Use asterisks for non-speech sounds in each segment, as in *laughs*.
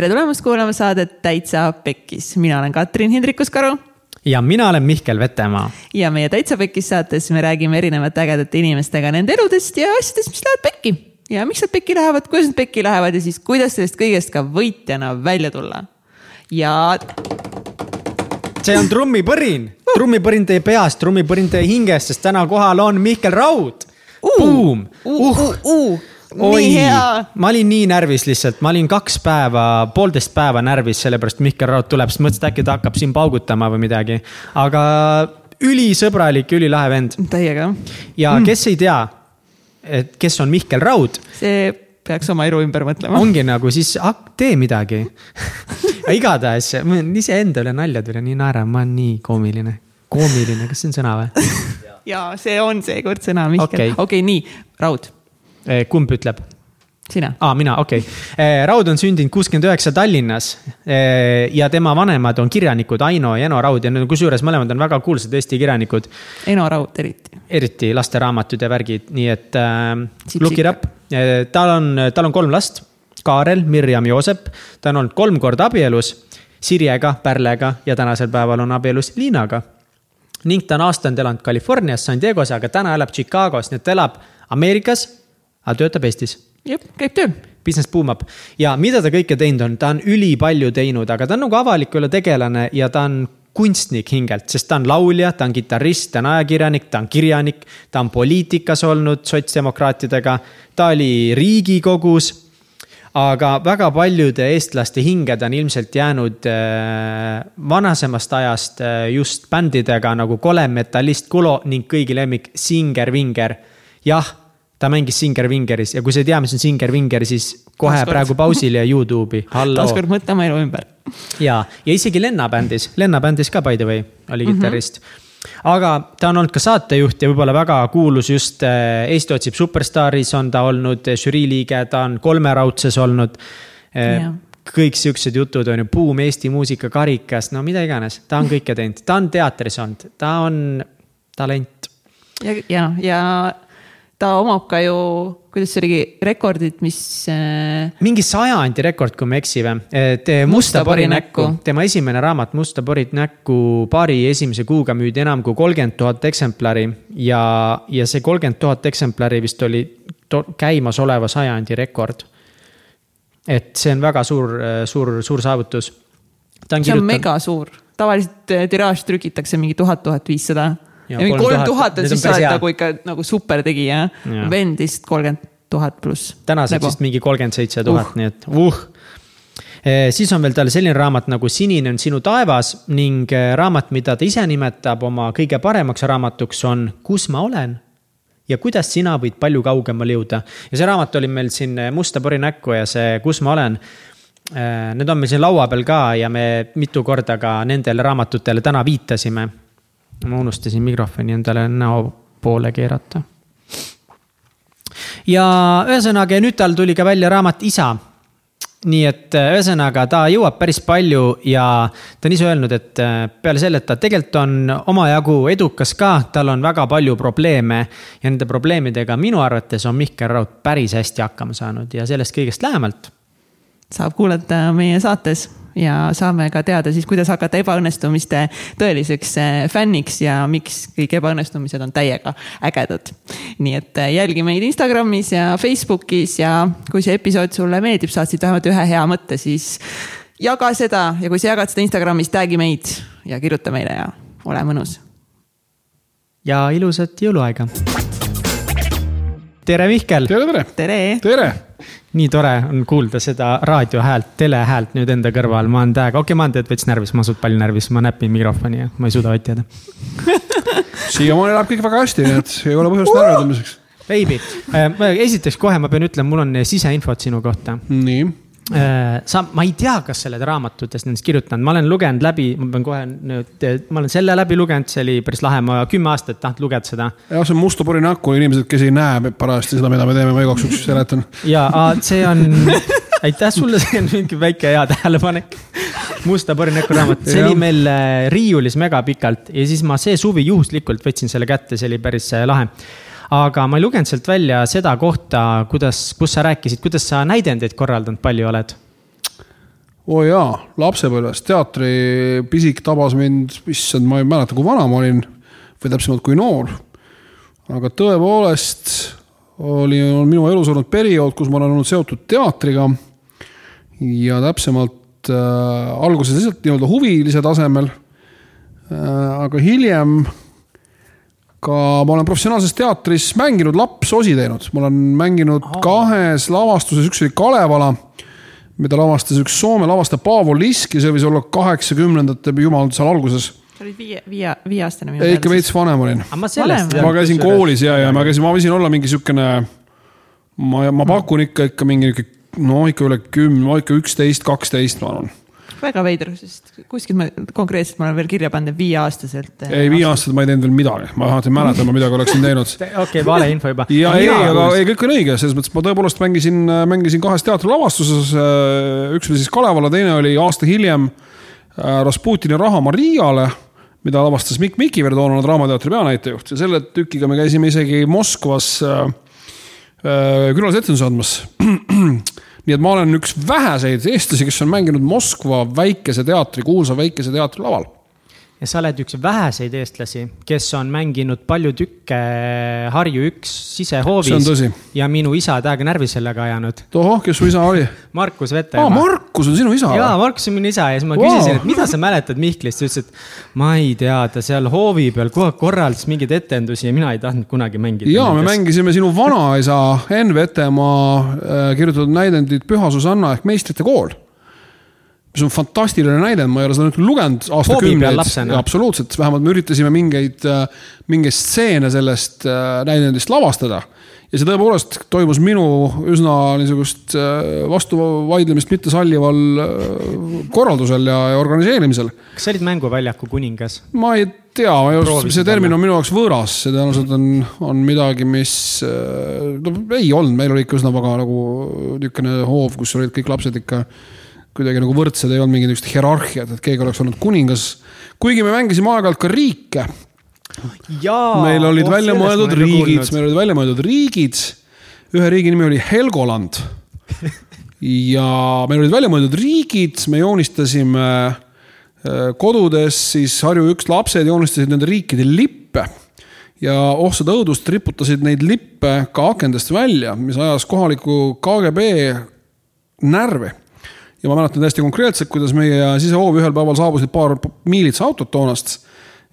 tere tulemast kuulama saadet Täitsa Pekkis, mina olen Katrin Hindrikus-Karu. ja mina olen Mihkel Vetemaa. ja meie Täitsa Pekkis saates me räägime erinevate ägedate inimestega nende eludest ja asjadest, mis lähevad pekki. ja miks nad pekki lähevad, kuidas nad pekki lähevad ja siis kuidas sellest kõigest ka võitjana välja tulla. ja. see on trummipõrin, trummipõrin teie peast, trummipõrin teie hingest, sest täna kohal on Mihkel Raud uh,. Buum uh,. Uh, uh, uh oi, ma olin nii närvis lihtsalt, ma olin kaks päeva, poolteist päeva närvis, sellepärast Mihkel Raud tuleb, siis mõtlesin, et äkki ta hakkab siin paugutama või midagi. aga ülisõbralik, ülilahe vend. täiega. ja mm. kes ei tea, et kes on Mihkel Raud. see peaks oma elu ümber mõtlema. ongi nagu siis, tee midagi *laughs* igatahes, iseenda üle nalja tuli, nii naeran, ma olen nii koomiline. koomiline, kas see on sõna või? *laughs* ja see on seekord sõna, Mihkel. okei okay. okay,, nii, Raud kumb ütleb? sina. aa, mina, okei okay.. Eh, Raud on sündinud kuuskümmend üheksa Tallinnas. Eh, ja tema vanemad on kirjanikud Aino ja Eno Raud ja kusjuures mõlemad on väga kuulsad Eesti kirjanikud. Eno Raud eriti. eriti lasteraamatud ja värgid, nii et äh, look it up. tal on, tal on kolm last. Kaarel, Mirjam, Joosep. ta on olnud kolm korda abielus. Sirjega, Pärlega ja tänasel päeval on abielus Liinaga ning ta on aastaid elanud Californias, San Diego's, aga täna elab Chicagos, nii et ta elab Ameerikas aga töötab Eestis. jep, käib tööl. Business boomab ja mida ta kõike teinud on, ta on ülipalju teinud, aga ta on nagu avaliku elu tegelane ja ta on kunstnik hingelt, sest ta on laulja, ta on kitarrist, ta on ajakirjanik, ta on kirjanik, ta on poliitikas olnud sotsdemokraatidega, ta oli riigikogus aga väga paljude eestlaste hinged on ilmselt jäänud äh, vanasemast ajast äh, just bändidega nagu Kole, Metallist, Kulo ning kõigi lemmik Singer Vinger. jah, ta mängis Singer Vingeris ja kui sa ei tea, mis on Singer Vinger, siis kohe Taaskord. praegu pausile Youtube'i. *laughs* taaskord mõtlema elu ümber. ja, ja isegi Lenna bändis, Lenna bändis ka by the way oli mhm. kitarrist mm. -hmm aga ta on olnud ka saatejuht ja võib-olla väga kuulus just äh, Eesti otsib superstaaris on ta olnud äh, žürii liige, ta on kolmeraudses olnud yeah kõik siuksed jutud on ju, buum Eesti muusika karikas, no mida iganes, ta on kõike teinud, ta on teatris olnud, ta on talent. ja, ja, ja ta omab ka ju, kuidas see oligi, rekordit, mis äh.... mingi sajandi rekord, kui ma ei eksi või? et Musta pori näkku, tema esimene raamat Musta pori näkku paari esimese kuuga müüdi enam kui kolmkümmend tuhat eksemplari ja, ja see kolmkümmend tuhat eksemplari vist oli käimasoleva sajandi rekord. et see on väga suur, suur, suur saavutus. see on kirjutan... mega suur, tavaliselt tiraaž trükitakse mingi tuhat, tuhat viissada ja mingi kolm tuhat on siis sa oled nagu ikka nagu supertegija, vend vist kolmkümmend tuhat pluss. tänaseks nagu. vist mingi kolmkümmend seitse tuhat, nii et uh e,. siis on veel tal selline raamat nagu Sinine on sinu taevas ning e, raamat, mida ta ise nimetab oma kõige paremaks raamatuks, on Kus ma olen ja kuidas sina võid palju kaugemale jõuda. ja see raamat oli meil siin e, Musta pori näkku ja see Kus ma olen. Need on meil siin laua peal ka ja me mitu korda ka nendele raamatutele täna viitasime ma unustasin mikrofoni endale näo poole keerata. ja ühesõnaga, nüüd tal tuli ka välja raamat Isa. nii et äh, ühesõnaga, ta jõuab päris palju ja ta on ise öelnud, et äh, peale selle, et ta tegelikult on omajagu edukas ka, tal on väga palju probleeme. ja nende probleemidega minu arvates on Mihkel Raud päris hästi hakkama saanud ja sellest kõigest lähemalt. saab kuulata meie saates ja saame ka teada siis, kuidas hakata ebaõnnestumiste tõeliseks äh, fänniks ja miks kõik ebaõnnestumised on täiega ägedad. nii et äh, jälgi meid Instagramis ja Facebookis ja kui see episood sulle meeldib, saad siit vähemalt ühe hea mõtte, siis jaga seda ja kui sa jagad seda Instagramis, tag'i meid ja kirjuta meile ja ole mõnus. ja ilusat jõuluaega. tere, Mihkel. tere, tere. tere, tere nii tore on kuulda seda raadiohäält, telehäält nüüd enda kõrval, ma olen täiega, okei okay,, ma olen tegelikult veits närvis, ma olen suht palju närvis, ma näpin mikrofoni ja ma ei suuda vatti jääda. *laughs* Siiamaani läheb kõik väga hästi, nii et ei ole põhjust närveldamiseks. Baby, äh, esiteks kohe ma pean ütlema, mul on siseinfot sinu kohta. nii sa, ma ei tea, kas sa oled raamatutest nendest kirjutanud, ma olen lugenud läbi, ma pean kohe nüüd, ma olen selle läbi lugenud, see oli päris lahe, ma kümme aastat tahtnud lugeda seda. jah, see on musta pori näkku, inimesed, kes ei näe parajasti seda, mida me teeme, ma igaks juhuks seletan. ja, see on, aitäh sulle, see on mingi väike hea tähelepanek. musta pori näkku raamat, see oli meil äh, riiulis mega pikalt ja siis ma see suvi juhuslikult võtsin selle kätte, see oli päris äh, lahe aga ma ei lugenud sealt välja seda kohta, kuidas, kus sa rääkisid, kuidas sa näidendeid korraldanud palju oled? oo jaa, lapsepõlves teatripisik tabas mind, issand, ma ei mäleta, kui vana ma olin või täpsemalt kui noor. aga tõepoolest oli, on minu elus olnud periood, kus ma olen olnud seotud teatriga. ja täpsemalt äh, alguses lihtsalt nii-öelda huvilise tasemel äh,. aga hiljem ka ma olen professionaalses teatris mänginud lapsosi teinud, ma olen mänginud Aha. kahes lavastuses, üks oli Kalevala mida lavastas üks Soome lavastaja Paavo Lisk ja see võis olla kaheksakümnendate jumal seal alguses. sa olid viie, viie, viieaastane. ei, ikka veits vanem olin. ma käisin koolis ja, ja ma käisin, ma võisin olla mingi siukene, ma, ma pakun ikka, ikka mingi no ikka üle kümne, no ikka üksteist, kaksteist, ma arvan väga veider, sest kuskilt ma konkreetselt ma olen veel kirja pannud, et viieaastaselt. ei, viieaastaselt ma ei teinud veel midagi, ma alati mäletan, ma midagi oleksin teinud. okei valeinfo juba. ja ei, aga ei, kõik on õige, selles mõttes ma tõepoolest mängisin, mängisin kahes teatrilavastuses. üks oli siis Kalevala, teine oli aasta hiljem äh, Rasputini Raha Mariale mida lavastas Mikk Mikiver, toonane Draamateatri peanäitejuht ja selle tükiga me käisime isegi Moskvas äh, äh, külalisetendusi andmas *clears throat* nii et ma olen üks väheseid eestlasi, kes on mänginud Moskva väikese teatri, kuulsa väikese teatri laval ja sa oled üks väheseid eestlasi, kes on mänginud palju tükke Harju üks sisehoovis. ja minu isa täiega närvi sellega ajanud. tohoh, kes su isa oli? Markus Vetemaa ah,. Markus on sinu isa? jaa, Markus on minu isa ja siis ma wow. küsisin, et mida sa mäletad Mihklist, ta ütles, et ma ei tea, ta seal hoovi peal kogu aeg korraldas mingeid etendusi ja mina ei tahtnud kunagi mängida. jaa, me mängisime sinu vanaisa Enn Vetemaa äh, kirjutatud näidendit Püha Susanna ehk meistrite kool mis on fantastiline näide, ma ei ole seda nüüd lugenud aastakümneid. absoluutselt, vähemalt me üritasime mingeid, äh, mingeid stseene sellest äh, näidendist lavastada. ja see tõepoolest toimus minu üsna niisugust äh, vastuvaidlemist mitte sallival korraldusel ja, ja organiseerimisel. kas sa olid mänguväljaku kuningas? ma ei tea, ma ei oska, see termin on minu jaoks võõras, see tõenäoliselt on, on midagi, mis no ei olnud, meil oli ikka üsna väga nagu niisugune hoov, kus olid kõik lapsed ikka kuidagi nagu võrdsed, ei olnud mingit niisugust hierarhiat, et keegi oleks olnud kuningas. kuigi me mängisime aeg-ajalt ka riike. meil olid oh, välja mõeldud riigid, meil olid välja mõeldud riigid. ühe riigi nimi oli Helgoland. *laughs* ja meil olid välja mõeldud riigid, me joonistasime äh, kodudes siis Harju üks lapsed joonistasid nende riikide lippe ja oh seda õudust, riputasid neid lippe ka akendest välja, mis ajas kohaliku KGB närvi ja ma mäletan täiesti konkreetselt, kuidas meie sisehoovi ühel päeval saabusid paar miilitsa autot toonast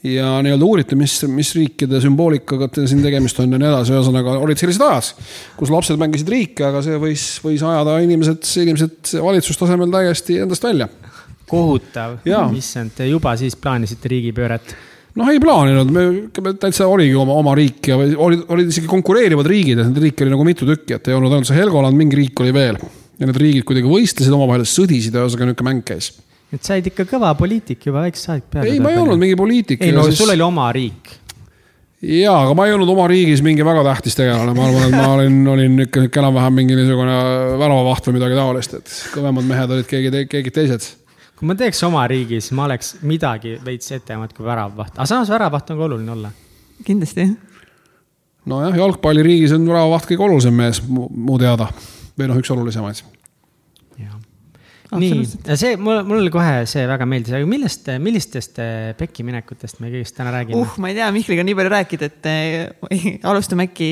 ja nii-öelda uuriti, mis, mis riikide sümboolikaga siin tegemist on ja nii edasi, ühesõnaga olid sellised ajad, kus lapsed mängisid riike, aga see võis, võis ajada inimesed, inimesed valitsustasemel täiesti endast välja. kohutav, issand, te juba siis plaanisite riigipööret. Noh, ei plaaninud, me täitsa oligi oma, oma riik ja olid, olid isegi konkureerivad riigid, et neid riike oli nagu mitu tükki, et ei olnud ainult see Helgoland, mingi riik oli veel ja need riigid kuidagi võistlesid omavahel, sõdisid, ühesõnaga niisugune mäng käis. et sa olid ikka kõva poliitik juba väiksest saadik peale. ei, ma ei olnud mingi poliitik. ei no siis... sul oli oma riik. ja, aga ma ei olnud oma riigis mingi väga tähtis tegelane, ma arvan, et ma olin, olin ikka niisugune enam-vähem mingi niisugune väravavaht või midagi taolist, et kõvemad mehed olid keegi te,, keegi teised kui ma teeks oma riigis, ma oleks midagi veits etemat kui väravavaht, aga samas väravavaht on ka oluline olla. kindlasti. nojah, jalgpalliriigis on väravavaht kõige olulisem mees mu teada või noh, üks olulisemaid. Nii, see mul, mul kohe see väga meeldis, aga millest, millistest eh, pekkiminekutest me kõigest täna räägime? uh, ma ei tea, Mihkliga on nii palju rääkida, et äh, *laughs* alustame äkki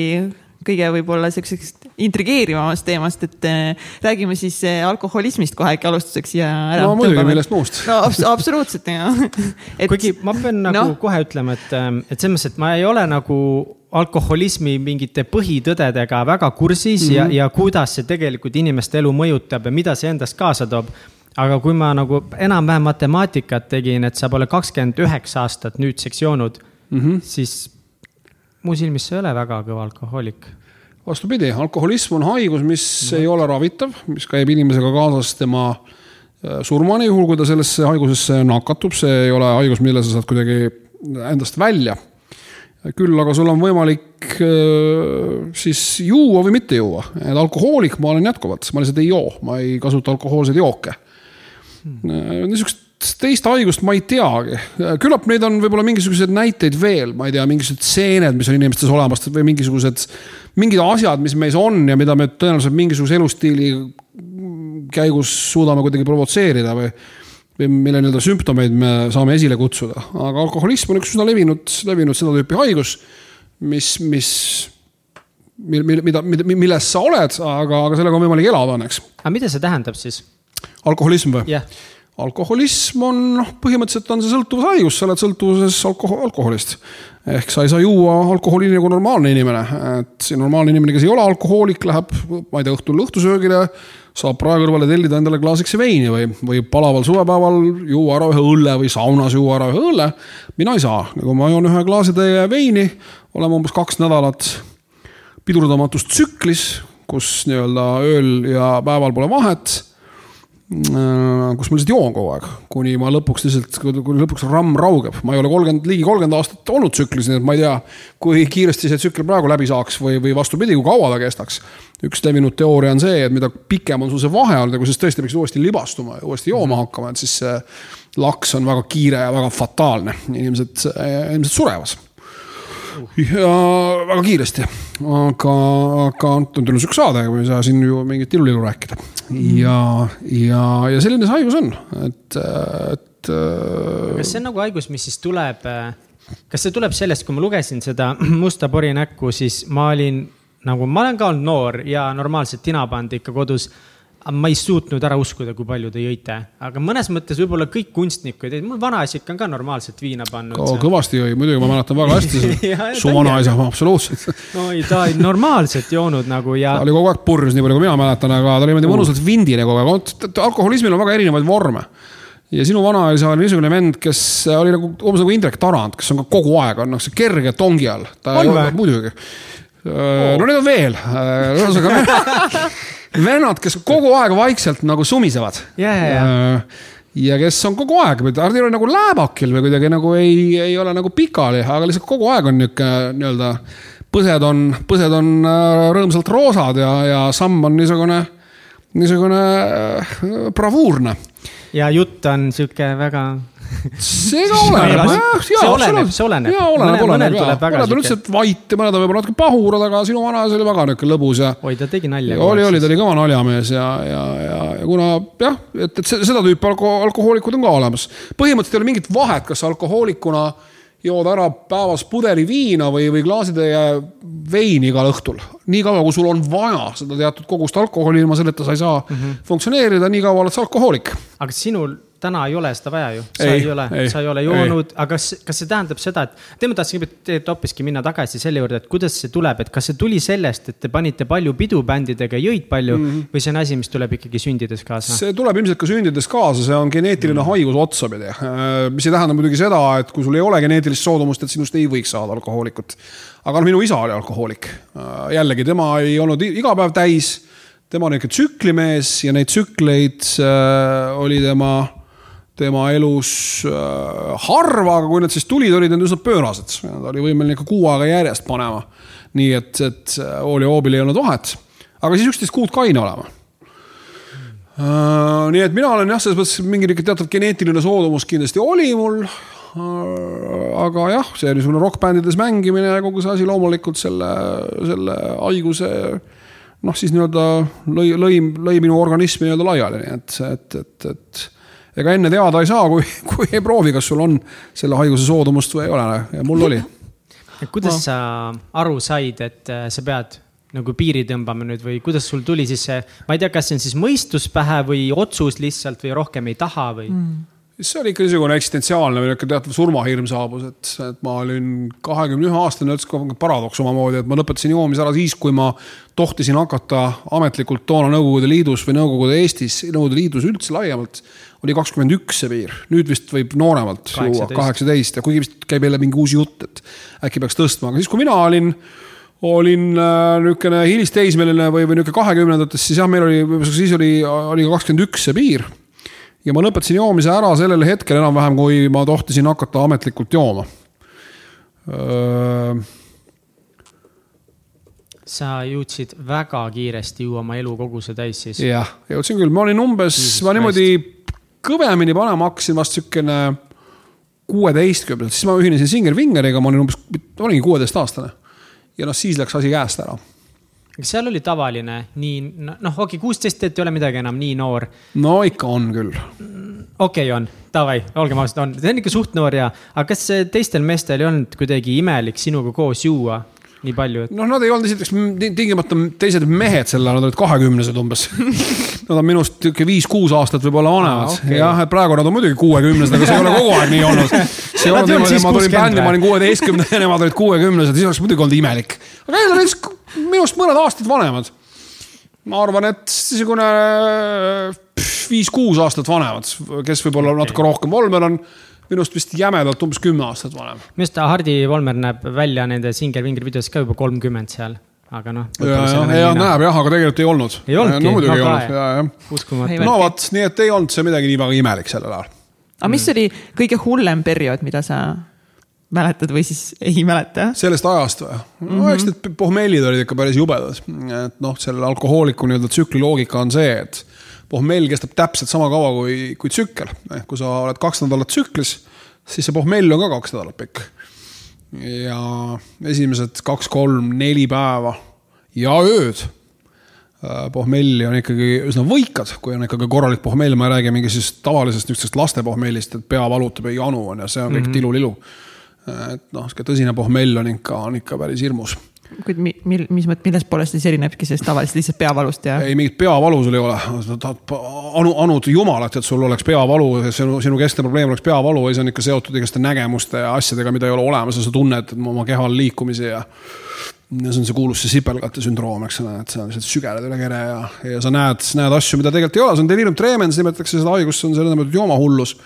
kõige võib-olla siuksest intrigeerivamast teemast, et äh, räägime siis äh, alkoholismist kohe äkki alustuseks ja ära. no muidugi, millest muust. no abs absoluutselt ja *laughs* et.... kuigi ma pean nagu no. kohe ütlema, et, et selles mõttes, et ma ei ole nagu alkoholismi mingite põhitõdedega väga kursis mm -hmm. ja, mhm. ja kuidas see tegelikult inimeste elu mõjutab ja mida see endast kaasa toob. aga kui ma nagu enam-vähem matemaatikat tegin, et sa pole kakskümmend üheksa aastat nüüdseks joonud mm, -hmm. siis mu silmis sa ei ole väga kõva alkohoolik. vastupidi, alkoholism on haigus, mis mm -hmm. ei ole ravitav, mis käib inimesega kaasas tema äh, surmani, juhul kui ta sellesse haigusesse nakatub, see ei ole haigus, mille sa saad kuidagi endast välja küll aga sul on võimalik äh, siis juua või mitte juua, et alkohoolik ma olen jätkuvalt, ma lihtsalt ei joo, ma ei kasuta alkohoolseid jooke. Hmm.. niisugust teist haigust ma ei teagi, küllap neid on võib-olla mingisuguseid näiteid veel, ma ei tea, mingisugused seened, mis on inimestes olemas või mingisugused, mingid asjad, mis meis on ja mida me tõenäoliselt mingisuguse elustiili käigus suudame kuidagi provotseerida või mille nii-öelda sümptomeid me saame esile kutsuda, aga alkoholism on üks üsna levinud, levinud seda tüüpi haigus, mis, mis mil-, mida, milles sa oled, aga, aga sellega on võimalik elada õnneks. aga mida see tähendab siis? alkoholism või yeah.? alkoholism on noh, põhimõtteliselt on see sõltuvushaigus, sa oled sõltuvuses alkohol, alkoholist. ehk sa ei saa juua alkoholi nii nagu normaalne inimene, et see normaalne inimene, kes ei ole alkohoolik, läheb, ma ei tea, õhtul õhtusöögile, saab prae kõrvale tellida endale klaasiks veini või, või palaval suvepäeval juua ära ühe õlle või saunas juua ära ühe õlle. mina ei saa, kui ma joon ühe klaasitäie veini, oleme umbes kaks nädalat pidurdamatus tsüklis, kus nii-öelda ööl ja päeval pole vahet kus ma lihtsalt joon kogu aeg, kuni ma lõpuks lihtsalt, kuni lõpuks ramm raugeb. ma ei ole kolmkümmend, ligi kolmkümmend aastat olnud tsüklis, nii et ma ei tea, kui kiiresti see tsükkel praegu läbi saaks või, või vastupidi, kui kaua ta kestaks. üks levinud teooria on see, et mida pikem on sul see vahe olnud ja kui sa tõesti peaksid uuesti libastuma ja uuesti jooma hakkama, et siis see laks on väga kiire ja väga fataalne. inimesed, inimesed surevad ja väga kiiresti, aga, aga on tulnud sihuke saade, ma ei saa siin ju mingit ilulilu rääkida. ja, ja, ja selline see haigus on, et, et. kas see on nagu haigus, mis siis tuleb, kas see tuleb sellest, kui ma lugesin seda *clears throat* Musta pori näkku, siis ma olin nagu, ma olen ka olnud noor ja normaalselt tina pannud ikka kodus ma ei suutnud ära uskuda, kui palju te jõite, aga mõnes mõttes võib-olla kõik kunstnikud, mul vanaisa ikka on ka normaalselt viina pannud oh,. kõvasti jõi, muidugi ma mäletan väga hästi *laughs* seda su vanaisa, absoluutselt. no ei, ta oli normaalselt joonud nagu ja. ta oli kogu aeg purjus, nii palju kui mina mäletan, aga ta oli niimoodi mõnusalt vindine kogu aeg, alkoholismil on väga erinevaid vorme ja sinu vanaisa oli niisugune vend, kes oli nagu umbes nagu Indrek Tarand, kes on ka kogu aeg on noh, see kerge tongi all. muidugi oh.. no neid on veel, ühesõnaga *laughs* *laughs* vennad, kes kogu aeg vaikselt nagu sumisevad yeah,. Yeah. ja kes on kogu aeg, nad ei ole nagu lääbakil või kuidagi nagu ei, ei ole nagu pikali, aga lihtsalt kogu aeg on nihuke nii-öelda. põsed on, põsed on äh, rõõmsalt roosad ja, ja samm on niisugune, niisugune äh, bravuurne. ja jutt on sihuke väga see ka *laughs* oleneb, jah, see oleneb, see oleneb. jaa, oleneb, oleneb, jaa. mõned on lihtsalt vait ja mõned on võib-olla natuke pahurad, aga sinu vanaisa oli väga niisugune lõbus ja. oi, ta tegi nalja. oli, oli, ta oli kõva naljamees ja, ja, ja, ja kuna jah, et, et seda tüüpi alko-, alkohoolikud on ka olemas. põhimõtteliselt ei ole mingit vahet, kas alkohoolikuna jood ära päevas pudeli viina või, või klaasitäie veini igal õhtul. nii kaua, kui sul on vaja seda teatud kogust alkoholi, ilma selleta sa ei saa mm -hmm. funktsioneerida, nii kaua oled sa alkohoolik. aga sinul täna ei ole seda vaja ju, sa ei, ei ole, sa ei ole joonud, aga kas, kas see tähendab seda, et. tead, ma tahtsin tegelikult hoopiski minna tagasi selle juurde, et kuidas see tuleb, et kas see tuli sellest, et te panite palju pidu bändidega, jõid palju mm -hmm. või see on asi, mis tuleb ikkagi sündides kaasa? see tuleb ilmselt ka sündides kaasa, see on geneetiline mm -hmm. haigus otsapidi. Äh, mis ei tähenda muidugi seda, et kui sul ei ole geneetilist soodumust, et sinust ei võiks saada alkohoolikut. aga noh, minu isa oli alkohoolik. Äh, jällegi, tema ei olnud iga päev täis tema on ikka tsüklimees ja neid tsükleid äh, oli tema tema elus äh, harva, aga kui need siis tulid, olid need üsna pöörased. ta oli võimeline ikka kuu aega järjest panema. nii et, et hooli hoobil ei olnud vahet. aga siis üksteist kuud kaine olema uh,. nii et mina olen jah, selles mõttes mingi teatud geneetiline soodumus kindlasti oli mul uh,. aga jah, see niisugune rokkbändides mängimine ja kogu see asi loomulikult selle, selle haiguse noh, siis nii-öelda lõi, lõi, lõi minu organismi nii-öelda laiali, nii et, et, et, et ega enne teada ei saa, kui, *laughs* kui ei proovi, kas sul on selle haiguse soodumust või ei ole ja mul oli. kuidas sa aru said, et äh, sa pead nagu piiri tõmbama nüüd või kuidas sul tuli siis see, ma ei tea, kas see on siis mõistus pähe või otsus lihtsalt või rohkem ei taha või mm.? See oli ikka niisugune eksistentsiaalne või niisugune teatav surmahirm saabus, et, et ma olin kahekümne ühe aastane, üldse paradoks omamoodi, et ma lõpetasin joomise ära siis, kui ma tohtisin hakata ametlikult toona Nõukogude Liidus või Nõukogude Eestis, Nõukogude Liidus üldse laiemalt oli kakskümmend üks see piir, nüüd vist võib nooremalt juua kaheksateist ja kuigi vist käib jälle mingi uus jutt, et äkki peaks tõstma, aga siis, kui mina olin olin äh, niisugune hilisteismeline või, või niisugune kahekümnendates, siis jah, meil oli, siis oli, oli ka kakskümmend üks see piir. Ja ma lõpetasin joomise ära sellel hetkel enam-vähem, kui ma tohtisin hakata ametlikult jooma. sa jõudsid väga kiiresti juua oma elukoguse täis siis? jah, jõudsin küll, ma olin umbes, ma niimoodi kõvemini panema hakkasin vast siukene kuueteistkümnendat, siis ma ühinesin Singer Vingeriga, ma olin umbes, olingi kuueteistaastane. ja noh, siis läks asi käest ära. Seal oli tavaline nii, noh, okei okay,, kuusteist, et ei ole midagi enam nii noor. no ikka on küll. okei okay,, on, davai, olgem ausad, on, see on ikka suht noor ja, aga kas teistel meestel ei olnud kuidagi imelik sinuga koos juua? nii palju et.... noh, nad ei olnud esiteks tingimata teised mehed sel ajal, nad olid kahekümnesed umbes *laughs* Nad on minust sihuke viis-kuus aastat võib-olla vanemad ah,. Okay. jah, et praegu nad on muidugi kuuekümnesed, aga see ei ole kogu aeg nii olnud. *laughs* see ei olnud niimoodi, ma tulin bändi, ma olin kuueteistkümne ja nemad olid kuuekümnesed, siis oleks muidugi olnud imelik. aga need olid minust mõned aastad vanemad. ma arvan, et niisugune viis-kuus aastat vanemad, kes võib-olla okay. natuke rohkem. Volmer on minust vist jämedalt umbes kümme aastat vanem. minu arust Hardi Volmer näeb välja nende Singer-Vinger videos ka juba kolmkümmend seal, aga noh. ja, ja, ja näeb jah, aga tegelikult ei olnud. ei olnudki? no muidugi ei olnud, ja, jah. no vot, nii et ei olnud see midagi nii väga imelik sellel ajal. aga mis oli kõige hullem periood, mida sa mäletad või siis ei mäleta? sellest ajast või mm? -hmm. no eks need pohmellid olid ikka päris jubedad. et noh, selle alkohooliku nii-öelda tsükli loogika on see, et pohmell kestab täpselt sama kaua kui, kui tsükkel. ehk kui sa oled kaks nädalat tsüklis, siis see pohmell on ka kaks nädalat pikk. ja esimesed kaks-kolm-neli päeva ja ööd äh, pohmelli on ikkagi üsna võikad, kui on ikkagi korralik pohmell, ma ei räägi mingisugusest tavalisest niisugusest laste pohmellist, et pea valutab ja janu on ja see on kõik mm -hmm. tilulilu. Et noh, sihuke tõsine pohmell on ikka, on ikka päris hirmus kuid mi, mil, mis mõttes, millest poolest siis erinebki sellest tavalisest lihtsalt peavalust ja? ei, mingit peavalu sul ei ole. tahad anu, anud jumalat, et sul oleks peavalu, sinu, sinu keskne probleem oleks peavalu ja see on ikka seotud igaste nägemuste ja asjadega, mida ei ole olemas ja sa tunned oma kehal liikumisi ja. ja see on see kuulus see sipelgate sündroom, eks ole, et sa lihtsalt sügeled üle kere ja, ja sa näed, näed asju, mida tegelikult ei ole, see on delirium tremens, nimetatakse seda haigust, see on selle nimetatud joomahullus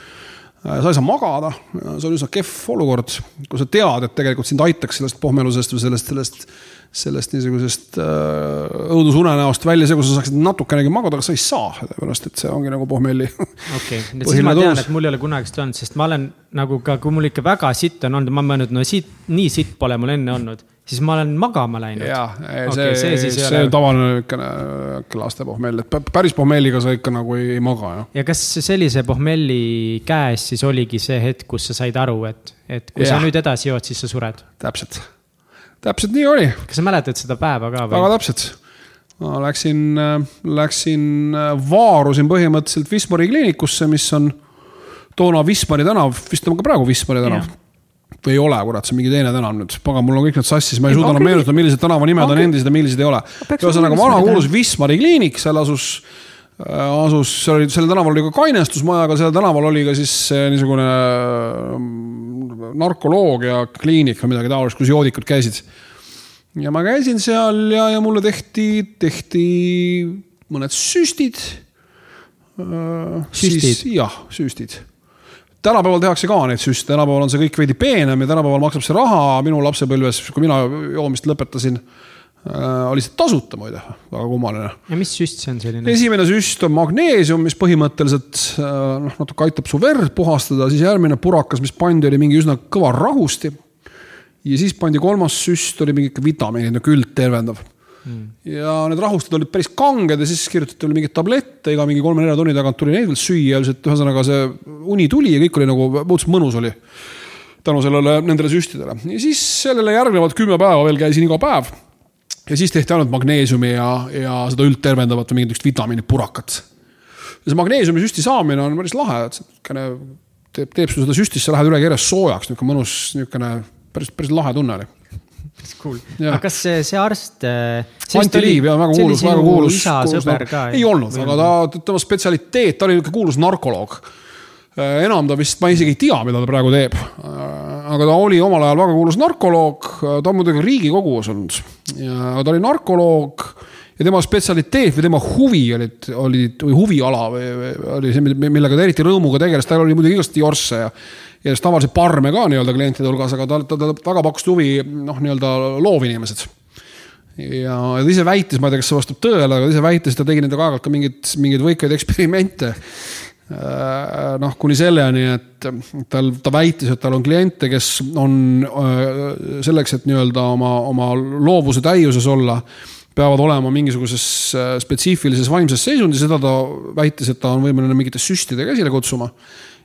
sa ei saa magada, see on üsna kehv olukord, kui sa tead, et tegelikult sind aitaks sellest pohmelusest või sellest, sellest, sellest niisugusest äh, õudusunenäost välja see, kui sa saaksid natukenegi magada, aga sa ei saa, sellepärast et see ongi nagu pohmelli. *laughs* okei, siis ma tean, et mul ei ole kunagi seda olnud, sest ma olen nagu ka, kui mul ikka väga sitt on olnud, ma mõelnud, no siit, nii sitt pole mul enne olnud siis ma olen magama läinud. jah, okay, see, see, see, see on tavaline niisugune laste pohmell, et päris pohmelliga sa ikka nagu ei, ei maga, jah. ja kas sellise pohmelli käes siis oligi see hetk, kus sa said aru, et, et kui ja. sa nüüd edasi jood, siis sa sured? täpselt, täpselt nii oli. kas sa mäletad seda päeva ka või? väga täpselt. ma läksin, läksin, vaarusin põhimõtteliselt Wismari kliinikusse, mis on toona Wismari tänav, vist on ka praegu Wismari tänav või ei ole, kurat, see on mingi teine tänav nüüd, pagan, mul on kõik need sassis, ma ei, ei suuda enam meenutada, millised tänavanimed on endised ja millised ei ole. ühesõnaga vana kuulus Wismari kliinik, seal asus, äh, asus, seal oli, sellel tänaval oli ka kainestusmaja, aga sellel tänaval oli ka siis niisugune äh, narkoloogia kliinik või midagi taolist, kus joodikud käisid. ja ma käisin seal ja, ja mulle tehti, tehti mõned süstid. Äh, süstid? jah, süstid tänapäeval tehakse ka neid süste, tänapäeval on see kõik veidi peenem ja tänapäeval maksab see raha. minu lapsepõlves, kui mina joomist lõpetasin äh,, oli see tasuta muide, väga kummaline. ja mis süst see on selline? esimene süst on magneesium, mis põhimõtteliselt äh, noh, natuke aitab su verd puhastada, siis järgmine purakas, mis pandi, oli mingi üsna kõva rahusti. ja siis pandi kolmas süst, oli mingi vitamiinid, nihuke üldtervendav mm.. ja need rahustused olid päris kanged ja siis kirjutati mulle mingeid tablette iga mingi kolme-nelja tunni tagant tuli neid veel süüa, üldiselt ühesõnaga see uni tuli ja kõik oli nagu, mõtlesin mõnus oli. tänu sellele, nendele süstidele ja siis sellele järgnevad kümme päeva veel käisin iga päev. Ja siis tehti ainult magneesiumi ja, ja seda üldtervendavat või mingit niisugust vitamiinipurakat. ja see magneesiumisüsti saamine on päris lahe, et niisugune teeb, teeb sul seda süstist, sa lähed üle keres soojaks, niisugune mõnus, niisugune päris, päris lahe tunne oli cool. aga kas see, see arst? Äh, Anti Liiv ja väga kuulus, väga kuulus. isa sõber ka? ei olnud, aga ta, tema spetsialiteet, ta oli niisugune kuulus narkoloog. Äh, enam ta vist, ma isegi ei tea, mida ta praegu teeb. Äh, aga ta oli omal ajal väga kuulus narkoloog, ta on muidugi Riigikogus olnud ja ta oli narkoloog ja tema spetsialiteet või tema huvi olid, olid või huviala või, või oli see, millega ta eriti rõõmuga tegeles, tal oli muidugi igasti jorsse ja ja siis tavalisi parme ka nii-öelda klientide hulgas, aga ta, ta, ta väga pakkus huvi noh, nii-öelda loovinimesed. ja ta ise väitis, ma ei tea, kas see vastab tõele, aga ta ise väitis, et ta tegi nendega aeg-ajalt ka mingeid, mingeid võikaid eksperimente. Äh, noh, kuni selleni, et tal, ta väitis, et tal on kliente, kes on äh, selleks, et nii-öelda oma, oma loovuse täiuses olla peavad olema mingisuguses äh, spetsiifilises vaimses seisundis, seda ta väitis, et ta on võimeline mingite süstidega esile kutsuma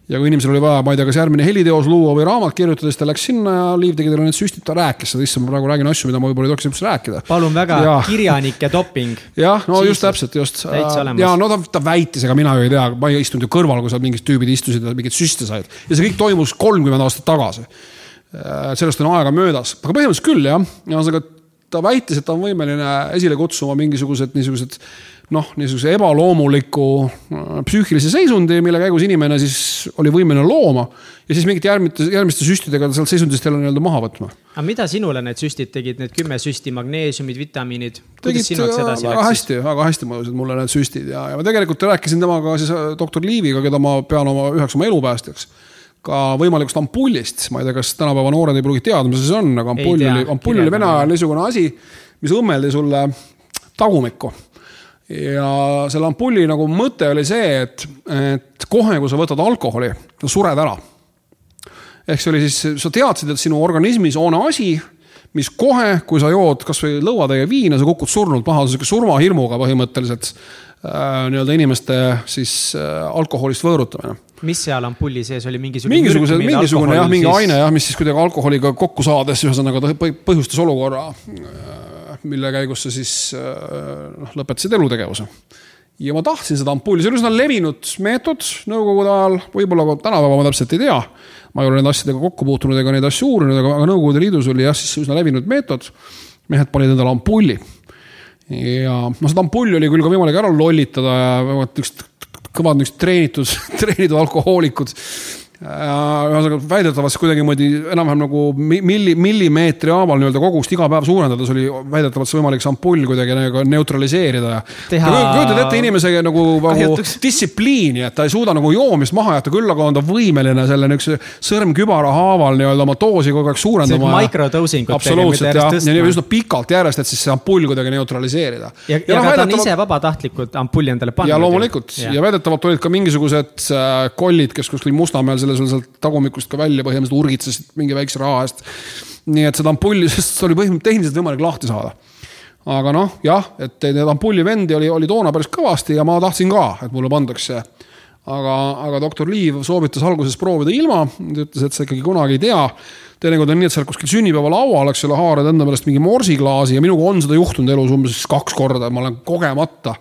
ja kui inimesel oli vaja, ma ei tea, kas järgmine heliteos luua või raamat kirjutada, siis ta läks sinna ja Liiv tegi talle need süstid, ta rääkis seda, issand, ma praegu räägin asju, mida ma võib-olla ei tohiks üldse rääkida. palun väga, kirjanike doping. jah, no just täpselt, just. ja no ta, ta väitis, ega mina ju ei tea, ma ei istunud ju kõrval, kui seal mingid tüübid istusid ja mingeid süste said. ja see kõik toimus kolmkümmend aastat tagasi. Äh, sellest on aega möödas, aga põhimõtteliselt küll jah, ühesõnaga ta väitis, et ta on võimeline esile kutsuma mingisugused niisugused noh, niisuguse ebaloomuliku äh, psüühilise seisundi, mille käigus inimene siis oli võimeline looma. ja siis mingite järgmiste, järgmiste süstidega sealt seisundist jälle nii-öelda maha võtma. aga mida sinule need süstid tegid, need kümme süsti, magneesiumid, vitamiinid? tegid väga hästi, väga hästi mõjusid mulle need süstid ja, ja ma tegelikult rääkisin temaga siis äh, doktor Liiviga, keda ma pean oma üheks oma elupäästjaks ka võimalikust ampullist, ma ei tea, kas tänapäeva noored ei pruugi teada, mis see on, aga ampull oli, ampull oli vene ajal niisugune asi, mis õmmeldi sulle tagumikku ja selle ampulli nagu mõte oli see, et, et kohe, kui sa võtad alkoholi, sa sured ära. ehk see oli siis, sa teadsid, et sinu organismis on asi, mis kohe, kui sa jood kasvõi lõuatäie viina, sa kukud surnult maha, sihuke surmahirmuga põhimõtteliselt äh, nii-öelda inimeste siis äh, alkoholist võõrutamine mis seal ampulli sees oli, mingisugune. mingisuguse, mingisugune jah, mingi siis... aine jah, mis siis kuidagi alkoholiga kokku saades ühesõnaga põhjustas olukorra äh, mille käigus sa siis äh, noh, lõpetasid elutegevuse. ja ma tahtsin seda ampulli, see oli üsna levinud meetod nõukogude ajal, võib-olla ka tänapäeva ma täpselt ei tea. ma ei ole nende asjadega kokku puutunud ega neid asju uurinud, aga, aga Nõukogude Liidus oli jah, siis üsna levinud meetod. mehed panid endale ampulli. ja noh, seda ampulli oli küll ka võimalik ära lollitada ja niisugused kõvad niisugused treenitud, *laughs* treenitud alkohoolikud ühesõnaga väidetavalt kuidagimoodi enam-vähem nagu milli, millimeetri haaval nii-öelda kogust iga päev suurendades oli väidetavalt võimalik see ampull kuidagi nagu neutraliseerida. kujutad ette inimese nagu, nagu distsipliini, et ta ei suuda nagu joomist maha jätta, küll aga on ta võimeline selle niisuguse sõrmkübara haaval nii-öelda oma doosi kogu aeg suurendama. microdosing absoluutselt jah, ja nii üsna pikalt järjest, et siis see ampull kuidagi neutraliseerida. ja, ja, ja no, ta on ise vabatahtlikult ampulli endale pannud. ja loomulikult ja, ja väidetavalt olid ka mingisugused äh, kollid, kes kuskil Mustamäel selle sul sealt tagumikust ka välja põhimõtteliselt urgitsesid mingi väikse raha eest. nii et seda ampulli, *laughs* sest oli põhimõtteliselt tehniliselt võimalik lahti saada. aga noh, jah, et neid ampulli vendi oli, oli toona päris kõvasti ja ma tahtsin ka, et mulle pandakse aga, aga doktor Liiv soovitas alguses proovida ilma, ta ütles, et sa ikkagi kunagi ei tea. teinekord on nii, et oled kuskil sünnipäevalaual, eks ole, haarad enda meelest mingi morsiklaasi ja minuga on seda juhtunud elus umbes kaks korda, ma olen kogemata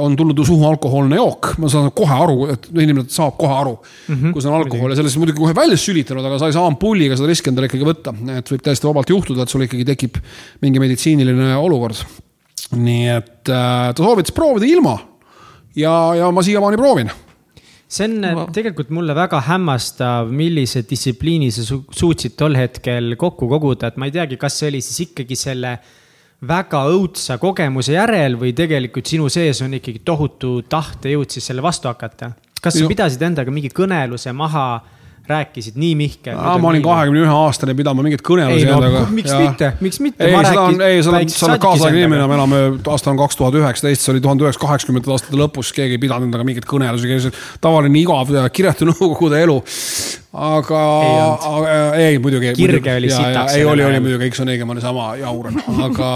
on tulnud suhu alkohoolne jook, ma saan kohe aru, et inimene saab kohe aru mm, -hmm. kui see on alkohol ja sellest muidugi kohe välja sülitanud, aga sa ei saa ampulliga seda riski endale ikkagi võtta. et võib täiesti vabalt juhtuda, et sul ikkagi tekib mingi meditsiiniline olukord. nii et äh, ta soovitas proovida ilma ja, ja ma siiamaani proovin see on wow. tegelikult mulle väga hämmastav, millise distsipliini sa su suutsid tol hetkel kokku koguda, et ma ei teagi, kas see oli siis ikkagi selle äh, väga õudsa kogemuse järel või tegelikult sinu sees on ikkagi tohutu tahtejõud siis selle vastu hakata? kas sa pidasid endaga mingi kõneluse maha rääkisid nii Mihkel? ma olin kahekümne ühe aastane pidama mingeid kõnelusi no, endaga. miks ja. mitte, miks mitte? ei, seda on, ei, sa oled, sa oled kaasaegne inimene, me elame, aasta on kaks tuhat üheksateist, see oli tuhande üheksasaja kaheksakümnendate aastate lõpus, keegi ei pidanud endaga mingeid kõnelusi, tavaline igav kiretu *laughs* nõukogude elu. aga, ei muidugi. kirge oli sitaks. ei, oli, oli muidugi, eks on õige, ma olin sama jaur, aga,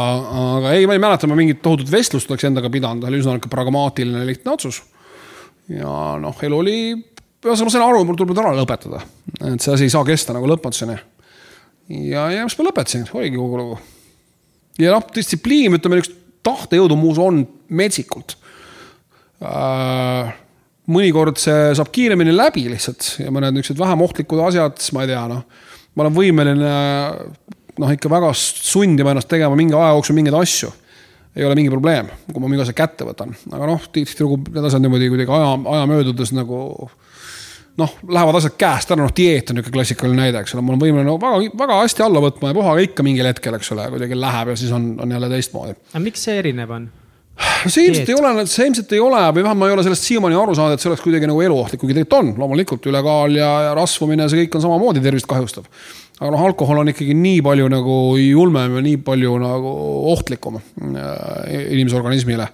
aga ei, ma ei mäleta, ma mingit tohutut vestlust oleks endaga pidanud, oli üsna niisugune pragmaatiline, lihtne otsus. ja noh, elu oli ühesõnaga ma sain aru, mul tuleb ära lõpetada. et see asi ei saa kesta nagu lõpmatuseni. ja, ja siis ma lõpetasin, oligi kogu lugu. ja noh, distsipliin, ütleme niisugust tahtejõudu muus on metsikult äh,. mõnikord see saab kiiremini läbi lihtsalt ja mõned niisugused vähem ohtlikud asjad, ma ei tea, noh. ma olen võimeline noh, ikka väga sundima ennast tegema mingi aja jooksul mingeid asju ei ole mingi probleem, kui ma mingi asja kätte võtan, aga noh, tihtilugu need asjad niimoodi kuidagi aja, aja möödudes nagu noh, lähevad asjad käest ära, noh, dieet on niisugune klassikaline näide, eks ole, ma olen võimeline no, väga, väga hästi alla võtma ja puha ka ikka mingil hetkel, eks ole, kuidagi läheb ja siis on, on jälle teistmoodi. aga miks see erinev on? see ilmselt ei ole, see ilmselt ei ole või vähemalt ma ei ole sellest siiamaani aru saanud, et see oleks kuidagi nagu eluohtlik, kuigi tegelikult on, loomulikult ülekaal ja, ja rasvumine, see kõik on samamoodi tervist kahjustav. aga noh, alkohol on ikkagi nii palju nagu julmem ja nii palju nagu ohtlikum äh, inimese organismile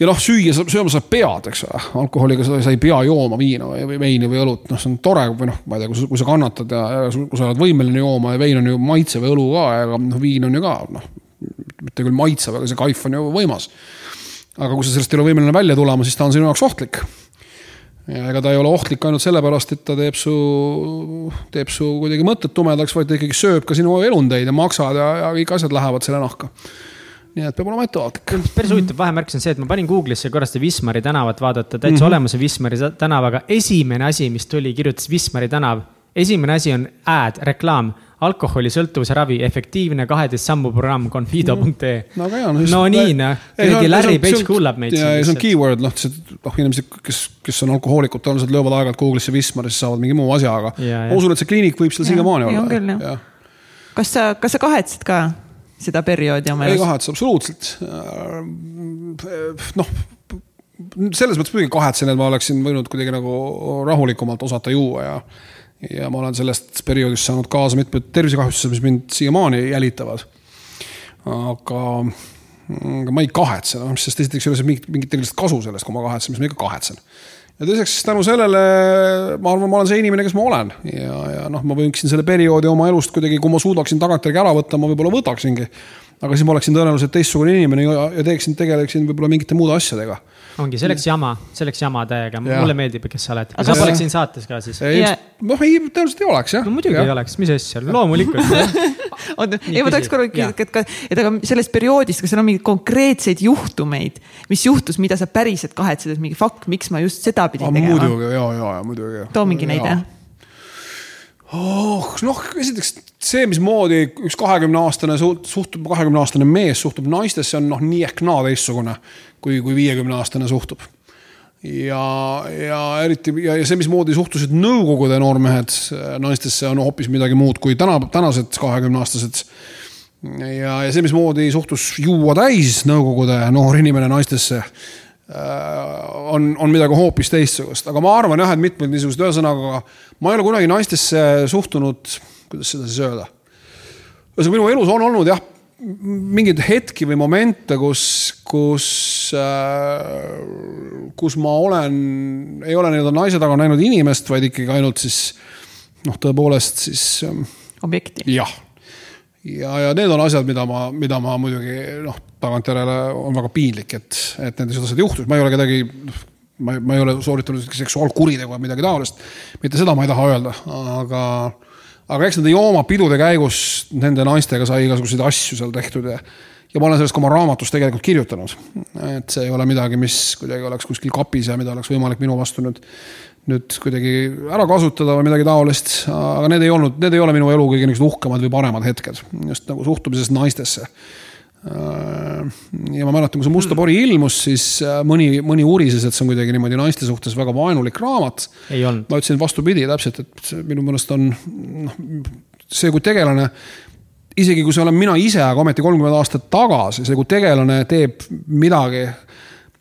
ja noh, süüa, sööma sa pead, eks ole, alkoholiga sa, sa ei pea jooma viina või, veini või õlut, noh, see on tore või noh, ma ei tea, kui sa, kui sa kannatad ja, ja kui sa oled võimeline jooma ja vein on ju maitsev õlu ka ja noh, viin on ju ka noh, mitte küll maitsev, aga see kaif on ju võimas. aga kui sa sellest ei ole võimeline välja tulema, siis ta on sinu jaoks ohtlik. ja ega ta ei ole ohtlik ainult sellepärast, et ta teeb su, teeb su kuidagi mõtted tumedaks, vaid ta ikkagi sööb ka sinu elundeid ja maksad ja, ja kõik asjad lähevad selle nahka nii et peab olema ettevaatlik. päris huvitav vahemärk on see, et ma panin Google'isse korra seda Wismari tänavat vaadata, täitsa mm -hmm. olemas on Wismari tänav, aga esimene asi, mis tuli, kirjutas Wismari tänav. esimene asi on ad, reklaam alkoholisõltuvuse ravi, efektiivne kaheteist sammu programm Confido.ee. no aga hea, no. no nii noh, kuidagi Larry Page kuulab meid. ja, ja see on keyword, noh, noh inimesed, kes, kes on alkohoolikud, tõenäoliselt löövad aeg-ajalt Google'isse Wismar ja siis saavad mingi muu asja, aga ma usun, et see kliinik võib seal siiamaani olla. kas sa, kas sa kahetsed ka seda perioodi oma elus? ei kahetse absoluutselt. noh selles mõttes muidugi kahetsen, et ma oleksin võinud kuidagi nagu rahulikumalt osata juua ja ja ma olen sellest perioodist saanud kaasa mitmed tervisekahjustused, mis mind siiamaani jälitavad. aga, aga ma ei kahetse, noh, sest esiteks ei ole mingit, mingit erilist kasu sellest, kui ma kahetsen, mis ma ikka kahetsen. Ja teiseks tänu sellele ma arvan, ma olen see inimene, kes ma olen ja, ja noh, ma võiksin selle perioodi oma elust kuidagi, kui ma suudaksin tagantjärgi ära võtta, ma võib-olla võtaksingi. aga siis ma oleksin tõenäoliselt teistsugune inimene ja, ja teeksin, tegeleksin võib-olla mingite muude asjadega ongi, see oleks jama, see oleks jama täiega, mulle meeldib, kes sa oled. kas sa poleks siin saates ka siis? noh, ei, tõenäoliselt ei oleks jah. no muidugi ja. ei oleks, mis asja, loomulikult *laughs* *laughs* oota, ei ma tahaks korra küsida, et et aga sellest perioodist, kas seal on mingeid konkreetseid juhtumeid, mis juhtus, mida sa päriselt kahetsed, et mingi fuck, miks ma just seda pidin ah, tegema? muidugi ja, ja, ja muidugi. too mingi näide oh,. noh, esiteks see, mismoodi üks kahekümne aastane suhtub, kahekümne aastane mees suhtub naistesse, on noh, nii ehk naa teistsugune kui, kui viiekümne aastane suhtub. Ja, ja eriti ja, ja see, mismoodi suhtusid nõukogude noormehed naistesse, on hoopis midagi muud kui täna, tänased kahekümne aastased. ja, ja see, mismoodi suhtus juua täis nõukogude noor inimene naistesse on, on midagi hoopis teistsugust, aga ma arvan jah, et mitmed niisugused, ühesõnaga ma ei ole kunagi naistesse suhtunud, kuidas seda siis öelda. ühesõnaga minu elus on olnud jah, mingeid hetki või momente, kus, kus äh,, kus ma olen, ei ole nii-öelda naise taga näinud inimest, vaid ikkagi ainult siis noh, tõepoolest siis. Ähm, objekti. jah, ja, ja need on asjad, mida ma, mida ma muidugi noh, tagantjärele on väga piinlik, et, et nendest asjad juhtus, ma ei ole kedagi ma, ma ei ole sooritanud seksuaalkuritegu või midagi taolist. mitte seda ma ei taha öelda, aga aga eks nende joomapidude käigus nende naistega sai igasuguseid asju seal tehtud ja, ja ma olen sellest ka oma raamatus tegelikult kirjutanud. et see ei ole midagi, mis kuidagi oleks kuskil kapis ja mida oleks võimalik minu vastu nüüd, nüüd kuidagi ära kasutada või midagi taolist. aga need ei olnud, need ei ole minu elu kõige niisugused uhkemad või paremad hetked just nagu suhtumises naistesse ja ma mäletan, kui see Musta pori ilmus, siis äh, mõni, mõni urises, et see on kuidagi niimoodi naiste suhtes väga vaenulik raamat. ma ütlesin vastupidi täpselt, et minu meelest on noh, see kui tegelane isegi kui see olen mina ise, aga ometi kolmkümmend aastat tagasi, see kui tegelane teeb midagi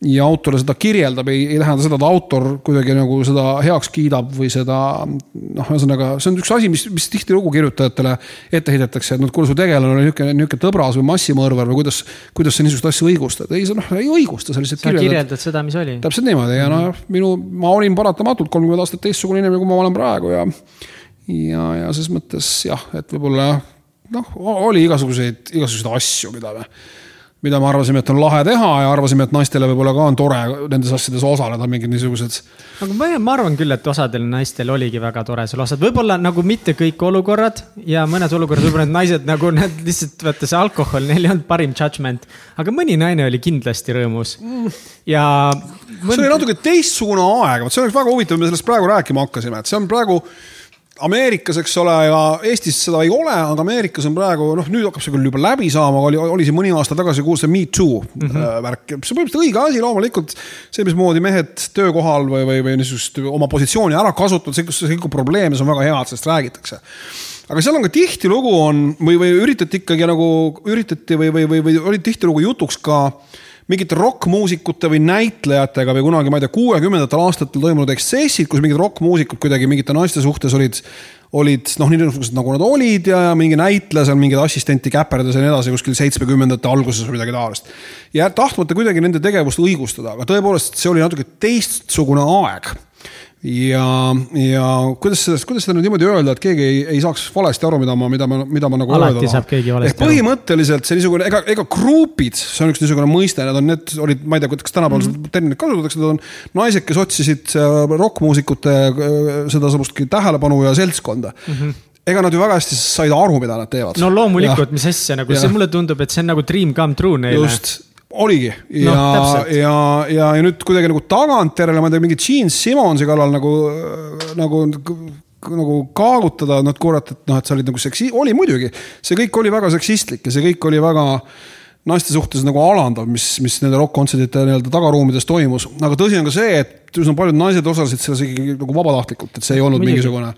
ja autor seda kirjeldab, ei, ei tähenda seda, et autor kuidagi nagu seda heaks kiidab või seda noh, ühesõnaga see on üks asi, mis, mis tihtilugu kirjutajatele ette heidetakse, et noh, kuule, su tegelane oli niisugune, niisugune tõbras või massimõrvar või kuidas, kuidas sa niisugust asja õigustad. ei, sa noh, ei õigusta, sa lihtsalt sa kirjeldad, kirjeldad seda, mis oli. täpselt niimoodi ja noh, minu, ma olin paratamatult kolmkümmend aastat teistsugune inimene, kui ma olen praegu ja ja, ja ses mõttes jah, et võib-olla noh, oli igasuguseid, igasuguseid asju, mida me mida me arvasime, et on lahe teha ja arvasime, et naistele võib-olla ka on tore nendes asjades osaleda, mingid niisugused. aga ma, ma arvan küll, et osadel naistel oligi väga tore seal osad, võib-olla nagu mitte kõik olukorrad ja mõnes olukorras võib-olla need naised nagu nad lihtsalt vaata see alkohol, neil ei olnud parim judgment. aga mõni naine oli kindlasti rõõmus ja mõnd.... see oli natuke teistsugune aeg, vot see oleks väga huvitav, me sellest praegu rääkima hakkasime, et see on praegu Ameerikas, eks ole, ja Eestis seda ei ole, aga Ameerikas on praegu noh, nüüd hakkab see küll juba läbi saama, oli, oli siin mõni aasta tagasi kuulsa Me Too mm -hmm. värk, see on põhimõtteliselt õige asi loomulikult. see, mismoodi mehed töökohal või, või, või niisugust oma positsiooni ära kasutavad, see, see kõik on probleem ja see on väga hea, et sellest räägitakse aga seal on ka tihtilugu on või, või üritati ikkagi nagu üritati või, või, või, või oli tihtilugu jutuks ka äh, mingite rokkmuusikute või näitlejatega või kunagi, ma ei tea, kuuekümnendatel aastatel toimunud eksessid, kus mingid rokkmuusikud kuidagi mingite naiste suhtes olid, olid noh, nii niisugused nagu nad olid ja, ja mingi näitleja seal mingeid assistenti käperdas ja nii edasi kuskil seitsmekümnendate alguses või midagi taolist. ja tahtmata kuidagi nende tegevust õigustada, aga tõepoolest, see oli natuke teistsugune aeg ja, ja kuidas sellest, kuidas seda nüüd niimoodi öelda, et keegi ei, ei saaks valesti aru, mida ma, mida ma, mida ma nagu alati saab keegi valesti aru. põhimõtteliselt see niisugune, ega, ega grupid, see on üks niisugune mõiste, need on, need olid, ma ei tea, kas tänapäeval mm -hmm. terminit kasutatakse, need on naised, kes otsisid äh, rokkmuusikute äh, sedasugustki tähelepanu ja seltskonda mm. -hmm ega nad ju väga hästi said aru, mida nad teevad. no loomulikult, mis asja nagu, see mulle tundub, et see on nagu dream come true neile. just, oligi ja no,, ja, ja, ja nüüd kuidagi nagu tagantjärele, ma ei tea, mingi Gene Simmonsi kallal nagu, nagu nagu kaagutada, noh, kurat, et noh, et sa olid nagu seksi-, oli muidugi, see kõik oli väga seksistlik ja see kõik oli väga naiste suhtes nagu alandav, mis, mis nende rokk-kontsertide nii-öelda tagaruumides toimus. aga tõsi on ka see, et üsna paljud naised osalesid selles ikkagi nagu vabatahtlikult, et see ei olnud Muidugi. mingisugune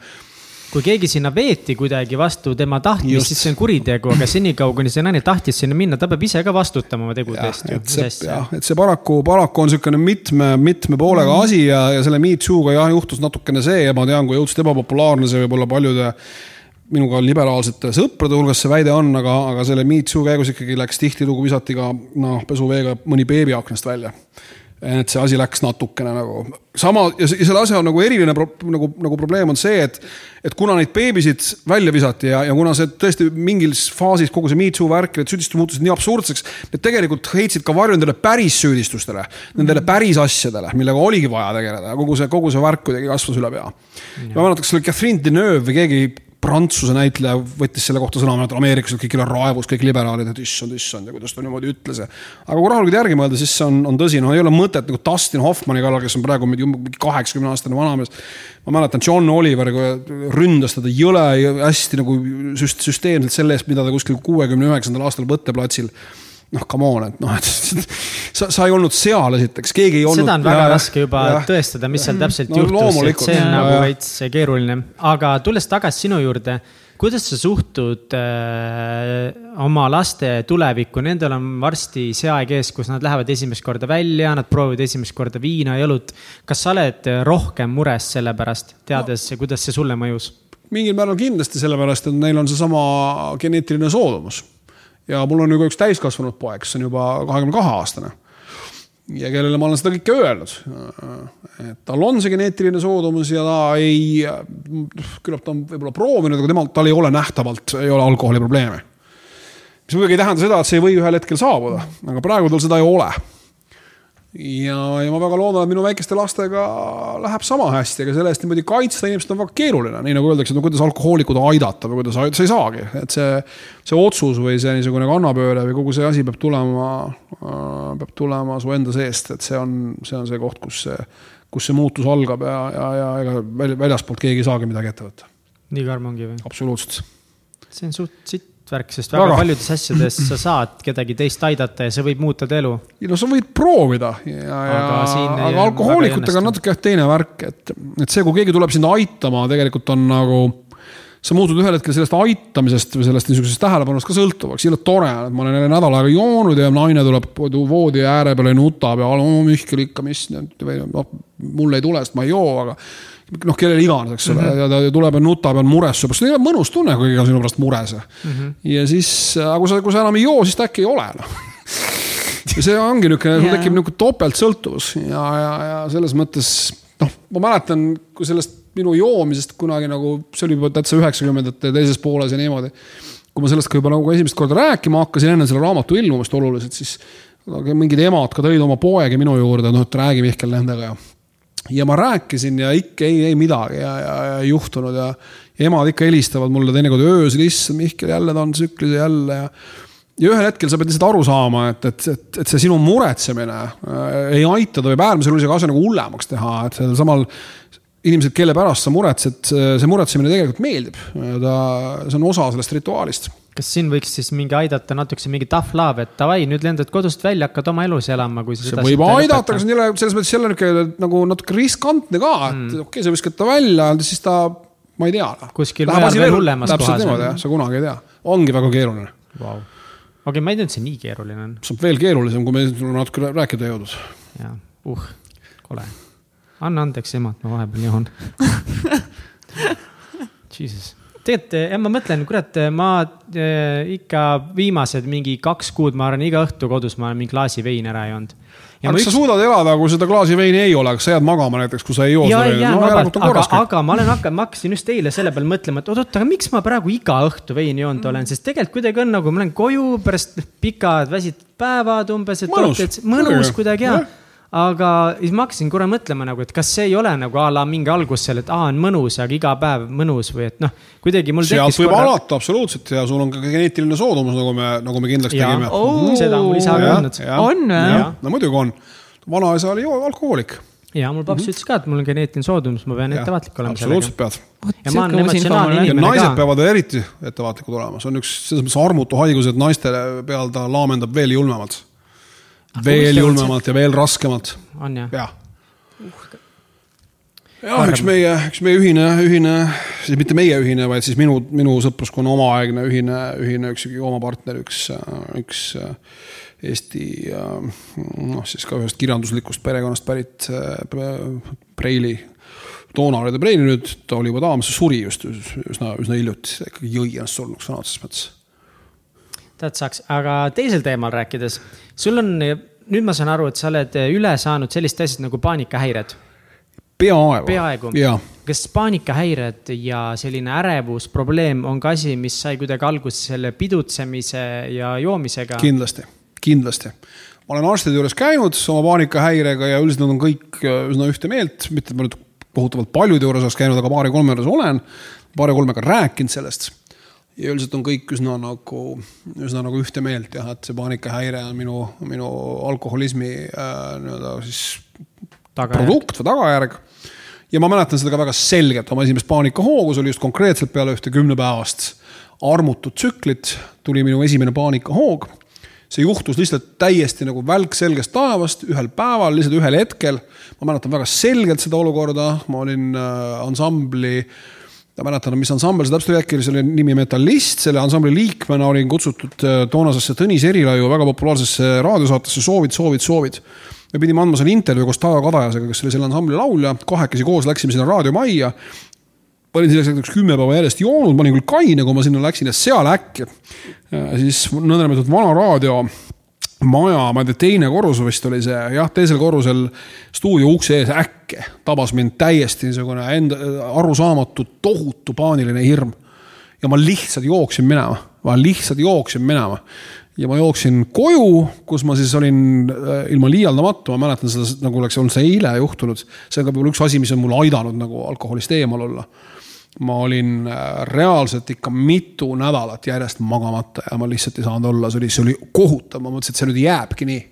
kui keegi sinna veeti kuidagi vastu tema tahtmist, siis see on kuritegu, aga senikaua, kuni see naine tahtis sinna minna, ta peab ise ka vastutama oma tegude eest. et see, jah, et see paraku, paraku on niisugune mitme, mitme poolega mm. asi ja, ja selle Me Too'ga jah, juhtus natukene see ja ma tean, kui õudselt ebapopulaarne see võib olla paljude minuga liberaalsete sõprade hulgas see väide on, aga, aga selle Me Too käigus ikkagi läks tihtilugu, visati ka noh, pesuveega mõni beebi aknast välja et see asi läks natukene nagu sama ja selle asja nagu eriline pro, nagu, nagu probleem on see, et, et kuna neid beebisid välja visati ja, ja kuna see tõesti mingis faasis kogu see Me Too värk, need süüdistused muutusid nii absurdseks, need tegelikult heitsid ka varju nendele päris süüdistustele, nendele päris asjadele, millega oligi vaja tegeleda ja kogu see, kogu see värk kuidagi kasvas üle pea. ma mäletan, kas see oli Catherine Deneuve või keegi Prantsuse näitleja võttis selle kohta sõna, et Ameerikas olid kõigil raevus, kõik liberaalid, et issand, issand ja kuidas ta niimoodi ütles. aga kui rahulikult järgi mõelda, siis see on, on tõsi, no ei ole mõtet nagu Dustin Hoffmanni kallal, kes on praegu mingi kaheksakümne aastane vanamees. ma mäletan, John Oliver ründas teda jõle hästi nagu süst, süsteemselt selle eest, mida ta kuskil kuuekümne üheksandal aastal võtteplatsil noh, come on, et noh, et *laughs* sa, sa ei olnud seal esiteks, keegi ei olnud. seda on väga ja, raske juba ja, tõestada, mis seal täpselt no, juhtus, et see on nagu veits keeruline. aga tulles tagasi sinu juurde, kuidas sa suhtud äh, oma laste tulevikku, nendel on varsti see aeg ees, kus nad lähevad esimest korda välja, nad proovivad esimest korda viina ja õlut. kas sa oled rohkem mures selle pärast, teades no., kuidas see sulle mõjus? mingil määral kindlasti sellepärast, et neil on seesama geneetiline soodumus ja mul on ju ka üks täiskasvanud poeg, kes on juba kahekümne kahe aastane. ja kellele ma olen seda kõike öelnud. et tal on see geneetiline soodumus ja ta ei, küllap ta on võib-olla proovinud, aga temal, tal ei ole nähtavalt, ei ole alkoholiprobleeme. mis muidugi ei tähenda seda, et see ei või ühel hetkel saabuda, aga praegu tal seda ei ole ja, ja ma väga loodan, et minu väikeste lastega läheb sama hästi, aga selle eest niimoodi kaitsta inimest on väga keeruline, nii nagu öeldakse, no kuidas alkohoolikud aidata või kuidas, sa ei saagi, et see, see otsus või see niisugune kannapööre või kogu see asi peab tulema, peab tulema su enda seest, et see on, see on see koht, kus see, kus see muutus algab ja, ja, ja ega väljaspoolt keegi ei saagi midagi ette võtta. nii karm ongi või? absoluutselt. see on suht sitt värk, sest väga, väga. paljudes asjades sa saad kedagi teist aidata ja see võib muuta ta elu. no sa võid proovida ja, ja aga, aga alkohoolikutega on natuke jah teine värk, et, et see, kui keegi tuleb sind aitama, tegelikult on nagu sa muutud ühel hetkel sellest aitamisest või sellest niisugusest tähelepanust ka sõltuvaks, jõle tore, et ma olen jälle nädal aega joonud ja naine tuleb voodi ääre peale ja nutab ja oh, Mihkel ikka, mis või noh, mul ei tule, sest ma ei joo, aga noh, kellele iganes, eks ole mm, -hmm. ja ta tuleb ja nutab ja on mures su pärast, see on mõnus tunne, kui keegi on sinu pärast mures mm. -hmm. ja siis, aga kui sa, kui sa enam ei joo, siis ta äkki ei ole noh ja see ongi niisugune, sul tekib niisugune topeltsõltuvus ja, ja, ja selles mõttes noh, ma mäletan, kui sellest minu joomisest kunagi nagu, see oli juba täitsa üheksakümnendate teises pooles ja niimoodi. kui ma sellest ka juba nagu esimest korda rääkima hakkasin enne selle raamatu ilmumist oluliselt, siis mingid emad ka tõid oma poegi minu juurde, noh, et räägi Mihkel nendega ja ja ma rääkisin ja ikka ei, ei midagi ja, ja, ja ei juhtunud ja, ja emad ikka helistavad mulle teinekord öösel, issand Mihkel, jälle ta on tsüklis ja jälle ja. ja ühel hetkel sa pead lihtsalt aru saama, et, et, et, et see sinu muretsemine äh, ei aita, ta võib äärmisel juhul isegi asja nagu hullemaks teha, et sellel samal inimesed, kelle pärast sa muretsed, see muretsemine tegelikult meeldib. ta, see on osa sellest rituaalist kas siin võiks siis mingi aidata natukese mingi tough love, et davai, nüüd lendad kodust välja, hakkad oma elus elama, kui sa. see võib aidata, aga see on jälle selles mõttes jälle nihuke nagu natuke riskantne ka, et mm. okei okay,, sa viskad ta välja, siis ta, ma ei tea. kuskil mujal veel hullemas kohas. täpselt niimoodi jah, sa kunagi ei tea, ongi väga keeruline wow.. okei okay,, ma ei teadnud, see nii keeruline on. see on veel keerulisem, kui me natuke rääkida ei jõudnud. jah, uh, kole. anna andeks, ema, et ma vahepeal joon *laughs* Jesus tegelikult jah, ma mõtlen, kurat, ma äh, ikka viimased mingi kaks kuud, ma arvan, iga õhtu kodus ma olen mingi klaasi veini ära joonud. Aga kas sa suudad elada, kui seda klaasi veini ei ole, kas sa jääd magama näiteks, kui sa ei joo seda veini? no korras kõik. aga ma olen hakanud, ma hakkasin just eile selle peale mõtlema, et oot-oot, aga miks ma praegu iga õhtu veini joonud olen, sest tegelikult kuidagi on nagu, ma lähen koju pärast pikad väsitud päevad umbes, et mõnus, mõnus kuidagi ja, ja aga siis ma hakkasin korra mõtlema nagu, et kas see ei ole nagu a la mingi algus seal, et aa, on mõnus, aga iga päev mõnus või et noh, kuidagi mul tekkis. sealt võib korra... alata absoluutselt ja sul on ka geneetiline soodumus, nagu me, nagu me kindlaks ja. tegime oh,. seda on mul isa ka öelnud. on või? no muidugi on, vanaisa oli alkohoolik ja mul paps mm -hmm. ütles ka, et mul on geneetiline soodumus, ma pean ettevaatlik olema. absoluutselt pead. ja inimene ka. naised peavad eriti ettevaatlikud olema, see on üks selles mõttes armutu haigus, et naiste peal ta laamendab veel julmemalt veel julmemalt ja veel raskemalt. on jah? jah jah, üks meie, üks meie ühine, ühine, siis mitte meie ühine, vaid siis minu, minu sõpruskonna omaaegne ühine, ühine üks oma partner, üks, üks Eesti noh, siis ka ühest kirjanduslikust perekonnast pärit Preili toona oli ta Preili, nüüd ta oli juba daam, suri just üsna, üsna hiljuti, ikkagi jõi ennast surnuks sõna otseses mõttes tead, saaks, aga teisel teemal rääkides, sul on, nüüd ma saan aru, et sa oled üle saanud sellist asja nagu paanikahäired. peaaegu. peaaegu. kas paanikahäired ja selline ärevusprobleem on ka asi, mis sai kuidagi alguse selle pidutsemise ja joomisega? kindlasti, kindlasti ma olen arstide juures käinud oma paanikahäirega ja üldiselt nad on kõik üsna ühte meelt, mitte et ma nüüd kohutavalt paljude juures oleks käinud, aga paari-kolme juures olen. paari-kolmega rääkinud sellest ja üldiselt on kõik üsna nagu, üsna nagu ühte meelt jah, et see paanikahäire on minu, minu alkoholismi äh, nii-öelda siis tagajärg. produkt või tagajärg. ja ma mäletan seda ka väga selgelt, oma esimest paanikahoogu, see oli just konkreetselt peale ühte kümnepäevast armutut tsüklit, tuli minu esimene paanikahoog. see juhtus lihtsalt täiesti nagu välk selgest taevast ühel päeval, lihtsalt ühel hetkel. ma mäletan väga selgelt seda olukorda, ma olin äh, ansambli äh, ma mäletan, mis ansambel see täpselt oli, äkki oli selle nimi Metallist, selle ansambli liikmena olin kutsutud äh, toonasesse Tõnis Erilaiu väga populaarsesse raadiosaatesse Soovid, soovid, soovid. me pidime andma seal intervjuu koos Taavi Kadajasega, kes oli selle ansambli laulja, kahekesi koos läksime sinna raadiomajja. ma olin selleks hetkeks kümme päeva järjest joonud, ma olin küll kaine, kui ma sinna läksin ja seal äkki äh, siis nõndanimetatud vana raadio maja, ma ei tea, teine korrus vist oli see, jah, teisel korrusel stuudio ukse ees äkke tabas mind täiesti niisugune enda arusaamatu, tohutu paaniline hirm. ja ma lihtsalt jooksin minema, ma lihtsalt jooksin minema ja ma jooksin koju, kus ma siis olin äh, ilma liialdamata, ma mäletan seda nagu oleks olnud see eile juhtunud. see on ka võib-olla üks asi, mis on mulle aidanud nagu alkoholist eemal olla ma olin äh, reaalselt ikka mitu nädalat järjest magamata ja ma lihtsalt ei saanud olla, see oli, see oli kohutav, ma mõtlesin, et see nüüd jääbki nii.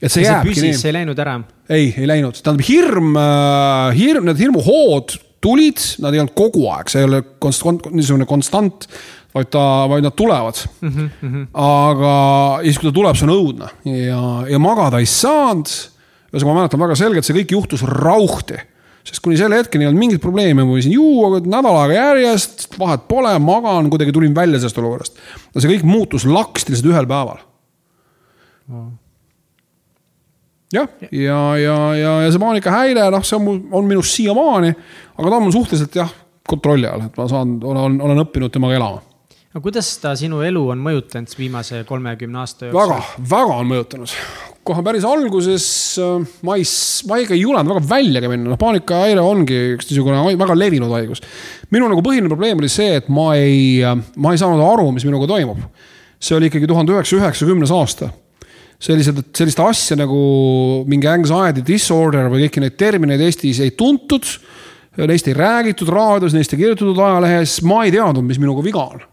et see ja jääbki see püsis, nii. see ei läinud ära? ei, ei läinud, tähendab hirm, äh, hirm, need hirmuhood tulid, nad ei olnud kogu aeg, see ei ole konstant, niisugune konstant, vaid ta, vaid nad tulevad mm. -hmm. aga siis, kui ta tuleb, see on õudne ja, ja magada ei saanud. ühesõnaga, ma mäletan väga selgelt, see kõik juhtus rauhti sest kuni selle hetkeni ei olnud mingit probleemi, ma võisin juua nädal aega järjest, vahet pole, magan, kuidagi tulin välja sellest olukorrast. no see kõik muutus laksti lihtsalt ühel päeval jah, ja, ja, ja, ja see paanikahäire, noh, see on on minus siiamaani, aga ta on mul suhteliselt jah, kontrolli all, et ma saan, olen, olen õppinud temaga elama aga kuidas ta sinu elu on mõjutanud viimase kolmekümne aasta jooksul? väga, väga on mõjutanud. Kohe päris alguses äh, ma ei, ma ikka ei julenud väga väljagi minna, noh paanikahäire ongi üks niisugune väga levinud haigus. minu nagu põhiline probleem oli see, et ma ei, ma ei saanud aru, mis minuga toimub. see oli ikkagi tuhande üheksasaja üheksakümnes aasta sellised, sellist asja nagu mingi anxiety disorder või kõiki neid termineid Eestis ei tuntud. Neist ei räägitud raadios, neist ei kirjutatud ajalehes, ma ei teadnud, mis minuga viga on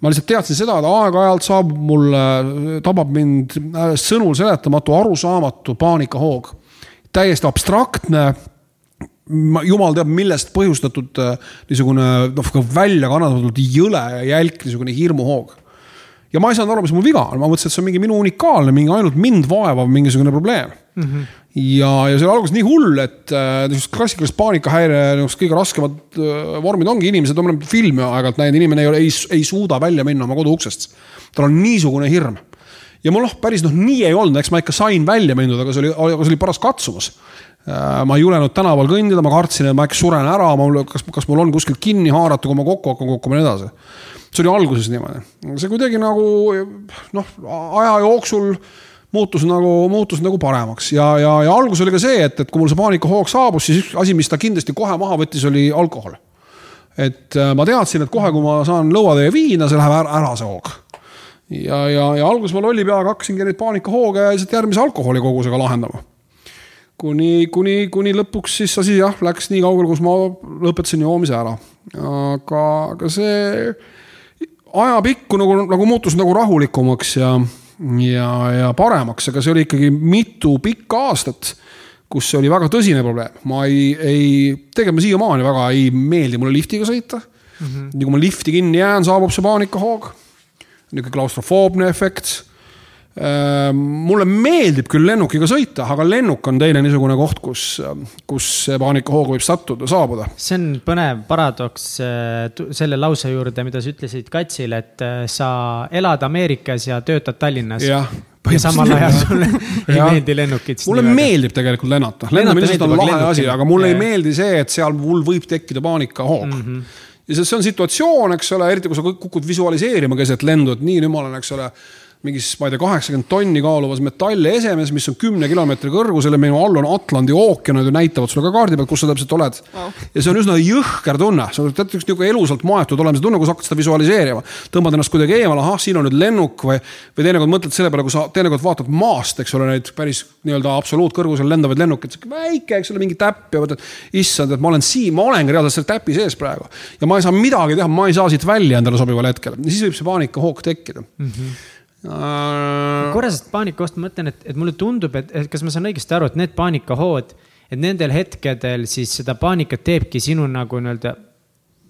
ma lihtsalt teadsin seda, et aeg-ajalt saabub mulle, tabab mind äh, sõnul seletamatu, arusaamatu paanikahoog. täiesti abstraktne, jumal teab, millest põhjustatud äh, niisugune noh, välja kannatamatult jõle ja jälk niisugune hirmuhoog. ja ma ei saanud aru, mis mul viga on, ma mõtlesin, et see on mingi minu unikaalne, mingi ainult mind vaevav mingisugune probleem mm. -hmm ja, ja see oli alguses nii hull, et äh, niisugused klassikalised paanikahäire, niisugused kõige raskemad äh, vormid ongi inimesed, ma olen filmi aeg-ajalt näinud, inimene ei, ei, ei suuda välja minna oma koduuksest. tal on niisugune hirm. ja mul noh, päris noh, nii ei olnud, eks ma ikka sain välja mindud, aga see oli, aga see oli paras katsumus äh,. ma ei julenud tänaval kõndida, ma kartsin, et ma äkki suren ära, ma, kas, kas mul on kuskilt kinni haarata, kui ma kokku hakkan kukkuma ja nii edasi. see oli alguses niimoodi, see kuidagi nagu noh, aja jooksul muutus nagu, muutus nagu paremaks ja, ja, ja algus oli ka see, et, et kui mul see paanikahoog saabus, siis üks asi, mis ta kindlasti kohe maha võttis, oli alkohol. et äh, ma teadsin, et kohe, kui ma saan lõuatäie viina, see läheb ära, ära see hoog. ja, ja, ja alguses ma lolli peaga hakkasingi neid paanikahooge lihtsalt järgmise alkoholikogusega lahendama kuni, kuni, kuni lõpuks siis asi jah, läks nii kaugele, kus ma lõpetasin joomise ära. aga, aga see ajapikku nagu, nagu muutus nagu rahulikumaks ja, ja, ja paremaks, aga see oli ikkagi mitu pikka aastat, kus see oli väga tõsine probleem. ma ei, ei, tegelikult ma siiamaani väga ei meeldi mulle liftiga sõita mm. -hmm. nii kui ma lifti kinni jään, saabub see paanikahoog. niisugune klaustrofoobne efekt mulle meeldib küll lennukiga sõita, aga lennuk on teine niisugune koht, kus, kus see paanikahoog võib sattuda, saabuda. see on põnev paradoks äh, selle lause juurde, mida sa ütlesid Katsile, et äh, sa elad Ameerikas ja töötad Tallinnas. jah ja samal ajal sulle ei meeldi lennukid. mulle meeldib tegelikult lennata, lennamine on lahe asi, aga mulle ei meeldi see, et seal mul võib tekkida paanikahoog mm. -hmm. ja see on situatsioon, eks ole, eriti kui sa kukud visualiseerima keset lendu, et nii, nüüd ma olen, eks ole mingis, ma ei tea, kaheksakümmend tonni kaaluvas metalliesemes, mis on kümne kilomeetri kõrgusel ja minu all on Atlandi ookean, nad ju näitavad sulle ka kaardi peal, kus sa täpselt oled wow.. ja see on üsna jõhker tunne, see on tead üks niisugune elusalt maetud olemise tunne, kus hakkad seda visualiseerima. tõmbad ennast kuidagi eemale, ahah, siin on nüüd lennuk või, või teinekord mõtled selle peale, kui sa teinekord vaatad maast, eks ole, neid päris nii-öelda absoluutkõrgusel lendavaid lennukeid, sihuke väike, eks ole, mingi täpp ja mõtled, issand, et ma olen siin, ma olengi reaalselt selle täpi sees praegu. ja ma ei saa midagi teha, ma ei saa siit välja endale sobival hetkel, siis võib see paanikahoog tekkida mm. -hmm korra sellest paanikahoost ma mõtlen, et, et mulle tundub, et, et kas ma saan õigesti aru, et need paanikahood, et nendel hetkedel siis seda paanikat teebki sinu nagu nii-öelda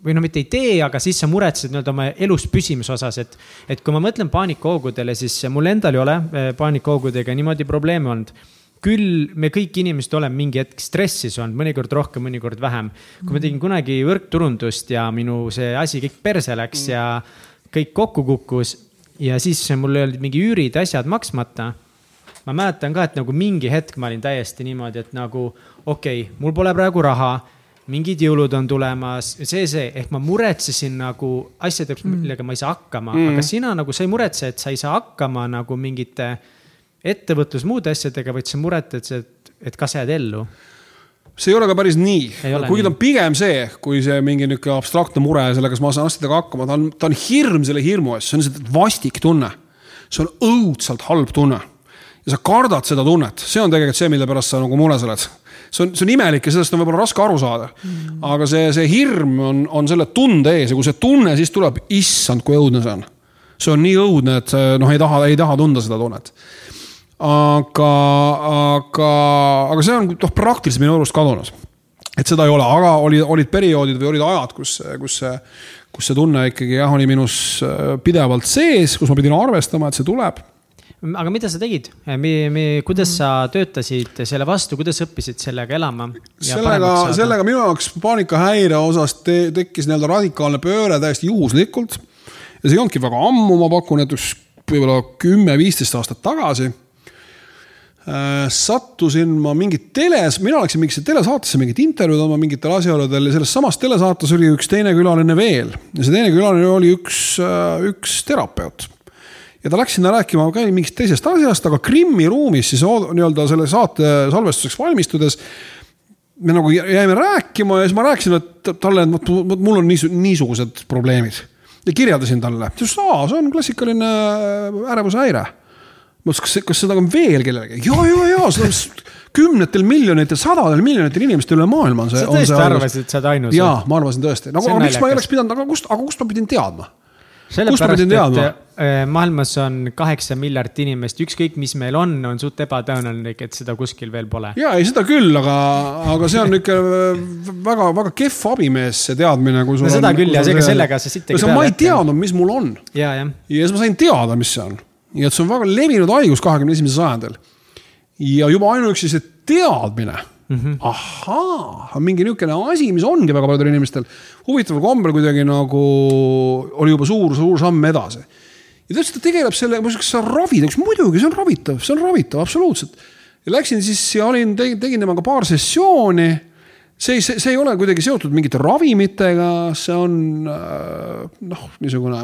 või no mitte ei tee, aga siis sa muretsed nii-öelda oma elus püsimise osas, et, et kui ma mõtlen paanikahoogudele, siis mul endal ei ole eh, paanikahoogudega niimoodi probleeme olnud küll me kõik inimesed oleme mingi hetk stressis olnud, mõnikord rohkem, mõnikord vähem. kui ma tegin kunagi võrkturundust ja minu see asi kõik perse läks mm. ja kõik kokku kukkus, ja siis mul olid mingi üürid, asjad maksmata. ma mäletan ka, et nagu mingi hetk ma olin täiesti niimoodi, et nagu okei okay,, mul pole praegu raha mingid jõulud on tulemas, see, see, ehk ma muretsesin nagu asjadeks mm., millega ma ei saa hakkama mm., aga sina nagu, sa ei muretse, et sa ei saa hakkama nagu mingite ettevõtlus, muude asjadega, vaid sa muretled, et, et kas sa jääd ellu see ei ole ka päris nii, kuigi ta on pigem see, kui see mingi niisugune abstraktne mure sellega, kas ma saan asjadega hakkama, ta on, ta on hirm selle hirmu eest, see on lihtsalt vastik tunne. see on õudselt halb tunne. ja sa kardad seda tunnet, see on tegelikult see, mille pärast sa nagu mures oled. see on, see on imelik ja sellest on võib-olla raske aru saada mm.. aga see, see hirm on, on selle tunde ees ja kui see tunne siis tuleb, issand, kui õudne see on. see on nii õudne, et noh, ei taha, ei taha tunda seda tunnet aga, aga, aga see on noh, praktiliselt minu arust kadunud. et seda ei ole, aga olid, olid perioodid või olid ajad, kus, kus see, kus see tunne ikkagi jah, oli minus äh, pidevalt sees, kus ma pidin arvestama, et see tuleb aga mida sa tegid, kuidas sa töötasid selle vastu, kuidas õppisid sellega elama? sellega, sellega minu jaoks paanikahäire osas te, tekkis nii-öelda radikaalne pööre täiesti juhuslikult. ja see ei olnudki väga ammu, ma pakun, et üks võib-olla kümme-viisteist aastat tagasi sattusin ma mingit teles, mina läksin mingisse telesaatesse mingit intervjuud andma mingitel asjaoludel ja selles samas telesaates oli üks teine külaline veel. ja see teine külaline oli üks, äh, üks terapeut. ja ta läks sinna rääkima ka mingist teisest asjast, aga Krimmi ruumis siis nii-öelda selle saate salvestuseks valmistudes me nagu jäime rääkima ja siis ma rääkisin et talle, et mul on niisugused probleemid. ja kirjeldasin talle, ta ütles, aa, see on klassikaline ärevushäire ma ütlesin, kas, kas seda on veel kellelegi? ja, ja, ja seda on kümnetel miljonitel, sadadel miljonitel inimestel üle maailma on see. sa tõesti arvasid, et sa oled ainus? jaa, ma arvasin tõesti, no aga miks ma ei oleks pidanud, aga kust, aga kust ma pidin teadma? sellepärast, et äh, maailmas on kaheksa miljardit inimest, ükskõik, mis meil on, on suht ebatõenäoline, et seda kuskil veel pole. ja ei, seda küll, aga, aga see on ikka väga, väga kehv abimees, see teadmine. no seda on, küll ja ega sellega sa siit. ma ei teadnud, mis mul on. ja, ja siis ma sain teada, mis see on nii et see on väga levinud haigus kahekümne esimesel sajandil. ja juba ainuüksi see teadmine mm -hmm. ahaa, mingi niisugune asi, mis ongi väga paljudel inimestel huvitaval kombel kuidagi nagu oli juba suur, suur samm edasi. ja ta ütles, et ta tegeleb sellega, ma ütlesin, kas sa ravid, üks muidugi, see on ravitav, see on ravitav, absoluutselt. ja läksin siis ja olin, tegin temaga paar sessiooni. see ei, see, see ei ole kuidagi seotud mingite ravimitega, see on noh, niisugune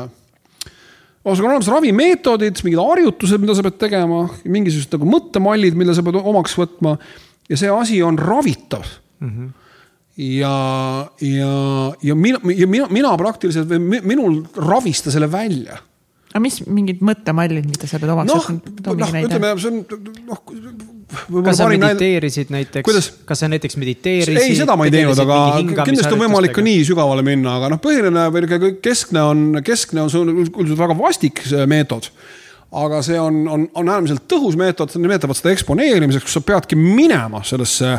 ühesõnaga on olemas ravimeetodid, mingid harjutused, mida sa pead tegema, mingisugused nagu mõttemallid, mille sa pead omaks võtma. ja see asi on ravitav mm. -hmm. ja, ja, ja mina, ja mina, mina praktiliselt või minul ravis ta selle välja aga mis mingid mõttemallid, mida sa pead omaks võtma no,? noh, ütleme, see on noh. Kas sa mediteerisid näiteks, kas sa näiteks mediteerisid? ei, seda ma ei teinud, aga kindlasti on võimalik ka nii sügavale minna, aga noh, põhiline või keskne on, keskne on, üldiselt väga vastik meetod. Aga see on, on, on äärmiselt tõhus meetod, nimetavad seda eksponeerimiseks, kus sa peadki minema sellesse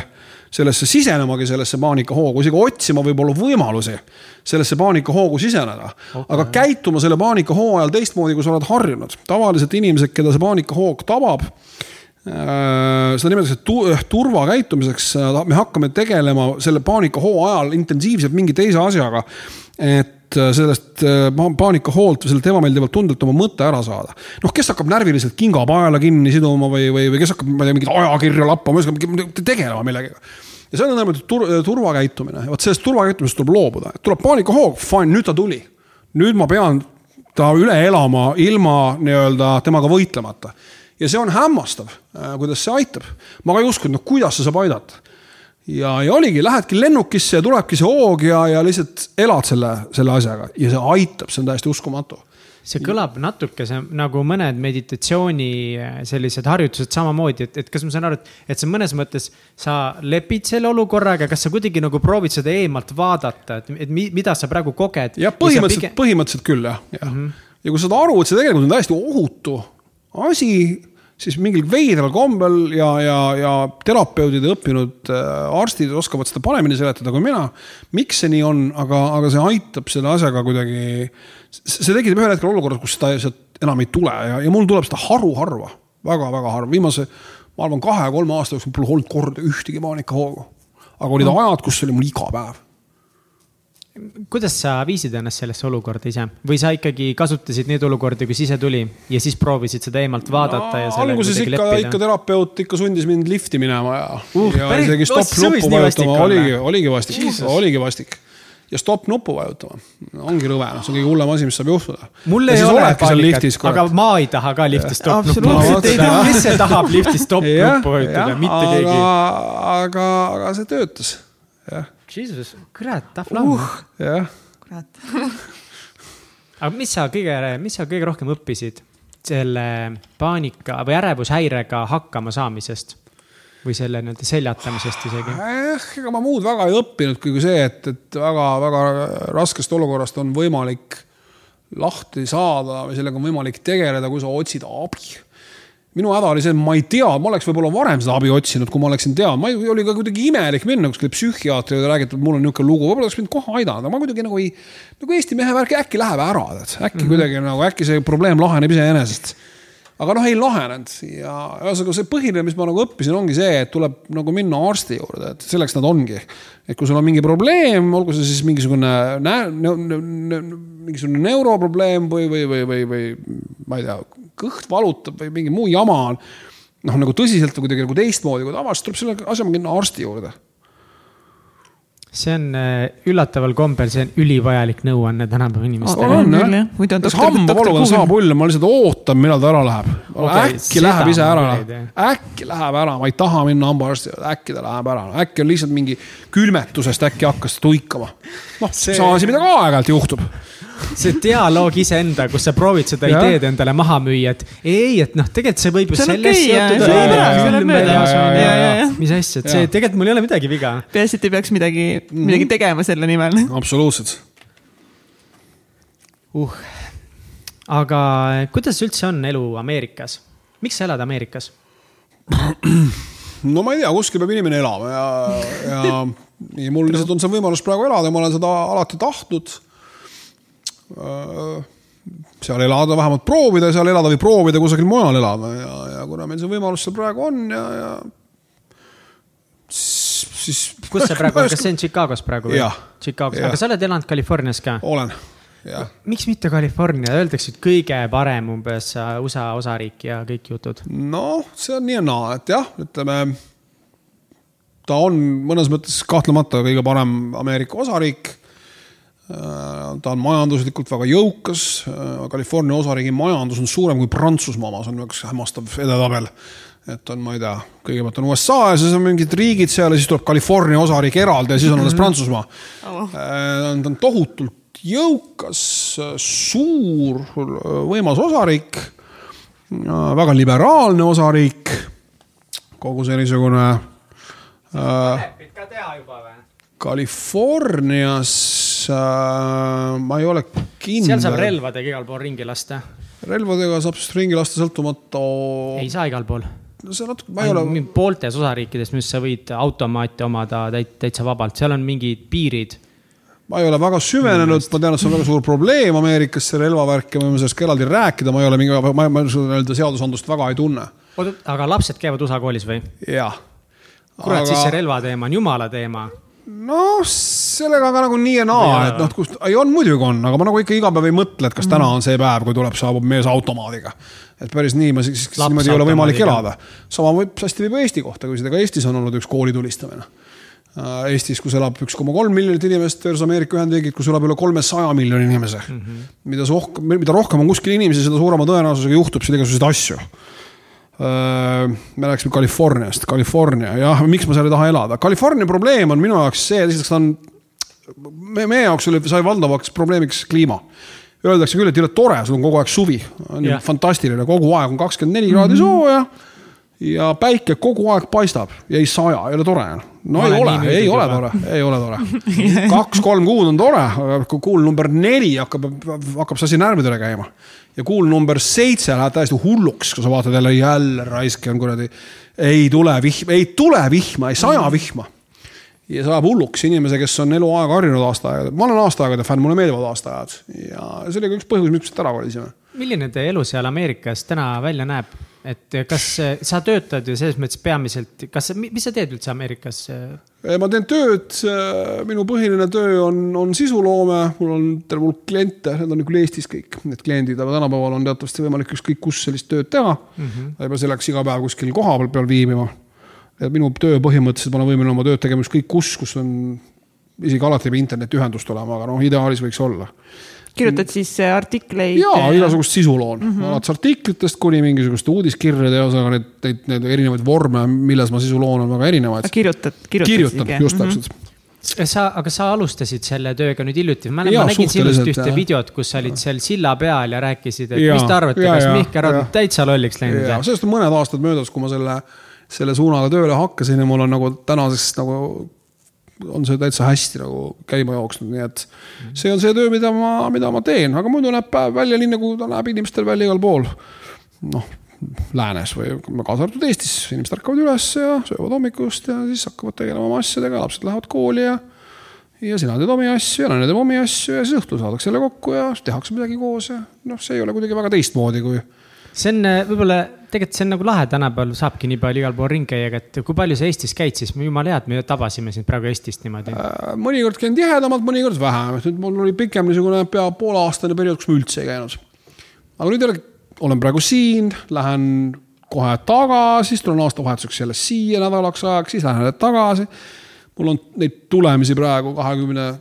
sellesse sisenemagi, sellesse paanikahoogu, isegi otsima võib-olla võimalusi sellesse paanikahoogu siseneda. Okay.. aga käituma selle paanikahoo ajal teistmoodi, kui sa oled harjunud. tavaliselt inimesed, keda see paanikahoog tabab seda nimetatakse turvakäitumiseks, me hakkame tegelema selle paanikahoo ajal intensiivselt mingi teise asjaga. et sellest äh, paanikahoolt või sellelt ebameeldivalt tundelt oma mõte ära saada. noh, kes hakkab närviliselt kinga paela kinni siduma või, või, või kes hakkab, ma ei tea, mingit ajakirja lappama, tegelema millegagi ja see on nõndanimetatud tur turvakäitumine, vot sellest turvakäitumisest tuleb loobuda, tuleb paanikahoog, fine, nüüd ta tuli. nüüd ma pean ta üle elama ilma nii-öelda temaga võitlemata. Ja see on hämmastav, äh, kuidas see aitab. ma ka ei uskunud, no kuidas see saab aidata. ja, ja oligi, lähedki lennukisse ja tulebki see hoog ja, ja lihtsalt elad selle, selle asjaga ja see aitab, see on täiesti uskumatu see kõlab natuke see, nagu mõned meditatsiooni äh, sellised harjutused samamoodi, et, et kas ma saan aru, et, et sa mõnes mõttes, sa lepid selle olukorraga, kas sa kuidagi nagu proovid seda eemalt vaadata, et, et mida sa praegu koged? jah, põhimõtteliselt pigem..., põhimõtteliselt küll jah, jah mm. -hmm. ja kui sa saad aru, et see tegelikult on täiesti ohutu asi, siis mingil veidral kombel ja, ja, ja terapeudid ja õppinud äh, arstid oskavad seda paremini seletada kui mina. miks see nii on, aga, aga see aitab selle asjaga kuidagi see tekitab ühel hetkel olukorra, kus ta sealt enam ei tule ja, ja mul tuleb seda haruharva väga,, väga-väga harva, viimase, ma arvan, kahe-kolme aasta jooksul pole olnud korda ühtegi paanikahoogu. aga olid no. ajad, kus see oli mul iga päev kuidas sa viisid ennast sellesse olukorda ise? Või sa ikkagi kasutasid neid olukordi, kui sise tuli ja siis proovisid seda eemalt vaadata no, ja alguses ikka, ikka terapeut ikka sundis mind lifti minema ja uh,, ja isegi stopp nuppu vajutama, oligi, oligi vastik, oligi vastik. Ja stopp nuppu vajutama. ongi rõve, noh, see on kõige hullem asi, mis saab juhtuda. mul ei ole paanikat, aga ma ei taha ka liftis stopp nuppu vajutada. kes see tahab liftis stopp *laughs* nuppu vajutada, mitte keegi. aga, aga see töötas, jah. Jesus, kurat, tough love uh,. jah. kurat *laughs* aga mis sa kõige, mis sa kõige rohkem õppisid selle paanika või ärevushäirega hakkama saamisest? või selle nii-öelda seljatamisest isegi? eh, ega ma muud väga ei õppinud, kui see, et, et väga-väga raskest olukorrast on võimalik lahti saada või sellega on võimalik tegeleda, kui sa otsid abi. Minu häda oli see, et ma ei tea, ma oleks võib-olla varem seda abi otsinud, kui ma oleksin teadnud, ma ei, oli ka kuidagi imelik minna kuskile psühhiaatri juurde, räägiti, et mul on niisugune lugu, võib-olla oleks pidanud kohe aidata, ma kuidagi nagu ei, nagu Eesti mehe värk äkki läheb ära, tead, äkki mm -hmm. kuidagi nagu äkki see probleem laheneb iseenesest aga noh, ei lahenenud ja ühesõnaga see põhiline, mis ma nagu õppisin, ongi see, et tuleb nagu minna arsti juurde, et selleks nad ongi. et kui sul on mingi probleem, olgu see siis mingisugune nä-, mingisugune neuroprobleem või, või, või, või, või ma ei tea, kõht valutab või mingi muu jama on. noh, nagu tõsiselt või kuidagi nagu teistmoodi kui tavaliselt, tuleb selle asjaga minna arsti juurde see on äh, üllataval kombel, see on ülivajalik nõuanne tänapäeva inimestele. on kas hambavaluga on sama pull, ma lihtsalt ootan, millal ta ära läheb okay,. äkki läheb ise ära, äkki läheb ära, ma ei taha minna hambaarsti juurde, äkki ta läheb ära, äkki on lihtsalt mingi külmetusest äkki hakkas tuikama. noh see..., sama asi, mida ka aeg-ajalt juhtub see dialoog iseenda, kus sa proovid seda ja. ideed endale maha müüa, et ei, et noh, tegelikult see võib ju sellest seotud. mis asja, et see tegelikult mul ei ole midagi viga. peaasi, et ei peaks midagi, midagi tegema selle nimel. absoluutselt. uh, aga kuidas üldse on elu Ameerikas? miks sa elad Ameerikas? no ma ei tea, kuskil peab inimene elama ja, ja nii mul lihtsalt on see võimalus praegu elada, ma olen seda alati tahtnud seal elada, vähemalt proovida seal elada või proovida kusagil mujal elada ja, ja kuna meil see võimalus seal praegu on ja, ja siis. kus see *laughs* praegu kas see on Chicagos praegu või? Chicagos, aga sa oled elanud Californias ka? olen, jah. miks mitte California, öeldakse, et kõige parem umbes äh, USA osariik ja kõik jutud. noh, see on nii ja naa, et jah, ütleme. ta on mõnes mõttes kahtlemata kõige parem Ameerika osariik ta on majanduslikult väga jõukas, California osariigi majandus on suurem kui Prantsusmaa oma, see on üks hämmastav edetabel. et on, ma ei tea, kõigepealt on USA ja siis on mingid riigid seal ja siis tuleb California osariik eraldi ja siis on alles Prantsusmaa oh.. ta on tohutult jõukas, suur, võimas osariik, väga liberaalne osariik, kogu see niisugune äh,. ka teha juba või? Californias äh, ma ei ole kindel. seal saab relvadega igal pool ringi lasta. relvadega saab ringi lasta sõltumata. ei saa igal pool. no see natuke, ma ei ole. pooltes osariikides, mis sa võid automaati omada täitsa vabalt, seal on mingid piirid ma ei ole väga süvenenud, ma tean, et see on väga suur probleem Ameerikas, see relvavärk ja me võime sellest ka eraldi rääkida, ma ei ole mingi, ma, ma nii-öelda seadusandlust väga ei tunne. oota, aga lapsed käivad USA koolis või? jah. kurat aga..., siis see relvateema on jumala teema noh, sellega ka nagu nii ja naa, et noh, kus, ei on muidugi on, aga ma nagu ikka iga päev ei mõtle, et kas täna on see päev, kui tuleb, saabub mees automaadiga. et päris nii, siis niimoodi ei ole võimalik elada. sama võib, hästi võib Eesti kohta küsida, ka Eestis on olnud üks kooli tulistamine. Äh, Eestis, kus elab üks koma kolm miljonit inimest versus Ameerika Ühendriigid, kus elab üle kolmesaja miljoni inimese mm. -hmm. mida rohkem, mida rohkem on kuskil inimesi, seda suurema tõenäosusega juhtub seal igasuguseid asju me rääkisime Californiast, California, jah, miks ma seal ei taha elada, California probleem on minu jaoks see, esiteks ta on, me, meie jaoks oli, sai valdavaks probleemiks kliima. Öeldakse küll, et jõle tore, sul on kogu aeg suvi, on ju fantastiline, kogu aeg on kakskümmend neli kraadi mhm. sooja ja päike kogu aeg paistab ja ei saja, ei ole tore. no ei ole, ei ole tore, ei ole tore. *laughs* kaks-kolm kuud on tore, aga kui kuul number neli hakkab, hakkab see asi närvidele käima ja kuul number seitse läheb täiesti hulluks, kui sa vaatad jälle, jälle raisk on kuradi. ei tule vihma, ei tule vihma, ei saja vihma. ja sajab hulluks inimese, kes on eluaeg harjunud aastaaegade, ma olen aastaaegade fänn, mulle meeldivad aastaajad ja see oli ka üks põhjus, miks me ära kolisime. milline teie elu seal Ameerikas täna välja näeb? Et kas sa töötad ju selles mõttes peamiselt, kas, mis sa teed üldse Ameerikas? ma teen tööd, minu põhiline töö on, on sisuloome, mul on terve hulk kliente, need on küll Eestis kõik, need kliendid, aga tänapäeval on teatavasti võimalik ükskõik kus sellist tööd teha mm. -hmm. ei pea selleks iga päev kuskil kohapeal peal viibima. et minu töö põhimõtteliselt ma olen võimeline oma tööd tegema ükskõik kus, kus on isegi alati ei pea internetiühendust olema, aga noh, ideaalis võiks olla kirjutad siis äh, artikleid? jaa, äh, igasugust sisu loon mm -hmm., alates artiklitest kuni mingisuguste uudiskirjade ja ühesõnaga neid, neid, erinevaid vorme, milles ma sisu loon, on väga erinevaid. kirjutad, kirjutad. kirjutan, just mhm. täpselt mm. -hmm sa, aga sa alustasid selle tööga nüüd hiljuti, ma, ma nägin sinust ühte jah. videot, kus sa olid seal silla peal ja rääkisid, et ja, mis te arvate, kas Mihkel on täitsa lolliks läinud? sellest on mõned aastad möödas, kui ma selle, selle suunaga tööle hakkasin ja mul on nagu tänaseks nagu on see täitsa hästi nagu käima jooksnud, nii et see on see töö, mida ma, mida ma teen, aga muidu näeb päev välja nii, nagu ta näeb inimestel välja igal pool. noh, läänes või kaasa arvatud Eestis, inimesed ärkavad üles ja söövad hommikust ja siis hakkavad tegelema oma asjadega, lapsed lähevad kooli ja ja sina teed omi asju ja naine teeb omi asju ja siis õhtul saadakse jälle kokku ja tehakse midagi koos ja noh, see ei ole kuidagi väga teistmoodi, kui see on äh, võib-olla, tegelikult see on nagu lahe, tänapäeval saabki nii palju igal pool ringi käia, aga et kui palju sa Eestis käid, siis jumala hea, et me tabasime sind praegu Eestist niimoodi. Äh, mõnikord käin tihedamalt, mõnikord vähem, nüüd mul oli pikem niisugune pea pooleaastane periood, kus ma üldse ei käinud. aga nüüd jälle olen praegu siin, lähen kohe tagasi, siis tulen aastavahetuseks jälle siia nädalaks ajaks, siis lähen jälle tagasi. mul on neid tulemisi praegu kahekümne,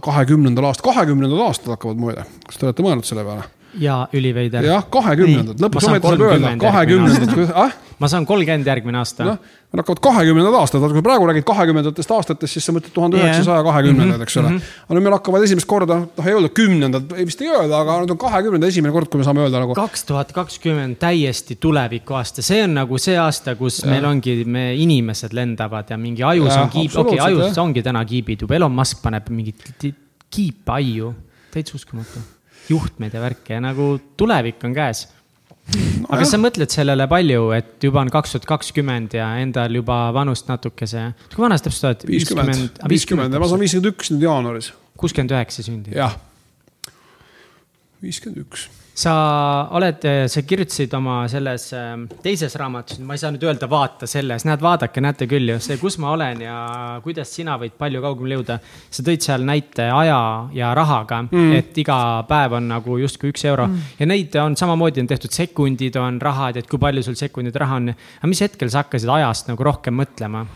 kahekümnendal aastal, kahekümnendad aastad hakkavad muide, kas te olete mõelnud selle peale? Ja üliveider. jah, kahekümnendad, lõpuks ometi saab öelda, kahekümnendad, ah? ma saan kolmkümmend järgmine aasta. noh, need hakkavad kahekümnendad aastad, vaata kui praegu räägid kahekümnendatest aastatest, siis sa mõtled tuhande üheksasaja kahekümnendad, eks ole mm. -hmm. aga nüüd meil hakkavad esimest korda, noh ei öelda kümnendad, vist ei öelda, aga nüüd on kahekümnenda esimene kord, kui me saame öelda nagu. kaks tuhat kakskümmend täiesti tulevikuaasta, see on nagu see aasta, kus ja. meil ongi, me inimesed lendavad ja mingi ajus ja, on kiip, okei okay,, ajus jah. ongi täna kiibid juba, Elon Musk paneb mingit kiipe aiu, täitsa uskumatu juhtmeid ja värke ja nagu tulevik on käes no,. aga kas sa mõtled sellele palju, et juba on kaks tuhat kakskümmend ja endal juba vanust natukese, kui vana sa täpselt oled? viiskümmend, viiskümmend ja ma saan viiskümmend üks nüüd jaanuaris. kuuskümmend üheksa sündinud? jah, viiskümmend üks sa oled, sa kirjutasid oma selles ähm, teises raamatus, ma ei saa nüüd öelda vaata selles, näed, vaadake, näete küll ju, see, kus ma olen ja kuidas sina võid palju kaugemale jõuda. sa tõid seal näite aja ja rahaga mm., et iga päev on nagu justkui üks euro mm. ja neid on samamoodi on tehtud sekundid, on rahad, et kui palju sul sekundid raha on. aga mis hetkel sa hakkasid ajast nagu rohkem mõtlema?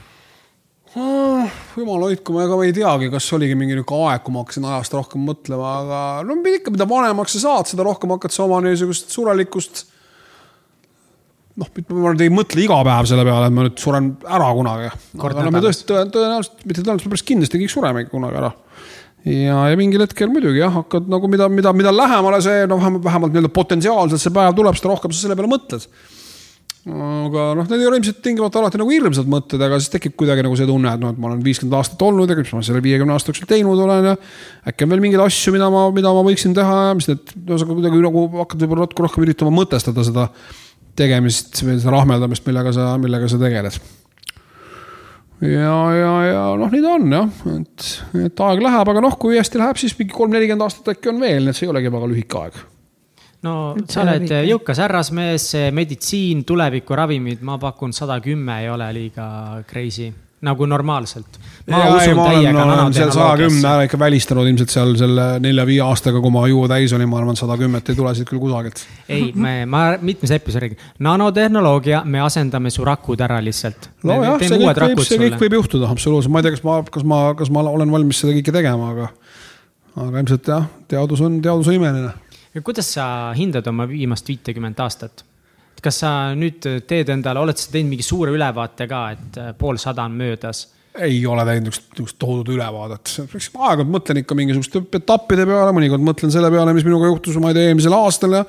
Jumal hoidku, ma ega ma ei teagi, kas oligi mingi niisugune aeg, kui ma hakkasin ajast rohkem mõtlema, aga no ikka, mida vanemaks sa saad, seda rohkem hakkad sa oma niisugust surelikkust. noh, ma ei mõtle iga päev selle peale, et ma nüüd suren ära kunagi. aga no me tõesti tõenäoliselt, mitte tõenäoliselt, me päris kindlasti kõik sureme kunagi ära ja, ja mingil hetkel muidugi jah, hakkad nagu mida, mida, mida lähemale see noh, vähemalt nii-öelda potentsiaalselt see päev tuleb, seda rohkem sa selle peale mõtled aga noh, need ei ole ilmselt tingimata alati nagu hirmsad mõtted, aga siis tekib kuidagi nagu see tunne, et noh, et ma olen viiskümmend aastat olnud ja mis ma selle viiekümne aasta jooksul teinud olen ja. äkki on veel mingeid asju, mida ma, mida ma võiksin teha ja mis need, ühesõnaga kuidagi nagu hakkad võib-olla natuke rohkem üritama mõtestada seda tegemist või seda rahmeldamist, millega sa, millega sa tegeled. ja, ja, ja noh, nii ta on jah, et, et aeg läheb, aga noh, kui hästi läheb, siis mingi kolm-nelikümmend aastat äkki on veel, nii et see ei olegi väga lühike aeg no sa oled jõukas härrasmees, meditsiin, tulevikuravimid, ma pakun sada kümme ei ole liiga crazy nagu normaalselt. ma ja, usun ei, ma täiega nanotehnoloogiasse. saja kümne ikka välistanud ilmselt seal selle nelja-viie aastaga, kui ma juua täis olin, ma arvan, sada kümmet ei tule siit küll kusagilt. ei, me, ma mitmes episoodis räägin, nanotehnoloogia, me asendame su rakud ära lihtsalt. nojah, see kõik võib, see kõik võib juhtuda absoluutselt, ma ei tea, kas ma, kas ma, kas ma olen valmis seda kõike tegema, aga, aga ilmselt jah, teadus on, teadus on imeline kuidas sa hindad oma viimast viitekümmet aastat? kas sa nüüd teed endale, oled sa teinud mingi suure ülevaate ka, et äh, poolsada on möödas? ei ole teinud niisugust, tohutut ülevaadet, aeg-ajalt mõtlen ikka mingisuguste etappide peale, mõnikord mõtlen selle peale, mis minuga juhtus, ma ei tea, eelmisel aastal ja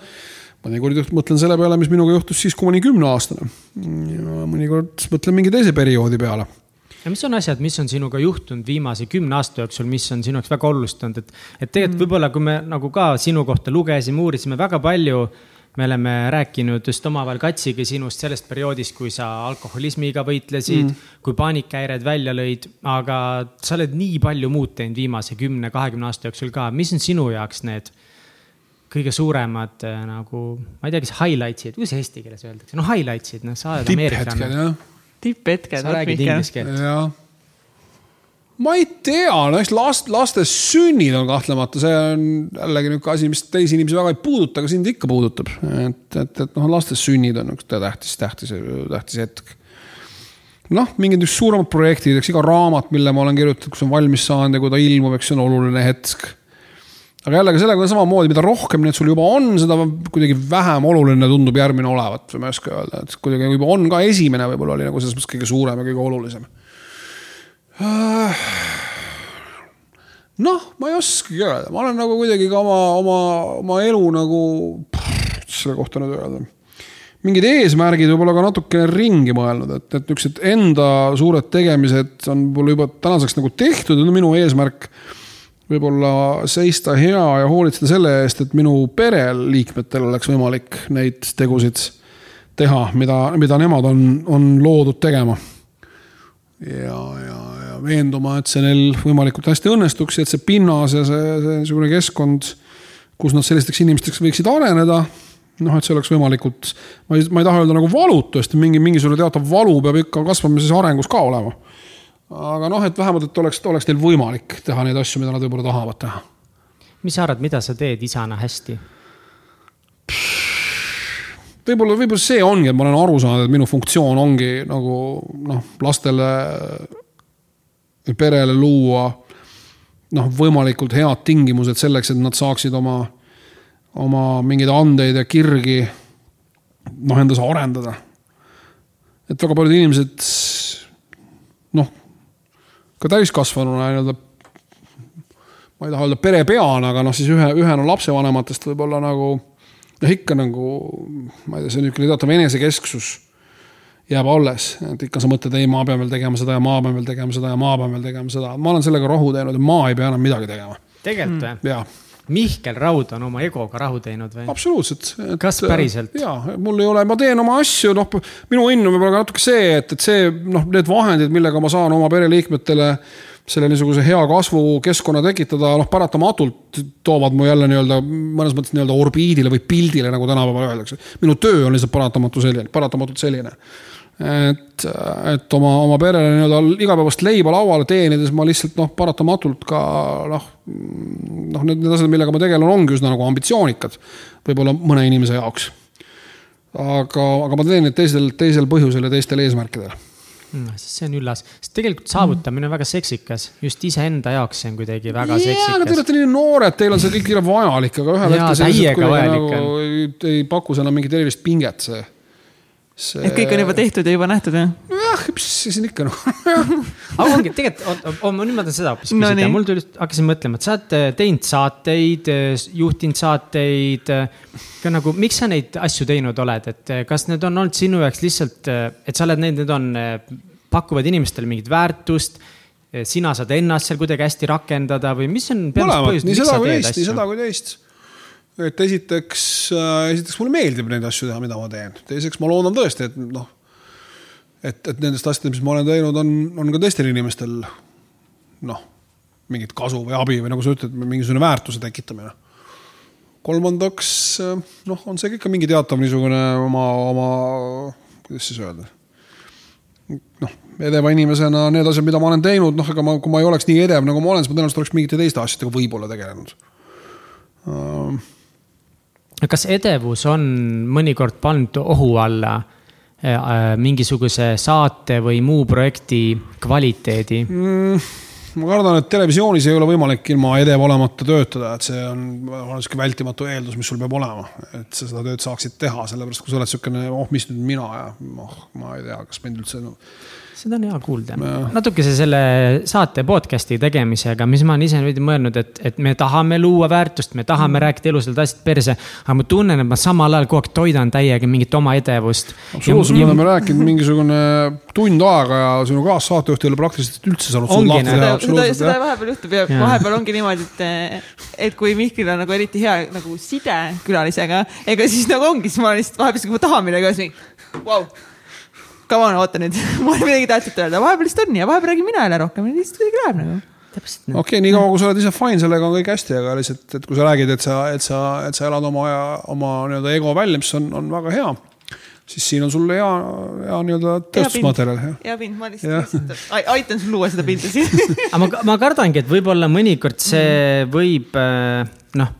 mõnikord mõtlen selle peale, mis minuga juhtus siis, kui ma olin kümneaastane. ja mõnikord mõtlen mingi teise perioodi peale ja mis on asjad, mis on sinuga juhtunud viimase kümne aasta jooksul, mis on sinu jaoks väga olulised olnud, et, et tegelikult mm. võib-olla, kui me nagu ka sinu kohta lugesime, uurisime väga palju me oleme rääkinud just omavahel Katsiga sinust sellest perioodist, kui sa alkoholismiga võitlesid mm., kui paanikahäired välja lõid, aga sa oled nii palju muud teinud viimase kümne, kahekümne aasta jooksul ka, mis on sinu jaoks need kõige suuremad äh, nagu, ma ei tea, kas highlights'id, kuidas eesti keeles öeldakse, no highlights'id, noh, sa oled ameeriklane tipphetked. sa räägid inglise keelt. jah ma ei tea, no eks last, laste sünnid on kahtlemata, see on jällegi niisugune asi, mis teisi inimesi väga ei puuduta, aga sind ikka puudutab. et, et, et noh, laste sünnid on niisugune tähtis, tähtis, tähtis hetk. noh, mingid suuremad projektid, eks iga raamat, mille ma olen kirjutanud, kus on valmis saanud ja kui ta ilmub, eks see on oluline hetk aga jällegi sellega on samamoodi, mida rohkem neid sul juba on, seda kuidagi vähem oluline tundub järgmine olevat või ma ei oska öelda, et kuidagi juba on ka esimene võib-olla oli nagu selles mõttes kõige suurem ja kõige olulisem. noh, ma ei oskagi öelda, ma olen nagu kuidagi ka oma, oma, oma elu nagu, selle kohta nüüd öelda. Mingid eesmärgid võib-olla ka natukene ringi mõelnud, et, et niisugused enda suured tegemised on mul juba tänaseks nagu tehtud ja minu eesmärk võib-olla seista hea ja hoolitseda selle eest, et minu pereliikmetel oleks võimalik neid tegusid teha, mida, mida nemad on, on loodud tegema. ja, ja, ja veenduma, et see neil võimalikult hästi õnnestuks ja et see pinnas ja see, see niisugune keskkond, kus nad sellisteks inimesteks võiksid areneda noh, et see oleks võimalikult, ma ei, ma ei taha öelda nagu valutu, sest mingi, mingisugune teatav valu peab ikka kasvamises arengus ka olema aga noh, et vähemalt, et oleks, oleks neil võimalik teha neid asju, mida nad võib-olla tahavad teha. mis sa arvad, mida sa teed isana hästi? võib-olla, võib-olla see ongi, et ma olen aru saanud, et minu funktsioon ongi nagu noh, lastele, perele luua noh, võimalikult head tingimused selleks, et nad saaksid oma, oma mingeid andeid ja kirgi noh, endas arendada. et väga paljud inimesed ka täiskasvanuna nii-öelda, ma ei taha öelda perepeana, aga noh, siis ühe, ühena lapsevanematest võib-olla nagu noh, ikka nagu ma ei tea, see niisugune teatav enesekesksus jääb alles, et ikka sa mõtled, ei, ma pean veel tegema seda ja ma pean veel tegema seda ja ma pean veel tegema seda, ma olen sellega rahu teinud ma ei pea enam midagi tegema. tegelikult või mm.? jah Mihkel Raud on oma egoga rahu teinud või? absoluutselt. kas päriselt? ja, mul ei ole, ma teen oma asju, noh, minu õnn on võib-olla natuke see, et, et see noh, need vahendid, millega ma saan oma pereliikmetele selle niisuguse hea kasvukeskkonna tekitada, noh, paratamatult toovad mu jälle nii-öelda mõnes mõttes nii-öelda orbiidile või pildile, nagu tänapäeval öeldakse. minu töö on lihtsalt paratamatu selline, paratamatult selline et, et oma, oma perele nii-öelda igapäevast leiba lauale teenides ma lihtsalt noh, paratamatult ka noh, noh, need, need asjad, millega ma tegelen, ongi üsna nagu ambitsioonikad. võib-olla mõne inimese jaoks. aga, aga ma teen neid teisel, teisel põhjusel ja teistel eesmärkidel mm,. see on üllas, sest tegelikult saavutamine on väga seksikas, just iseenda jaoks see on kuidagi väga jaa, aga te seksikas. olete nii noored, teil on see kõik vajalik, aga ühel hetkel nagu ei, ei paku see enam mingit erilist pinget, see, see.... et kõik on juba tehtud ja juba nähtud jah? jah, mis see siin ikka noh *laughs* aga ongi tegelikult, nüüd ma tahan seda hoopis No küsida nii. mul tuli, hakkasin mõtlema, et sa oled äh, teinud saateid, juhtinud saateid. ka nagu, miks sa neid asju teinud oled, et kas need on olnud sinu jaoks lihtsalt, et sa oled neid, need on, pakuvad inimestele mingit väärtust. sina saad ennast seal kuidagi hästi rakendada või mis on põhjused, nii miks seda sa kui teed teist, nii seda asju? kui teist. Et esiteks, esiteks mulle meeldib neid asju teha, mida ma teen, teiseks ma loodan tõesti, et noh. et, et nendest asjadest, mis ma olen teinud, on, on ka teistel inimestel noh, mingit kasu või abi või nagu sa ütled, mingisugune väärtuse tekitamine. kolmandaks noh, on see ka ikka mingi teatav niisugune oma, oma, kuidas siis öelda noh, edeva inimesena need asjad, mida ma olen teinud, noh, ega ma, kui ma ei oleks nii edev, nagu ma olen, siis ma tõenäoliselt oleks mingite teiste asjadega võib-olla tegelenud uh,. Kas edevus on mõnikord pannud ohu alla äh, äh, mingisuguse saate või muu projekti kvaliteedi? mm, ma kardan, et televisioonis ei ole võimalik ilma edev olemata töötada, et see on, on sihuke vältimatu eeldus, mis sul peab olema, et sa seda tööd saaksid teha, sellepärast kui sa oled niisugune, oh, mis nüüd mina ja oh, ma ei tea, kas mind üldse no, seda on hea kuulda Jah.. natukese selle saate podcast'i tegemisega, mis ma olen ise veidi mõelnud, et, et me tahame luua väärtust, me tahame mm. rääkida elusalt asjad perse. aga ma tunnen, et ma samal ajal kogu aeg toidan täiega mingit oma edevust. absoluutselt, me oleme rääkinud mingisugune tund aega ja sinu kaassaatejuht ei ole praktiliselt üldse saanud suud lahti nii. teha, seda, seda, vahepeal juhtub ja, vahepeal ongi niimoodi, et, et kui Mihklil on nagu eriti hea nagu side külalisega, ega siis nagu ongi, siis ma lihtsalt vahepeal, kui ma tahan midagi, siis mingi vau. Come on, oota nüüd, *laughs* mul on midagi tähtsat öelda, vahepeal lihtsalt on ja vahepeal räägin mina jälle rohkem ja lihtsalt kuidagi läheb nagu. täpselt nii. okei okay,, niikaua kui sa oled ise fine sellega on kõik hästi, aga lihtsalt, et kui sa räägid, et sa, et sa, et sa elad oma, oma nii-öelda ego välja, mis on, on väga hea. siis siin on sul hea, hea nii-öelda tööstusmaterjal. ja mind, ma Jah. lihtsalt, lihtsalt *laughs* ai- aitan sul luua seda pilti siin. aga ma, ma kardangi, et võib-olla mõnikord see võib äh, noh,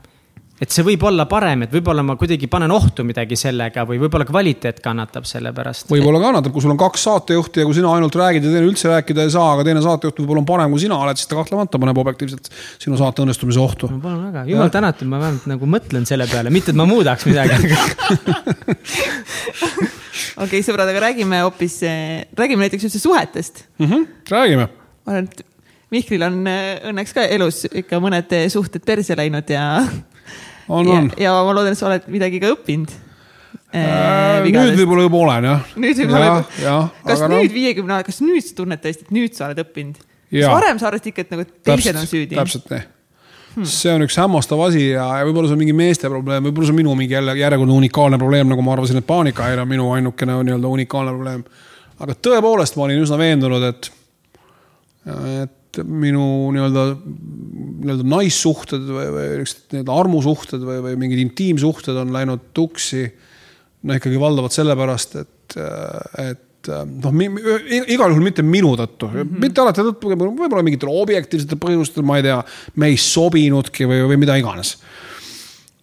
et see võib olla parem, et võib-olla ma kuidagi panen ohtu midagi sellega või võib-olla kvaliteet kannatab selle pärast. võib-olla kannatab, kui sul on kaks saatejuhti ja kui sina ainult räägid ja teine üldse rääkida ei saa, aga teine saatejuht võib-olla on parem kui sina oled, siis ta kahtlemata paneb objektiivselt sinu saate õnnestumise ohtu. ma palun väga, jumal tänatud, ma vähemalt nagu mõtlen selle peale, mitte et ma muudaks midagi, *laughs* okei, sõbrad, aga räägime hoopis, räägime näiteks üldse suhetest. Mm -hmm. räägime. ma arvan, et Mihklil on äh, õnneks ka elus ikka mõned äh, suhted perse läinud ja, *laughs* on, ja on., ja ma loodan, et sa oled midagi ka õppinud. nüüd võib-olla juba olen jah. nüüd võib-olla kas nüüd viiekümne, kas nüüd sa tunned tõesti, et nüüd sa oled õppinud? kas varem sa arvasid ikka, et nagu teised on süüdi? täpselt nii hmm.. see on üks hämmastav asi ja, ja võib-olla see on mingi meeste probleem, võib-olla see on minu mingi jälle järjekordne unikaalne probleem, nagu ma arvasin, et paanikahäire on minu ainukene nii-öelda unikaalne probleem. aga tõepoolest, ma olin üsna veendunud, et, et minu nii-öelda, nii-öelda naissuhted või, või niisugused nii-öelda armusuhted või, või mingid intiimsuhted on läinud tuksi. no ikkagi valdavalt sellepärast, et, et noh, igal juhul mitte minu tõttu mm, -hmm. mitte alati tõttu, võib-olla mingitel objektiivsetel põhjustel, ma ei tea, me ei sobinudki või, või mida iganes.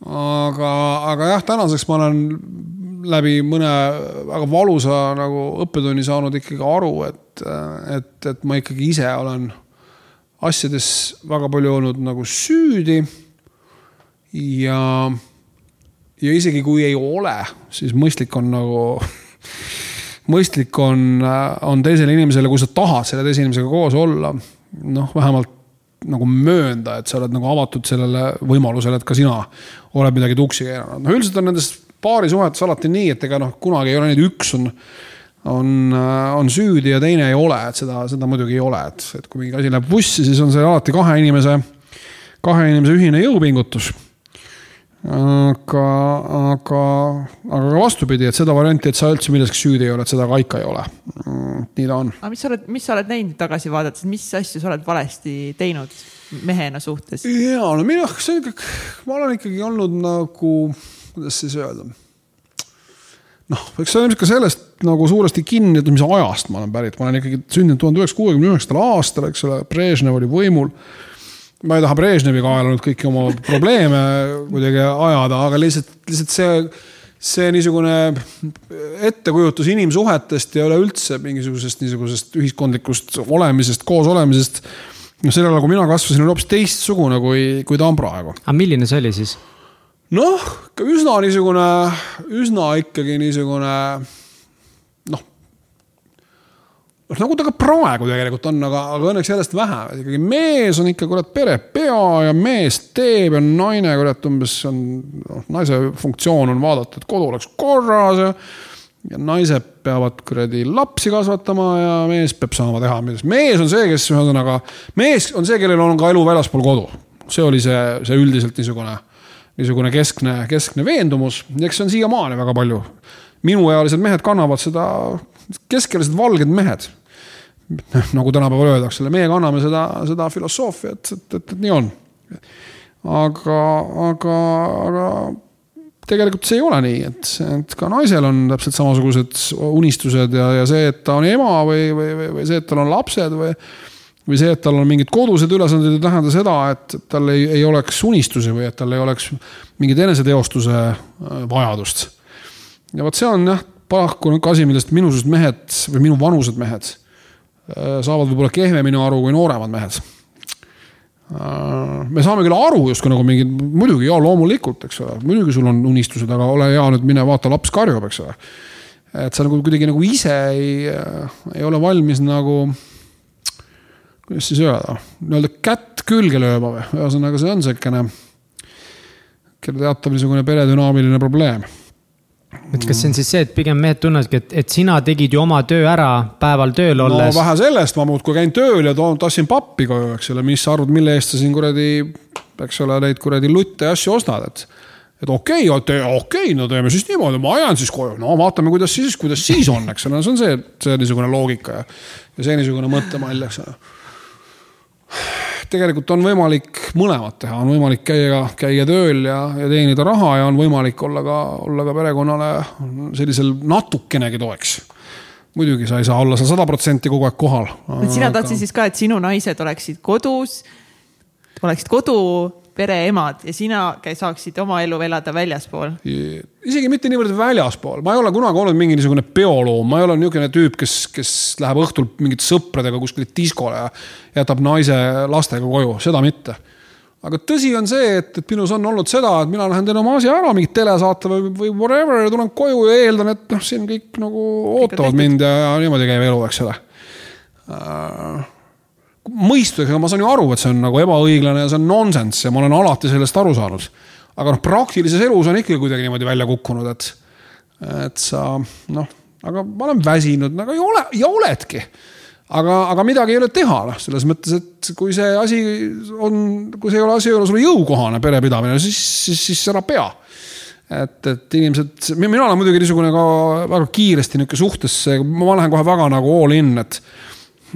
aga, aga jah, tänaseks ma olen läbi mõne väga valusa nagu õppetunni saanud ikkagi aru, et, et, et ma ikkagi ise olen asjades väga palju olnud nagu süüdi. ja, ja isegi kui ei ole, siis mõistlik on nagu, *laughs* mõistlik on, on teisele inimesele, kui sa tahad selle teise inimesega koos olla, noh, vähemalt nagu möönda, et sa oled nagu avatud sellele võimalusele, et ka sina oled midagi tuksi keeranud. no üldiselt on nendes paarisuhetes alati nii, et ega noh, kunagi ei ole et üks on, on, on süüdi ja teine ei ole, et seda, seda muidugi ei ole, et, et kui mingi asi läheb vussi, siis on see alati kahe inimese, kahe inimese ühine jõupingutus aga, aga, aga ka vastupidi, et seda varianti, et sa üldse milleski süüdi ei ole, et seda ka ikka ei ole. nii ta on. aga mis sa oled, mis sa oled näinud tagasi vaadates, mis asju sa oled valesti teinud mehena suhtes? ja no mina, see on ikkagi, ma olen ikkagi olnud nagu, kuidas siis öelda. noh, eks see on ilmselt ka sellest nagu suuresti kinni, et mis ajast ma olen pärit, ma olen ikkagi sündinud tuhande üheksasaja kuuekümne üheksandal aastal, eks ole, Brežnev oli võimul ma ei taha Brežnevi kaela nüüd kõiki oma *laughs* probleeme kuidagi ajada, aga lihtsalt, lihtsalt see see niisugune ettekujutus inimsuhetest ja üleüldse mingisugusest niisugusest ühiskondlikust olemisest, koos olemisest. noh, sellel ajal, kui mina kasvasin, oli hoopis teistsugune, kui, kui ta on praegu. aga milline see oli siis? noh, üsna niisugune, üsna ikkagi niisugune noh nagu ta ka praegu tegelikult on, aga, aga õnneks järjest vähem, et ikkagi mees on ikka kurat pere pea ja mees teeb ja naine kurat umbes on, noh naise funktsioon on vaadata, et kodu oleks korras ja ja naised peavad kuradi lapsi kasvatama ja mees peab saama teha mees on see, kes ühesõnaga, mees on see, kellel on ka elu väljaspool kodu. see oli see, see üldiselt niisugune niisugune keskne, keskne veendumus, eks see on siiamaani väga palju. minuealised mehed kannavad seda, keskealised valged mehed. *laughs* nagu tänapäeval öeldakse, meie kanname seda, seda filosoofiat, et, et, et, nii on. aga, aga, aga tegelikult see ei ole nii, et, et ka naisel on täpselt samasugused unistused ja, ja see, et ta on ema või, või, või, või see, et tal on lapsed või või see, et tal on mingid kodused ülesanded, ei tähenda seda, et tal ei, ei oleks unistusi või et tal ei oleks mingit eneseteostuse äh, vajadust. ja vot see on jah, paraku niisugune asi, millest minusugused mehed või minu vanused mehed saavad võib-olla kehvemini aru kui nooremad mehed. Äh, me saame küll aru justkui nagu mingid, muidugi ja loomulikult, eks ole, muidugi sul on unistused, aga ole hea, nüüd mine vaata, laps karjub, eks ole. et sa nagu kuidagi nagu ise ei, ei ole valmis nagu kuidas siis öelda, nii-öelda kätt külge lööma või, ühesõnaga see on siukene, teatav niisugune peredünaamiline probleem et kas see on siis see, et pigem mehed tunnevadki, et, et sina tegid ju oma töö ära päeval tööl olles? no vähe sellest, ma muudkui käin tööl ja toon, tassin pappi koju, eks ole, mis sa arvad, mille eest sa siin kuradi, eks ole, neid kuradi lutte ja asju ostad, et. et okei okay,, okei okay,, no teeme siis niimoodi, ma ajan siis koju, no vaatame, kuidas siis, kuidas siis on, eks ole, see on see, see niisugune loogika ja. ja see niisugune mõttemall, eks ole tegelikult on võimalik mõlemat teha, on võimalik käia, käia tööl ja, ja teenida raha ja on võimalik olla ka, olla ka perekonnale sellisel natukenegi toeks muidugi sa ei saa olla seal sada protsenti kogu aeg kohal. sina tahtsid siis ka, et sinu naised oleksid kodus, oleksid kodu pereemad ja sina saaksid oma elu elada väljaspool? isegi mitte niivõrd väljaspool, ma ei ole kunagi olnud mingi niisugune peoloom, ma ei ole niisugune tüüp, kes, kes läheb õhtul mingite sõpradega kuskile diskole ja jätab naise lastega koju, seda mitte. Aga tõsi on see, et, et minus on olnud seda, et mina lähen teen oma asja ära, mingit telesaate või, või whatever ja tulen koju ja eeldan, et noh, siin kõik nagu ootavad mind ja, ja niimoodi käib elu, eks ole. Uh, mõistusega ma saan ju aru, et see on nagu ebaõiglane ja see on nonsense ja ma olen alati sellest aru saanud. aga noh, praktilises elus on ikkagi kuidagi niimoodi välja kukkunud, et, et sa noh, aga ma olen väsinud, aga ei ole ja oledki. aga, aga midagi ei ole teha, noh, selles mõttes, et kui see asi on, kui see ei ole asi, ei ole sulle jõukohane perepidamine, siis, siis, siis ära pea et, et inimesed, mina olen muidugi niisugune ka väga kiiresti niisugune suhtesse, ma lähen kohe väga nagu all in, et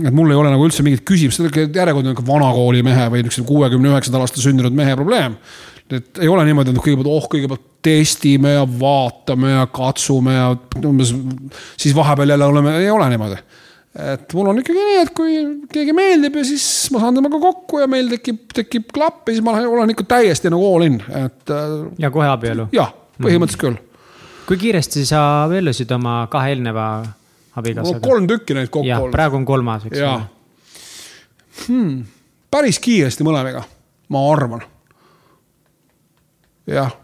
et mul ei ole nagu üldse mingit küsimust, see on järjekordne niisugune vanakooli mehe või niisuguse kuuekümne üheksandal aastal sündinud mehe probleem. et ei ole niimoodi, et kõigepealt, oh, kõigepealt testime ja vaatame ja katsume ja umbes siis vahepeal jälle oleme, ei ole niimoodi. et mul on ikkagi nii, et kui keegi meeldib ja siis ma saan temaga kokku ja meil tekib, tekib klapp ja siis ma olen ikka täiesti nagu all in, et. Äh, ja kohe abielu? jah, põhimõtteliselt küll. kui kiiresti sa abiellusid oma kahe eelneva abikaasaga? kolm tükki neid kokku olnud. praegu on kolmas, eks ole hmm,. päris kiiresti mõlemaga, ma arvan. jah.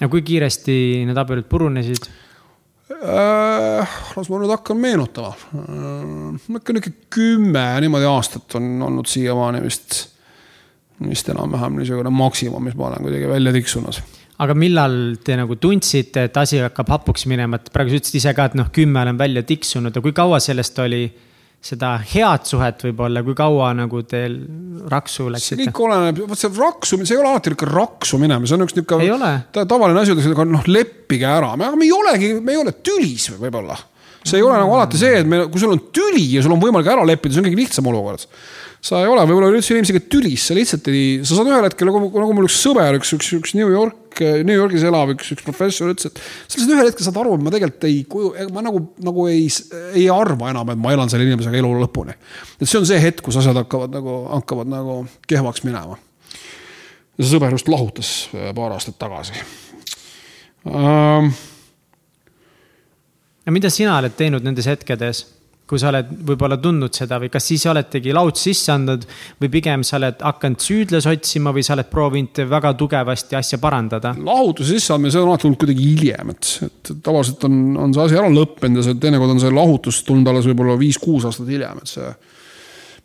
ja kui kiiresti need abielud purunesid äh,? las ma nüüd hakkan meenutama äh,. ikka nihuke kümme niimoodi aastat on olnud siiamaani vist, vist enam-vähem niisugune maksimum, mis ma olen kuidagi välja tiksunud aga millal te nagu tundsite, et asi hakkab hapuks minema, et praegu sa ütlesid ise ka, et noh, kümme olen välja tiksunud. Ja kui kaua sellest oli seda head suhet võib-olla, kui kaua nagu teil raksu läksite? see kõik oleneb, vot see raksu, see ei ole alati niisugune raksu minemine, see on üks niisugune tavaline asi, öeldakse, noh leppige ära, aga me ei olegi, me ei ole tülis võib-olla. see ei ole nagu alati see, et me, kui sul on tüli ja sul on võimalik ära leppida, see on kõige lihtsam olukord sa ei ole võib-olla üldse inimesega tülis, sa lihtsalt ei, sa saad ühel hetkel nagu, nagu mul üks sõber, üks, üks, üks New York, New Yorgis elav üks, üks professor ütles, et. sa lihtsalt ühel hetkel saad aru, et ma tegelikult ei kuju, ma nagu, nagu ei, ei arva enam, et ma elan selle inimesega elu lõpuni. et see on see hetk, kus asjad hakkavad nagu, hakkavad nagu kehvaks minema. see sõber just lahutas äh, paar aastat tagasi um, ja mida sina oled teinud nendes hetkedes, kui sa oled võib-olla tundnud seda või kas siis oletegi laud sisse andnud või pigem sa oled hakanud süüdlasi otsima või sa oled proovinud väga tugevasti asja parandada? lahutuse sisseandmine, see on alati tulnud kuidagi hiljem, et, et tavaliselt on, on see asi ära lõppenud ja see teinekord on see lahutus tulnud alles võib-olla viis-kuus aastat hiljem, et see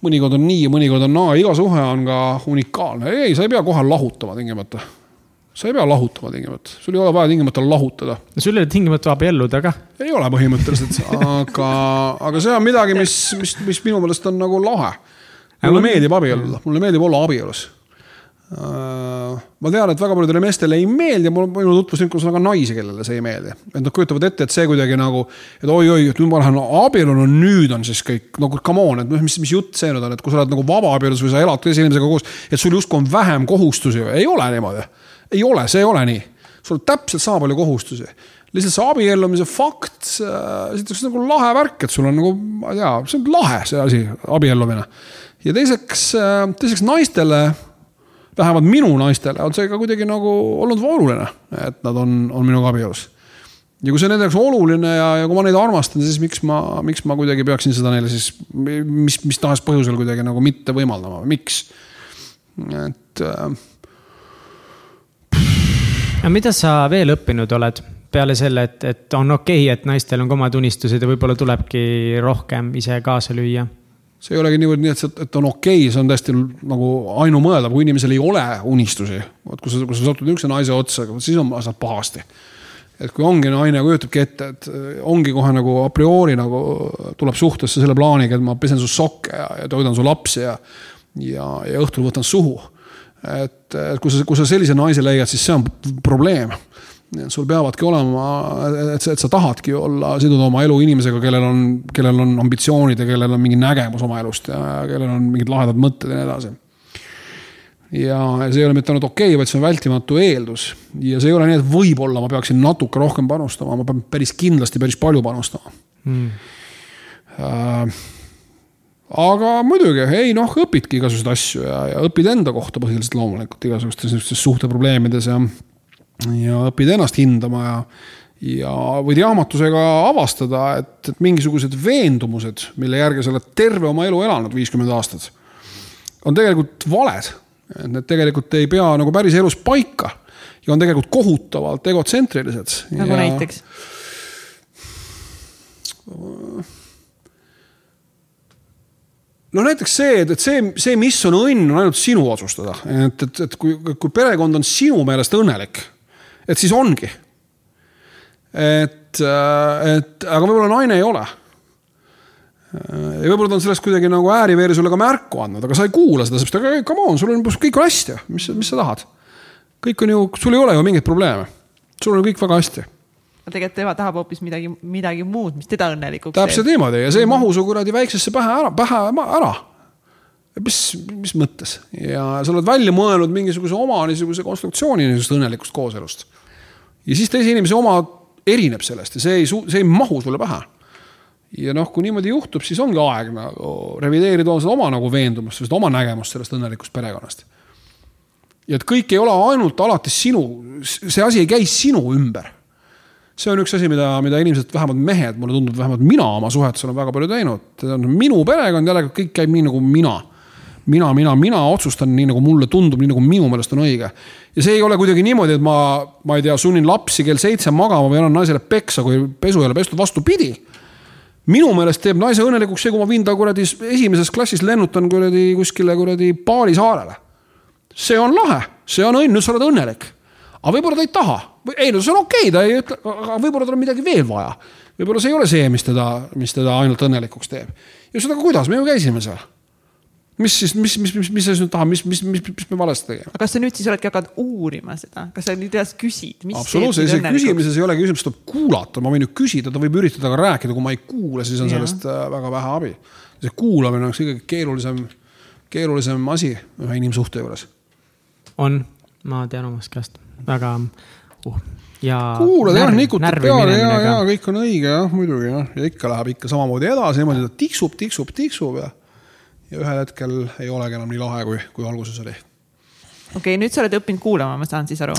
mõnikord on nii ja mõnikord on naa, iga suhe on ka unikaalne, ei, sa ei pea kohe lahutama tingimata sa ei pea lahutama tingimata, sul ei ole vaja tingimata lahutada. no sul ei ole tingimata abielluda ka. ei ole põhimõtteliselt, aga, aga see on midagi, mis, mis, mis minu meelest on nagu lahe. mulle meeldib abielluda, mulle meeldib olla abielus Äh, ma tean, et väga paljudele meestele ei meeldi, mul, minu tutvusringkonnas on ka naisi, kellele see ei meeldi. et nad kujutavad ette, et see kuidagi nagu, et oi-oi, et nüüd ma lähen abielu, no nüüd on siis kõik nagu come on, et mis, mis jutt see nüüd on, et kui sa oled nagu vabaabielus või sa elad teise inimesega koos, et sul justkui on vähem kohustusi, ei ole niimoodi. Ei ole, see ei ole nii. sul on täpselt sama palju kohustusi lihtsalt see abiellumise fakt, esiteks nagu lahe värk, et sul on nagu, ma ei tea, see on lahe, see asi, abiellumine. ja teiseks, teiseks naistele vähemalt minu naistele on see ka kuidagi nagu olnud oluline, et nad on, on minuga abielus. ja kui see nende jaoks oluline ja, ja kui ma neid armastan, siis miks ma, miks ma kuidagi peaksin seda neile siis mis, mis tahes põhjusel kuidagi nagu mitte võimaldama, miks? et äh.... aga mida sa veel õppinud oled? peale selle, et, et on okei okay,, et naistel on ka omad unistused ja võib-olla tulebki rohkem ise kaasa lüüa see ei olegi niivõrd nii, et see, et on okei okay,, see on täiesti nagu ainumõeldav, kui inimesel ei ole unistusi. vot kui sa, kui sa satud niisuguse naise otsa, siis on asjad pahasti. et kui ongi naine, kujutabki ette, et ongi kohe nagu a priori nagu tuleb suhtesse selle plaaniga, et ma pesen su sokke ja, ja toidan su lapsi ja, ja, ja õhtul võtan suhu. Et, et kui sa, kui sa sellise naise leiad, siis see on probleem sul peavadki olema, et sa, et sa tahadki olla, siduda oma elu inimesega, kellel on, kellel on ambitsioonid ja kellel on mingi nägemus oma elust ja kellel on mingid lahedad mõtted ja nii edasi. ja see ei ole mitte ainult okei okay,, vaid see on vältimatu eeldus. ja see ei ole nii, et võib-olla ma peaksin natuke rohkem panustama, ma pean päris kindlasti päris palju panustama mm.. Aga muidugi, ei noh, õpidki igasuguseid asju ja, ja õpid enda kohta põhiliselt loomulikult igasugustes niisugustes suhteprobleemides ja ja õpid ennast hindama ja, ja võid jaamatusega avastada, et, et mingisugused veendumused, mille järgi sa oled terve oma elu elanud, viiskümmend aastat, on tegelikult valed. et need tegelikult ei pea nagu päris elus paika ja on tegelikult kohutavalt egotsentrilised. nagu ja... näiteks? No näiteks see, et, et see, see, mis on õnn, on ainult sinu otsustada, et, et, et kui, kui perekond on sinu meelest õnnelik et siis ongi. et, äh, et aga võib-olla naine ei ole. ja võib-olla ta on sellest kuidagi nagu ääriveeri sulle ka märku andnud, aga sa ei kuula seda, sest aga come on, sul on, kõik on hästi, mis, mis sa tahad. kõik on ju, sul ei ole ju mingeid probleeme. sul on kõik väga hästi aga tegelikult tema tahab hoopis midagi, midagi muud, mis teda õnnelikuks teeb. täpselt niimoodi ja see ei mahu su kuradi väiksesse pähe ära, pähe ära mis, mis mõttes ja sa oled välja mõelnud mingisuguse oma niisuguse konstruktsiooni niisugusest õnnelikust kooselust. ja siis teise inimese oma erineb sellest ja see ei, see ei mahu sulle pähe. ja noh, kui niimoodi juhtub, siis ongi aeg nagu revideerida seda oma nagu veendumust, seda oma nägemust sellest õnnelikust perekonnast. ja et kõik ei ole ainult alati sinu, see asi ei käi sinu ümber see on üks asi, mida, mida inimesed, vähemalt mehed, mulle tundub, vähemalt mina oma suhetes olen väga palju teinud. minu perekond jällegi, kõik käib nii nagu mina mina, mina, mina otsustan nii, nagu mulle tundub, nii nagu minu meelest on õige. ja see ei ole kuidagi niimoodi, et ma, ma ei tea, sunnin lapsi kell seitse magama või annan naisele peksa, kui pesu ei ole pestud, vastupidi. minu meelest teeb naise õnnelikuks see, kui ma viin ta kuradi esimeses klassis lennutan kuradi kuskile kuradi Paali saarele. see on lahe, see on õnn, nüüd sa oled õnnelik. aga võib-olla ta ei taha, ei no see on okei okay,, ta ei ütle, aga võib-olla tal on midagi veel vaja. võib-olla see ei ole see, mis teda, mis teda ainult õnnelikuks teeb. ja seda, kuidas, me ju käisime seal mis siis, mis, mis, mis, mis sa siis nüüd tahad, mis, mis, mis, mis me valesti tegime? aga kas sa nüüd siis oledki hakanud uurima seda, kas sa nüüd edasi küsid? absoluutselt, isegi küsimises ei ole küsimus, tuleb kuulata, ma võin ju küsida, ta võib üritada ka rääkida, kui ma ei kuule, siis on ja. sellest äh, väga vähe abi. see kuulamine on kõige keerulisem, keerulisem asi ühe inimsuhte juures. on, ma tean omast käest, väga uh ja. kuulad jah, nikutad peale ja, ja kõik on õige jah, muidugi jah, ja ikka läheb ikka samamoodi edasi, niimoodi ta tiksub, tiksub, tiksub ja ja ühel hetkel ei olegi enam nii lahe, kui, kui alguses oli. okei okay,, nüüd sa oled õppinud kuulama, ma saan siis aru?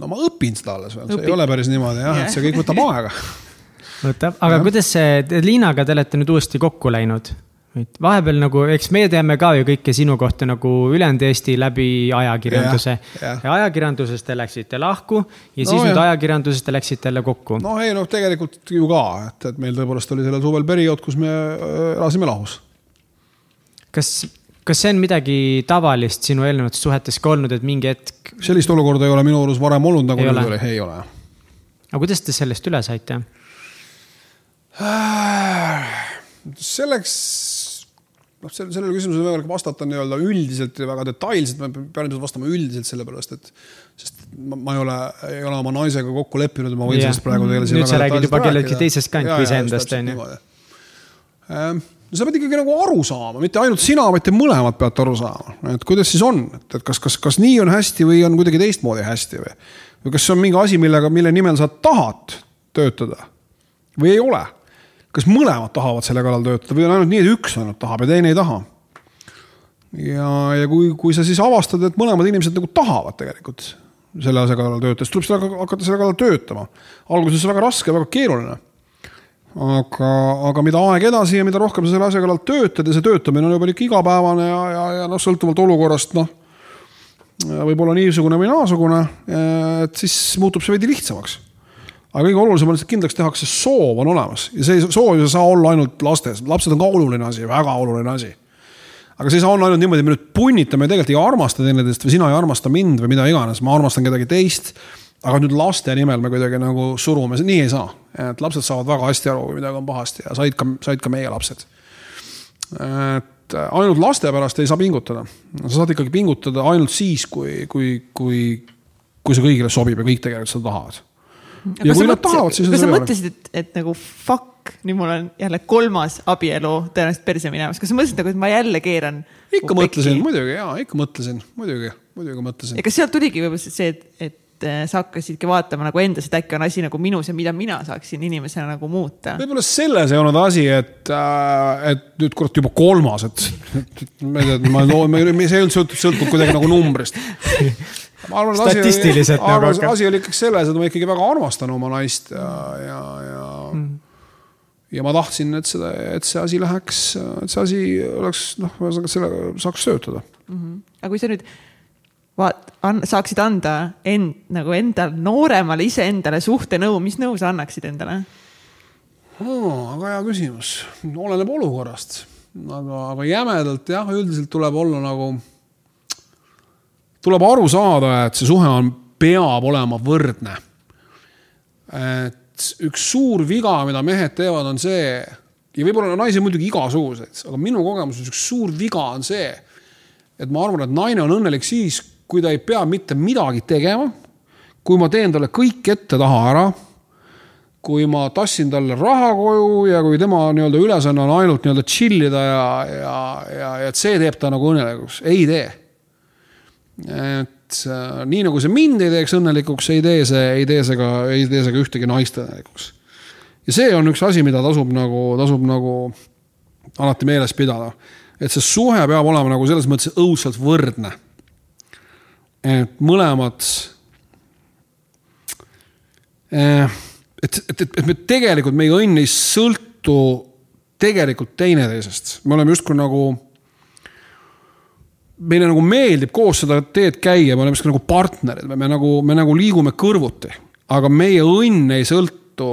no ma õpin seda alles veel, see ei ole päris niimoodi jah, et see kõik võtab aega võtab, aga ja. kuidas see, Liinaga te olete nüüd uuesti kokku läinud? Et vahepeal nagu, eks meie teame ka ju kõike sinu kohta nagu ülejäänud Eesti läbi ajakirjanduse. Ja, ja ajakirjandusest te läksite lahku ja no, siis ja. nüüd ajakirjandusest te läksite jälle kokku. no ei noh, tegelikult ju ka, et, et meil tõepoolest oli sellel suvel periood, kus me äh, elasime lahus. kas, kas see on midagi tavalist sinu eelnevates suhetes ka olnud, et mingi hetk? sellist olukorda ei ole minu arust varem olnud, nagu nüüd oli, ei ole. aga kuidas te sellest üle saite? selleks noh, sellele küsimusele võimalik vastata nii-öelda üldiselt ja väga detailselt, ma pean ilmselt vastama üldiselt sellepärast, et sest ma, ma ei ole, ei ole oma naisega kokku leppinud, ma võin ja. sellest praegu teile nüüd sa räägid juba kelleltki teisest kant kui iseendast, on ju. Ehm, sa pead ikkagi nagu aru saama, mitte ainult sina, vaid te mõlemad peate aru saama, et kuidas siis on, et, et kas, kas, kas nii on hästi või on kuidagi teistmoodi hästi või. või kas see on mingi asi, millega, mille nimel sa tahad töötada või ei ole kas mõlemad tahavad selle kallal töötada või on ainult nii, et üks ainult tahab ja teine ei taha. ja, ja kui, kui sa siis avastad, et mõlemad inimesed nagu tahavad tegelikult selle asja kallal töötada, siis tuleb selle, hakata selle kallal töötama. alguses väga raske, väga keeruline. aga, aga mida aeg edasi ja mida rohkem sa selle asja kallal töötad ja see töötamine on juba ikka igapäevane ja, ja, ja noh, sõltuvalt olukorrast, noh. võib-olla niisugune või naasugune, et siis muutub see veidi lihtsamaks aga kõige olulisem on lihtsalt kindlaks tehakse, soov on olemas ja see soov ei saa olla ainult lastes, lapsed on ka oluline asi, väga oluline asi. aga see ei saa olla ainult niimoodi, me nüüd punnitame ja tegelikult ei armasta teineteist või sina ei armasta mind või mida iganes, ma armastan kedagi teist. aga nüüd laste nimel me kuidagi nagu surume, nii ei saa, et lapsed saavad väga hästi aru, kui midagi on pahasti ja said ka, said ka meie lapsed. et ainult laste pärast ei saa pingutada, sa saad ikkagi pingutada ainult siis, kui, kui, kui, kui see kõigile sobib ja kõik tegelikult seda tahavad ja kui nad tahavad, siis. kas sa mõtlesid, et, et nagu fuck, nüüd mul on jälle kolmas abielu tõenäoliselt perse minemas, kas sa mõtlesid nagu, et ma jälle keeran? ikka mõtlesin, muidugi ja ikka mõtlesin, muidugi, muidugi mõtlesin. ja kas sealt tuligi võib-olla see, et, et äh, sa hakkasidki vaatama nagu endas, et äkki on asi nagu minus ja mida mina saaksin inimesena nagu muuta? võib-olla selles ei olnud asi, et äh,, et nüüd kurat juba kolmas, et, et, ma ei tea, ma loon, see ei olnud sõltub, sõltub kuidagi nagu numbrist statistiliselt nagu. asi, asi oli ikkagi selles, et ma ikkagi väga armastan oma naist ja, ja, ja mm. ja ma tahtsin, et seda, et see asi läheks, et see asi oleks noh, ühesõnaga selle saaks töötada mm. -hmm. aga kui sa nüüd vaat-, saaksid anda end nagu endal nooremale iseendale suhtenõu, mis nõu sa annaksid endale oh,? väga hea küsimus, oleneb olukorrast, aga, aga jämedalt jah, üldiselt tuleb olla nagu tuleb aru saada, et see suhe on, peab olema võrdne. et üks suur viga, mida mehed teevad, on see ja võib-olla naisi muidugi igasuguseid, aga minu kogemuses üks suur viga on see, et ma arvan, et naine on õnnelik siis, kui ta ei pea mitte midagi tegema. kui ma teen talle kõik ette-taha ära. kui ma tassin talle raha koju ja kui tema nii-öelda ülesanne on ainult nii-öelda chill ida ja, ja, ja, ja et see teeb ta nagu õnnelikuks, ei tee et äh, nii nagu see mind ei teeks õnnelikuks, ei tee see, ei tee see ka, ei tee see ka ühtegi naist õnnelikuks. ja see on üks asi, mida tasub nagu, tasub nagu alati meeles pidada. et see suhe peab olema nagu selles mõttes õudselt võrdne. et mõlemad eh,. et, et, et, me tegelikult, meie õnn ei sõltu tegelikult teineteisest, me oleme justkui nagu meile nagu meeldib koos seda teed käia, me oleme siuksed nagu partnerid, me nagu, me nagu liigume kõrvuti. aga meie õnn ei sõltu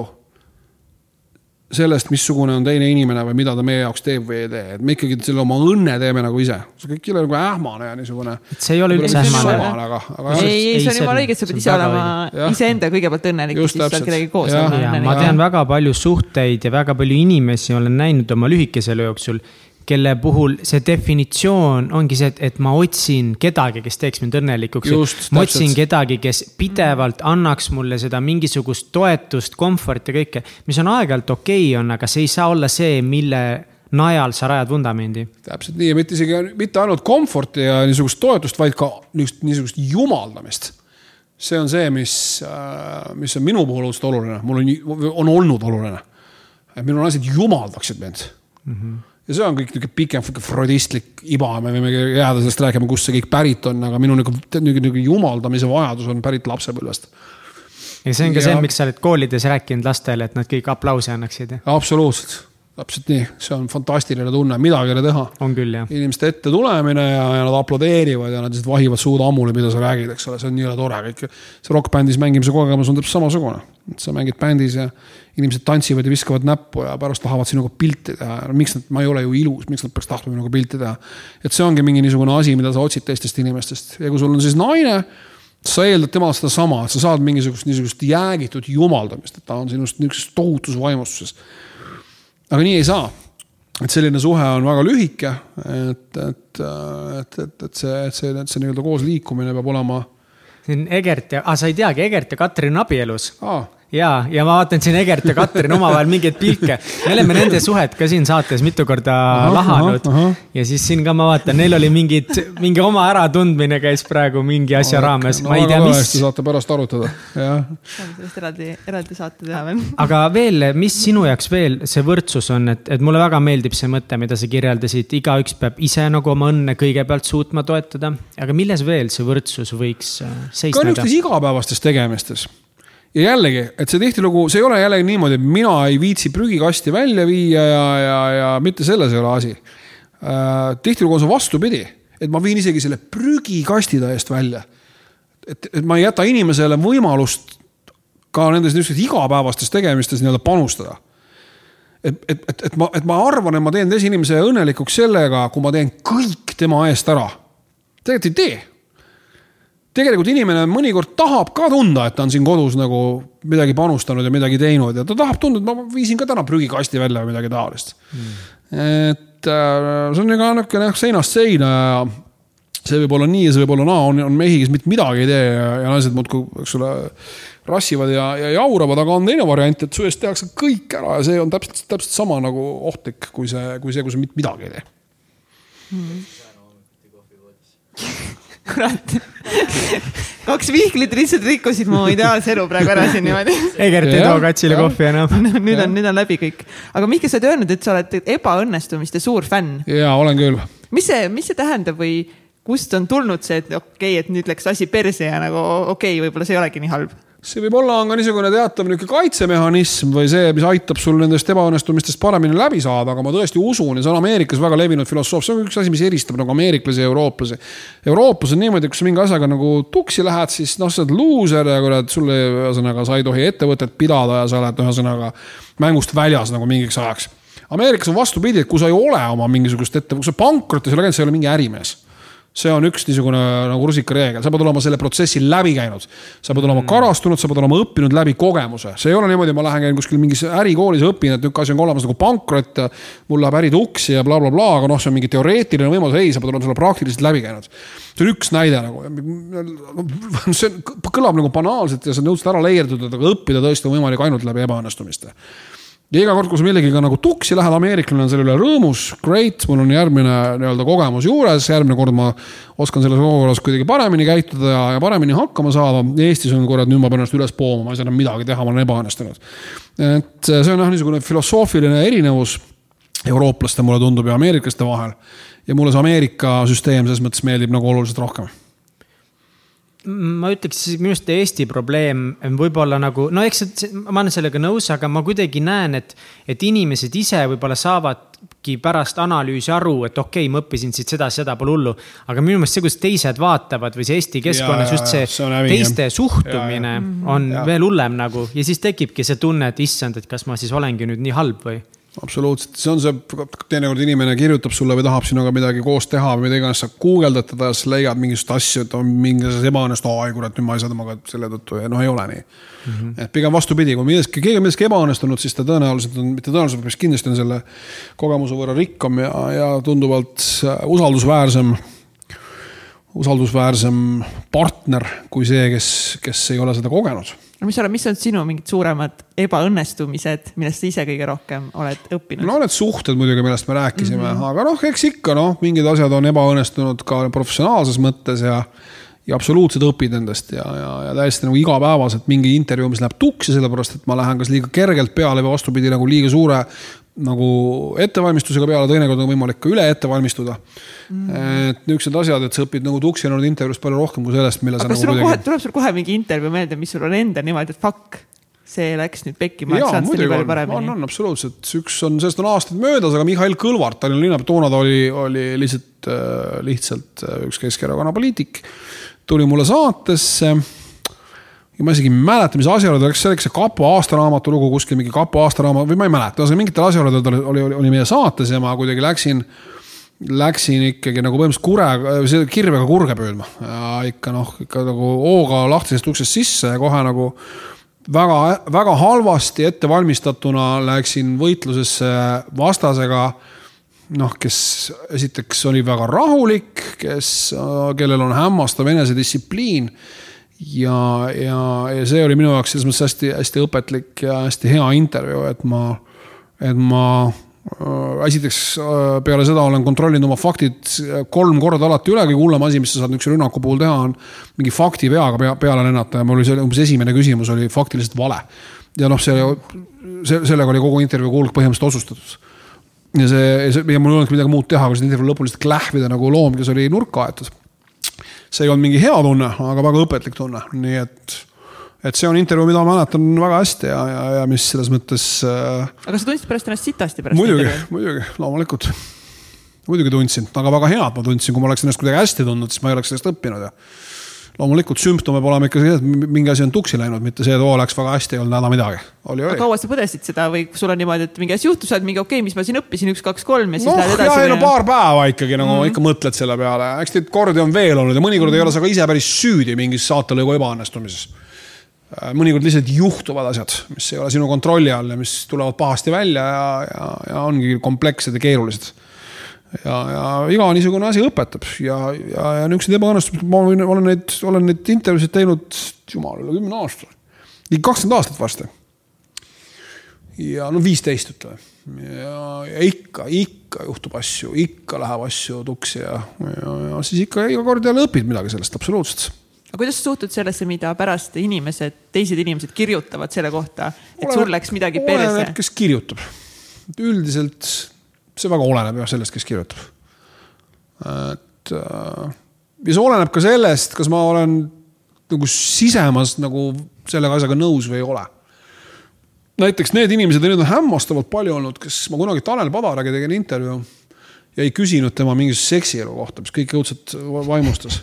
sellest, missugune on teine inimene või mida ta meie jaoks teeb või ei tee, et me ikkagi selle oma õnne teeme nagu ise. see kõik ei ole nagu ähmane ja niisugune. see ei ole üldse ähmane. Aga, aga ei, ei, see on jumala õige, et sa pead ise olema iseenda kõigepealt õnnelik ja siis saad kellegagi koos olla. ma tean väga palju suhteid ja väga palju inimesi olen näinud oma lühikese elu jooksul kelle puhul see definitsioon ongi see, et, et ma otsin kedagi, kes teeks mind õnnelikuks. ma otsin kedagi, kes pidevalt annaks mulle seda mingisugust toetust, komforti, kõike, mis on aeg-ajalt okei okay on, aga see ei saa olla see, mille najal sa rajad vundamendi. täpselt nii ja mitte isegi, mitte ainult komforti ja niisugust toetust, vaid ka niisugust, niisugust jumaldamist. see on see, mis, äh, mis on minu puhul õudselt oluline, mul on, on olnud oluline. et minu naised jumaldaksid mind mm. -hmm ja see on kõik niisugune pikem freudistlik iba, me võime jääda sellest rääkima, kust see kõik pärit on, aga minu niisugune, niisugune jumaldamise vajadus on pärit lapsepõlvest. ja see on ka Ja- see, miks sa oled koolides rääkinud lastele, et nad kõik aplausi annaksid. absoluutselt, täpselt nii, see on fantastiline tunne, midagi ei ole teha on küll jah. inimeste ette tulemine ja, ja nad aplodeerivad ja nad lihtsalt vahivad suud ammule, mida sa räägid, eks ole, see on nii tore kõik. see rokkbändis mängimise kogemus on täpselt samasugune. et sa mängid bändis ja inimesed tantsivad ja viskavad näppu ja pärast tahavad sinuga pilti teha. miks nad, ma ei ole ju ilus, miks nad peaks tahtma minuga pilti teha. et see ongi mingi niisugune asi, mida sa otsid teistest inimestest ja kui sul on siis naine, sa eeldad temalt sedasama, sa saad mingisugust niisugust jäägitud jumaldamist, et ta on sinust niisuguses tohutus vaimustuses aga nii ei saa. et selline suhe on väga lühike, et, et, et, et, et see, et see, see nii-öelda koos liikumine peab olema siin Egert ja, aa sa ei teagi, Egert ja Katrin on abielus ah,. ja, ja ma vaatan siin Egert ja Katrin omavahel mingeid pilke. me oleme nende suhet ka siin saates mitu korda Ahah, lahanud ahah, ahah. ja siis siin ka ma vaatan, neil oli mingid, mingi oma äratundmine käis praegu mingi asja raames, ma ei tea, mis. saate pärast arutada, jah. saame sellest eraldi, eraldi saate teha veel. aga veel, mis sinu jaoks veel see võrdsus on, et, et mulle väga meeldib see mõte, mida sa kirjeldasid, igaüks peab ise nagu oma õnne kõigepealt suutma toetada. aga milles veel see võrdsus võiks äh, ka seisneda? niisugustes igapäevastes tegemistes. Ja jällegi, et see tihtilugu, see ei ole jällegi niimoodi, et mina ei viitsi prügikasti välja viia ja, ja, ja mitte selles ei ole asi äh,. tihtilugu on see vastupidi, et ma viin isegi selle prügikasti täiesti välja. et, et ma ei jäta inimesele võimalust ka nendes niisugustes igapäevastes tegemistes nii-öelda panustada et, et, et, et ma, et ma arvan, et ma teen teise inimese õnnelikuks sellega, kui ma teen kõik tema eest ära. tegelikult ei tee tegelikult inimene mõnikord tahab ka tunda, et ta on siin kodus nagu midagi panustanud ja midagi teinud ja ta tahab tunda, et ma viisin ka täna prügikasti välja või midagi taolist mm.. et äh, see on ka niisugune jah, seinast seina ja see võib olla nii ja see võib olla naa, on, on mehi, kes mitte midagi ei tee ja, ja naised muudkui, eks ole, rassivad ja, ja jauravad, aga on teine variant, et su eest tehakse kõik ära ja see on täpselt, täpselt sama nagu ohtlik kui see, kui see, kui sa mitte midagi ei tee. *laughs* kurat. kaks vihklit lihtsalt rikkusid mu ideaalse elu praegu ära siin niimoodi. Egert ei too katsile kohvi enam. *laughs* nüüd on, nüüd on läbi kõik. aga Mihkel, sa oled öelnud, et sa oled ebaõnnestumiste suur fänn. ja olen küll mis see, mis see tähendab või kust on tulnud see, et okei okay,, et nüüd läks asi perse ja nagu okei okay,, võib-olla see ei olegi nii halb. see võib olla, on ka niisugune teatav niisugune kaitsemehhanism või see, mis aitab sul nendest ebaõnnestumistest paremini läbi saada, aga ma tõesti usun ja see on Ameerikas väga levinud filosoof, see on üks asi, mis eristab nagu ameeriklasi ja eurooplasi. Euroopas on niimoodi, kui sa mingi asjaga nagu tuksi lähed, siis noh, sa oled luuser ja kurat, sulle ühesõnaga, sa ei tohi ettevõtet pidada ja sa oled ühesõnaga mängust väljas nagu mingiks ajaks. Ameerikas on vastupidi, et kui sa ei ole oma mingisugust ette, kui sa pankrotis ei ole käinud, sa ei ole mingi ärimees see on üks niisugune nagu rusikareegel, sa pead olema selle protsessi läbi käinud. sa pead olema karastunud, sa pead olema õppinud läbi kogemuse, see ei ole niimoodi, ma lähen käin kuskil mingis ärikoolis ja õpin, et niisugune asi on olemas nagu pankrot mul läheb äri tuksi ja blablabla bla,, bla, aga noh, see on mingi teoreetiline võimalus, ei, sa pead olema selle praktiliselt läbi käinud. see on üks näide nagu, see on, kõlab nagu banaalselt ja see on õudselt ära leierdatud, aga õppida tõesti on võimalik ainult läbi ebaõnnestumiste ja iga kord, kui sa millegagi nagu tuksi lähed, ameeriklane on selle üle rõõmus, great, mul on järgmine nii-öelda kogemus juures, järgmine kord ma oskan selles olukorras kuidagi paremini käituda ja, ja paremini hakkama saada. Eestis on kurat, nüüd ma pean ennast üles pooma, ma ei saa enam midagi teha, ma olen ebaõnnestunud. et see on jah, niisugune filosoofiline erinevus eurooplaste, mulle tundub, ja ameeriklaste vahel. ja mulle see Ameerika süsteem selles mõttes meeldib nagu oluliselt rohkem ma ütleks, minu arust Eesti probleem võib-olla nagu, no eks see, ma olen sellega nõus, aga ma kuidagi näen, et, et inimesed ise võib-olla saavadki pärast analüüsi aru, et okei okay,, ma õppisin siit seda, seda pole hullu. aga minu meelest see, kuidas teised vaatavad või see Eesti keskkonnas just see, see teiste suhtumine Ja, ja. on Ja. veel hullem nagu ja siis tekibki see tunne, et issand, et kas ma siis olengi nüüd nii halb või absoluutselt, see on see, teinekord inimene kirjutab sulle või tahab sinuga midagi koos teha või mida iganes, sa guugeldad teda ja siis leiad mingisugust asja, et on mingi ebaõnnestunud, oi kurat, nüüd ma ei saa temaga selle tõttu ja noh, ei ole nii mm. -hmm. et pigem vastupidi, kui milleski, keegi on milleski ebaõnnestunud, siis ta tõenäoliselt on, mitte tõenäoliselt, vaid kindlasti on selle kogemuse võrra rikkam ja, ja tunduvalt usaldusväärsem usaldusväärsem partner kui see, kes, kes ei ole seda kogenud no mis sa, mis on sinu mingid suuremad ebaõnnestumised, millest sa ise kõige rohkem oled õppinud? no need suhted muidugi, millest me rääkisime mm, -hmm. aga noh, eks ikka noh, mingid asjad on ebaõnnestunud ka professionaalses mõttes ja ja absoluutselt õpid nendest ja, ja, ja täiesti nagu igapäevaselt mingi intervjuu, mis läheb tuksi, sellepärast et ma lähen kas liiga kergelt peale või vastupidi nagu liiga suure nagu ettevalmistusega peale, teinekord on võimalik ka üle ette valmistuda mm.. et niisugused asjad, et sa õpid nagu tuksinud intervjuust palju rohkem kui sellest, mille aga sa nagu kohe, tuleb sul kohe mingi intervjuu meelde, mis sul on endal niimoodi, et fuck, see läks nüüd pekki, ma jaa, saanud seda nii palju on, on, paremini. on absoluutselt, üks on, sellest on aastaid möödas, aga Mihhail Kõlvart, Tallinna linnapea, toona ta oli, oli lihtsalt äh,, lihtsalt äh, üks Keskerakonna poliitik. tuli mulle saatesse ma isegi ei mäleta, mis asjaoludel, kas see oli see kapo aastaraamatu lugu kuskil mingi kapo aastaraamat või ma ei mäleta, ühesõnaga mingitel asjaoludel oli, oli, oli meie saates ja ma kuidagi läksin. Läksin ikkagi nagu põhimõtteliselt kure, kirvega kurge püüdma ja ikka noh, ikka nagu hooga lahtisest uksest sisse ja kohe nagu väga, väga halvasti ettevalmistatuna läksin võitlusesse vastasega. noh, kes esiteks oli väga rahulik, kes, kellel on hämmastav enesedistsipliin ja, ja, ja see oli minu jaoks selles mõttes hästi-hästi õpetlik ja hästi hea intervjuu, et ma, et ma äh, esiteks äh, peale seda olen kontrollinud oma faktid kolm korda alati üle, kõige hullem asi, mis sa saad niisuguse rünnaku puhul teha, on mingi fakti veaga pea, peale lennata ja mul oli see umbes esimene küsimus oli faktiliselt vale. ja noh, see, see, sellega oli kogu intervjuu kulg põhimõtteliselt otsustatud. ja see, ja mul ei olnudki midagi muud teha, kui seda intervjuu lõpuni lihtsalt klähvida nagu loom, kes oli nurka aetud see ei olnud mingi hea tunne, aga väga õpetlik tunne, nii et, et see on intervjuu, mida ma mäletan väga hästi ja, ja, ja mis selles mõttes äh,. aga sa tundsid pärast ennast sitasti pärast muidugi, muidugi, loomulikult. muidugi tundsin, aga väga hea, et ma tundsin, kui ma oleks ennast kuidagi hästi tundnud, siis ma ei oleks sellest õppinud ja loomulikult sümptom peab olema ikka see, et mingi asi on tuksi läinud, mitte see, et oo, läks väga hästi, ei olnud häda midagi. oli, oli. kaua sa põdesid seda või sul on niimoodi, et mingi asi juhtus, sa oled mingi okei okay,, mis ma siin õppisin, üks, kaks, kolm ja siis noh, lähed edasi? jah, ei no paar päeva ikkagi nagu mm -hmm. ikka mõtled selle peale, eks neid kordi on veel olnud ja mõnikord mm -hmm. ei ole sa ka ise päris süüdi mingis saatelõigu ebaõnnestumises. Äh, mõnikord lihtsalt juhtuvad asjad, mis ei ole sinu kontrolli all ja mis tulevad pahasti välja ja, ja, ja ongi komplekssed ja keerulised ja, ja iga niisugune asi õpetab ja, ja, ja niisuguseid ebaõnnestumisi, ma võin, olen neid, olen neid intervjuusid teinud jumal üle kümne aasta. ligi kakskümmend aastat varsti. ja no viisteist ütleme ja, ja ikka, ikka juhtub asju, ikka läheb asju tuksi ja, ja, ja siis ikka iga kord jälle õpid midagi sellest, absoluutselt aga kuidas sa suhtud sellesse, mida pärast inimesed, teised inimesed kirjutavad selle kohta, et oleneb, sul läks midagi perse? kes kirjutab, üldiselt see väga oleneb jah sellest, kes kirjutab. et äh, ja see oleneb ka sellest, kas ma olen nagu sisemas nagu selle asjaga nõus või ei ole. näiteks need inimesed neid on hämmastavalt palju olnud, kes ma kunagi Tanel Padaraga tegin intervjuu ja ei küsinud tema mingisuguse seksielu kohta, mis kõiki õudselt vaimustas.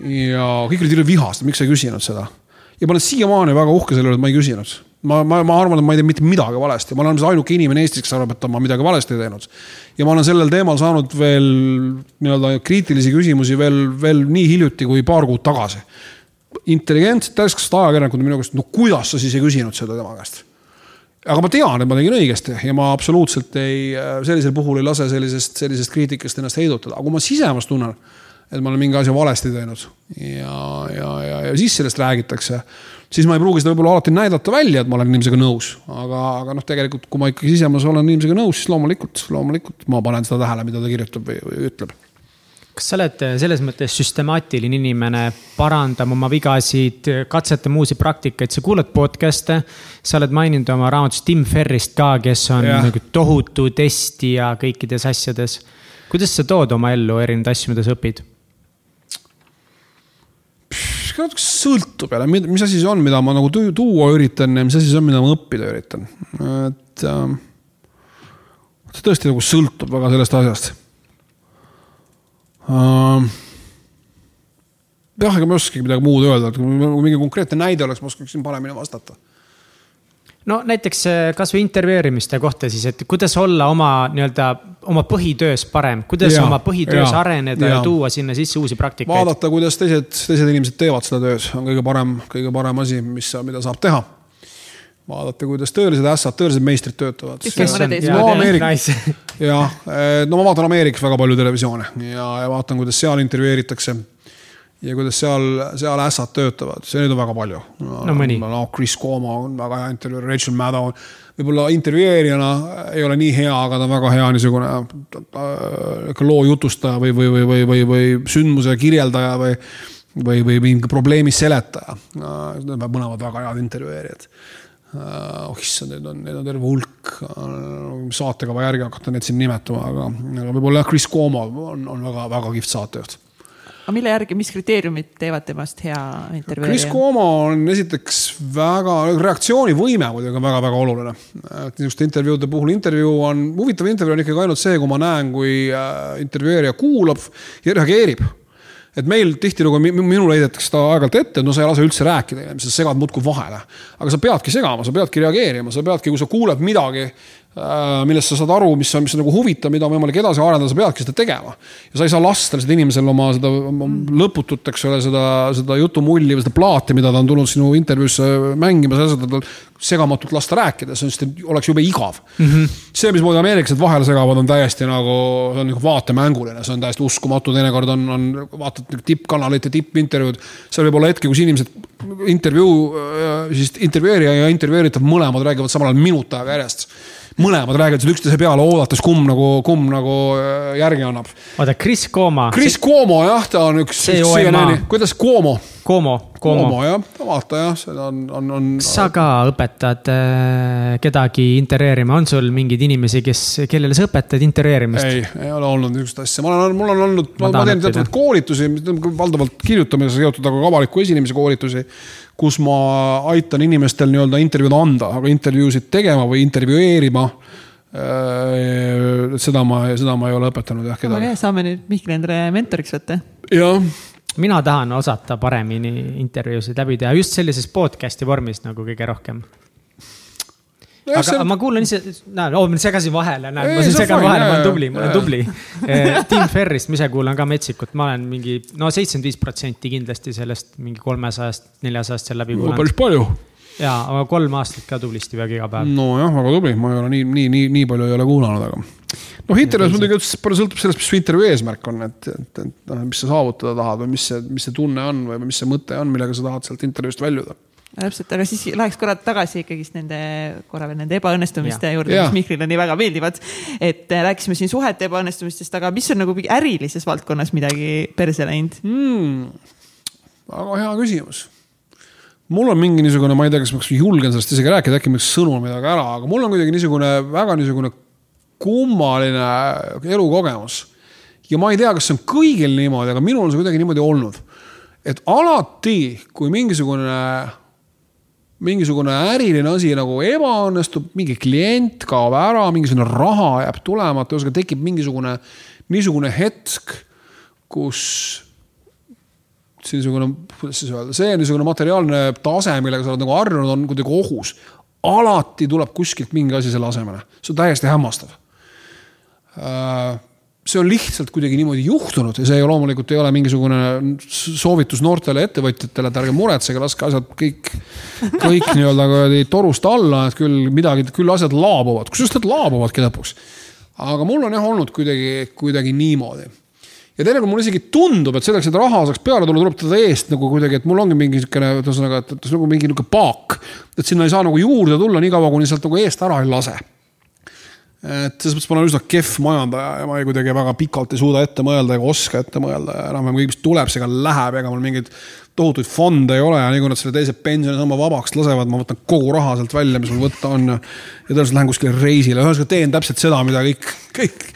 ja kõik olid üle vihased, miks sa ei küsinud seda. ja ma olen siiamaani väga uhke selle üle, et ma ei küsinud ma, ma, ma arvan, et ma ei tee mitte midagi valesti, ma olen ainuke inimene Eestis, kes arvab, et ma midagi valesti teinud. ja ma olen sellel teemal saanud veel nii-öelda kriitilisi küsimusi veel, veel nii hiljuti kui paar kuud tagasi. intelligentsed täiskasvanud ajakirjanikud on minu käest, no kuidas sa siis ei küsinud seda tema käest? aga ma tean, et ma tegin õigesti ja ma absoluutselt ei, sellisel puhul ei lase sellisest, sellisest kriitikast ennast heidutada, aga kui ma sisemas tunnen, et ma olen mingi asja valesti teinud ja, ja, ja, ja siis sellest räägitakse siis ma ei pruugi seda võib-olla alati näidata välja, et ma olen inimesega nõus. aga, aga noh, tegelikult kui ma ikkagi sisemas olen inimesega nõus, siis loomulikult, loomulikult ma panen seda tähele, mida ta kirjutab või, või ütleb kas sa oled selles mõttes süstemaatiline inimene, parandab oma vigasid, katsetab uusi praktikaid, sa kuulad podcast'e. sa oled maininud oma raamatus Tim Ferrist ka, kes on ja. nagu tohutu testija kõikides asjades. kuidas sa tood oma ellu erinevaid asju, mida sa õpid? Ka natuke sõltub jälle, mis asi see on, mida ma nagu tuua üritan ja mis asi see on, mida ma õppida üritan. et äh, see tõesti nagu sõltub väga sellest asjast äh,. jah, ega ma ei oskagi midagi muud öelda, et kui mingi konkreetne näide oleks, ma oskaksin paremini vastata no näiteks äh, kasvõi intervjueerimiste kohta siis, et kuidas olla oma nii-öelda oma põhitöös parem, kuidas ja, oma põhitöös ja, areneda ja. ja tuua sinna sisse uusi praktikaid. vaadata, kuidas teised, teised inimesed teevad seda töös, on kõige parem, kõige parem asi, mis, mida saab teha. Vaadata, kuidas tõelised ässad, tõelised meistrid töötavad. no Ameerika, jah, no ma vaatan Ameerikas väga palju televisioone ja, ja vaatan, kuidas seal intervjueeritakse ja kuidas seal, seal ässad töötavad, neid on väga palju. no mõni. no Chris Como on väga hea intervjuu, Rachel Maddow. võib-olla intervjueerijana ei ole nii hea, aga ta on väga hea niisugune äh, loo jutustaja või, või, või, või, või, või sündmuse kirjeldaja või. või, või mingi probleemi seletaja. Need on mõlemad väga head intervjueerijad oh issand, neid on, neid on terve hulk, saatekava järgi hakata neid siin nimetama, aga, aga võib-olla jah, Chris Cuomo on, on väga-väga kihvt saatejuht aga mille järgi, mis kriteeriumid teevad temast hea intervjueerija? Chris Cuomo on esiteks väga, reaktsioonivõime muidugi on väga-väga oluline. niisuguste intervjuude puhul, intervjuu on, huvitav intervjuu on ikkagi ainult see, kui ma näen, kui äh, intervjueerija kuulab ja reageerib et meil tihtilugu, minule heidetakse seda aeg-ajalt ette, et no sa ei lase üldse rääkida, sa segad muudkui vahele. aga sa peadki segama, sa peadki reageerima, sa peadki, kui sa kuuled midagi, millest sa saad aru, mis on, mis on nagu huvitav, mida on võimalik edasi arendada, sa peadki seda tegema. ja sa ei saa lasta lihtsalt inimesel oma seda lõputut, eks ole, seda, seda jutumulli või seda plaati, mida ta on tulnud sinu intervjuusse mängima, sa saad tal segamatult lasta rääkida, see on lihtsalt, oleks jube igav mm. -hmm. see, mismoodi ameeriklased vahele segavad, on täiesti nagu, see on nagu vaatemänguline, see on täiesti uskumatu, teinekord on, on, vaatad tippkanaleid ja tippintervjuud. seal võib olla hetki, kus inimesed intervjuu, äh, siis intervjueerija ja intervjueeritav mõlemad räägivad samal ajal minut aega järjest mõlemad räägivad üksteise peale oodates, kumb nagu, kumb nagu äh, järgi annab. oota, Chris Cuomo. Chris Cuomo jah, ta on üks, kuidas Cuomo? Cuomo, Cuomo jah, vaata jah, seda on, on, on. kas sa ka õpetad äh, kedagi intervjueerima, on sul mingeid inimesi, kes, kellele sa õpetad intervjueerimist? ei, ei ole olnud niisugust asja, ma olen, mul on olnud, ma, ma teen teatavaid koolitusi, valdavalt kirjutamisega seotud, aga ka avaliku esinemise koolitusi kus ma aitan inimestel nii-öelda intervjuud anda, aga intervjuusid tegema või intervjueerima äh, seda ma, seda ma ei ole õpetanud jah kedagi. saame nüüd Mihkel endale mentoriks võtta. jah. mina tahan osata paremini intervjuusid läbi teha just sellises podcast'i vormis nagu kõige rohkem aga see... ma kuulan ise, näed, oo, ma segasin vahele, näed, ma segan vahele, ma olen tubli, ma olen tubli. Eh, Tim Ferrist ma ise kuulan ka metsikut, ma olen mingi, no seitsekümmend viis protsenti kindlasti sellest mingi kolmesajast, neljasajast seal läbi kuulanud. päris palju ja, aga kolm aastat ka tublisti peaaegu iga päev. nojah, väga tubli, ma ei ole nii, nii, nii, nii palju ei ole kuulanud, aga. noh, intervjuus muidugi palju sõltub sellest, mis su intervjuu eesmärk on, et, et, et noh, mis sa saavutada tahad või mis see, mis see tunne on või mis see mõte on, millega sa tahad sealt intervjuust väljuda täpselt, aga siis läheks korra tagasi ikkagist nende, korra veel nende ebaõnnestumiste ja. juurde, mis Mihklile nii väga meeldivad. et äh, rääkisime siin suhete ebaõnnestumistest, aga mis on nagu ärilises valdkonnas midagi perse läinud hmm.? väga hea küsimus. mul on mingi niisugune, ma ei tea, kas ma julgen sellest isegi rääkida, äkki ma sõnun midagi ära, aga mul on kuidagi niisugune väga niisugune kummaline elukogemus. ja ma ei tea, kas see on kõigil niimoodi, aga minul on see kuidagi niimoodi olnud. et alati, kui mingisugune mingisugune äriline asi nagu ebaõnnestub, mingi klient kaob ära, mingisugune raha jääb tulemata, ühesõnaga tekib mingisugune niisugune hetk, kus niisugune, kuidas siis öelda, see niisugune materiaalne tase, millega sa oled nagu harjunud, on kuidagi ohus. alati tuleb kuskilt mingi asi selle asemele, see on täiesti hämmastav äh, see on lihtsalt kuidagi niimoodi juhtunud ja see ei, loomulikult ei ole mingisugune soovitus noortele ettevõtjatele, et ärge muretsege, laske asjad kõik, kõik *laughs* nii-öelda kuradi torust alla, et küll midagi, küll asjad laabuvad, kusjuures nad laabuvadki lõpuks. aga mul on jah olnud kuidagi, kuidagi niimoodi. ja teinekord mulle isegi tundub, et selleks, et raha saaks peale tulla, tuleb teda eest nagu kuidagi, et mul ongi mingi niisugune, ühesõnaga, et, et nagu mingi niisugune paak. et sinna ei saa nagu juurde tulla niikaua, kuni sealt nagu eest ära ei lase et selles mõttes ma olen üsna kehv majandaja ja ma ei kuidagi väga pikalt ei suuda ette mõelda ega oska ette mõelda ja enam-vähem kõik, mis tuleb, see ka läheb, ega mul mingeid tohutuid fonde ei ole ja nii kui nad selle teise pensionisamba vabaks lasevad, ma võtan kogu raha sealt välja, mis mul võtta on ja. tõenäoliselt lähen kuskile reisile, ühesõnaga teen täpselt seda, mida kõik, kõik,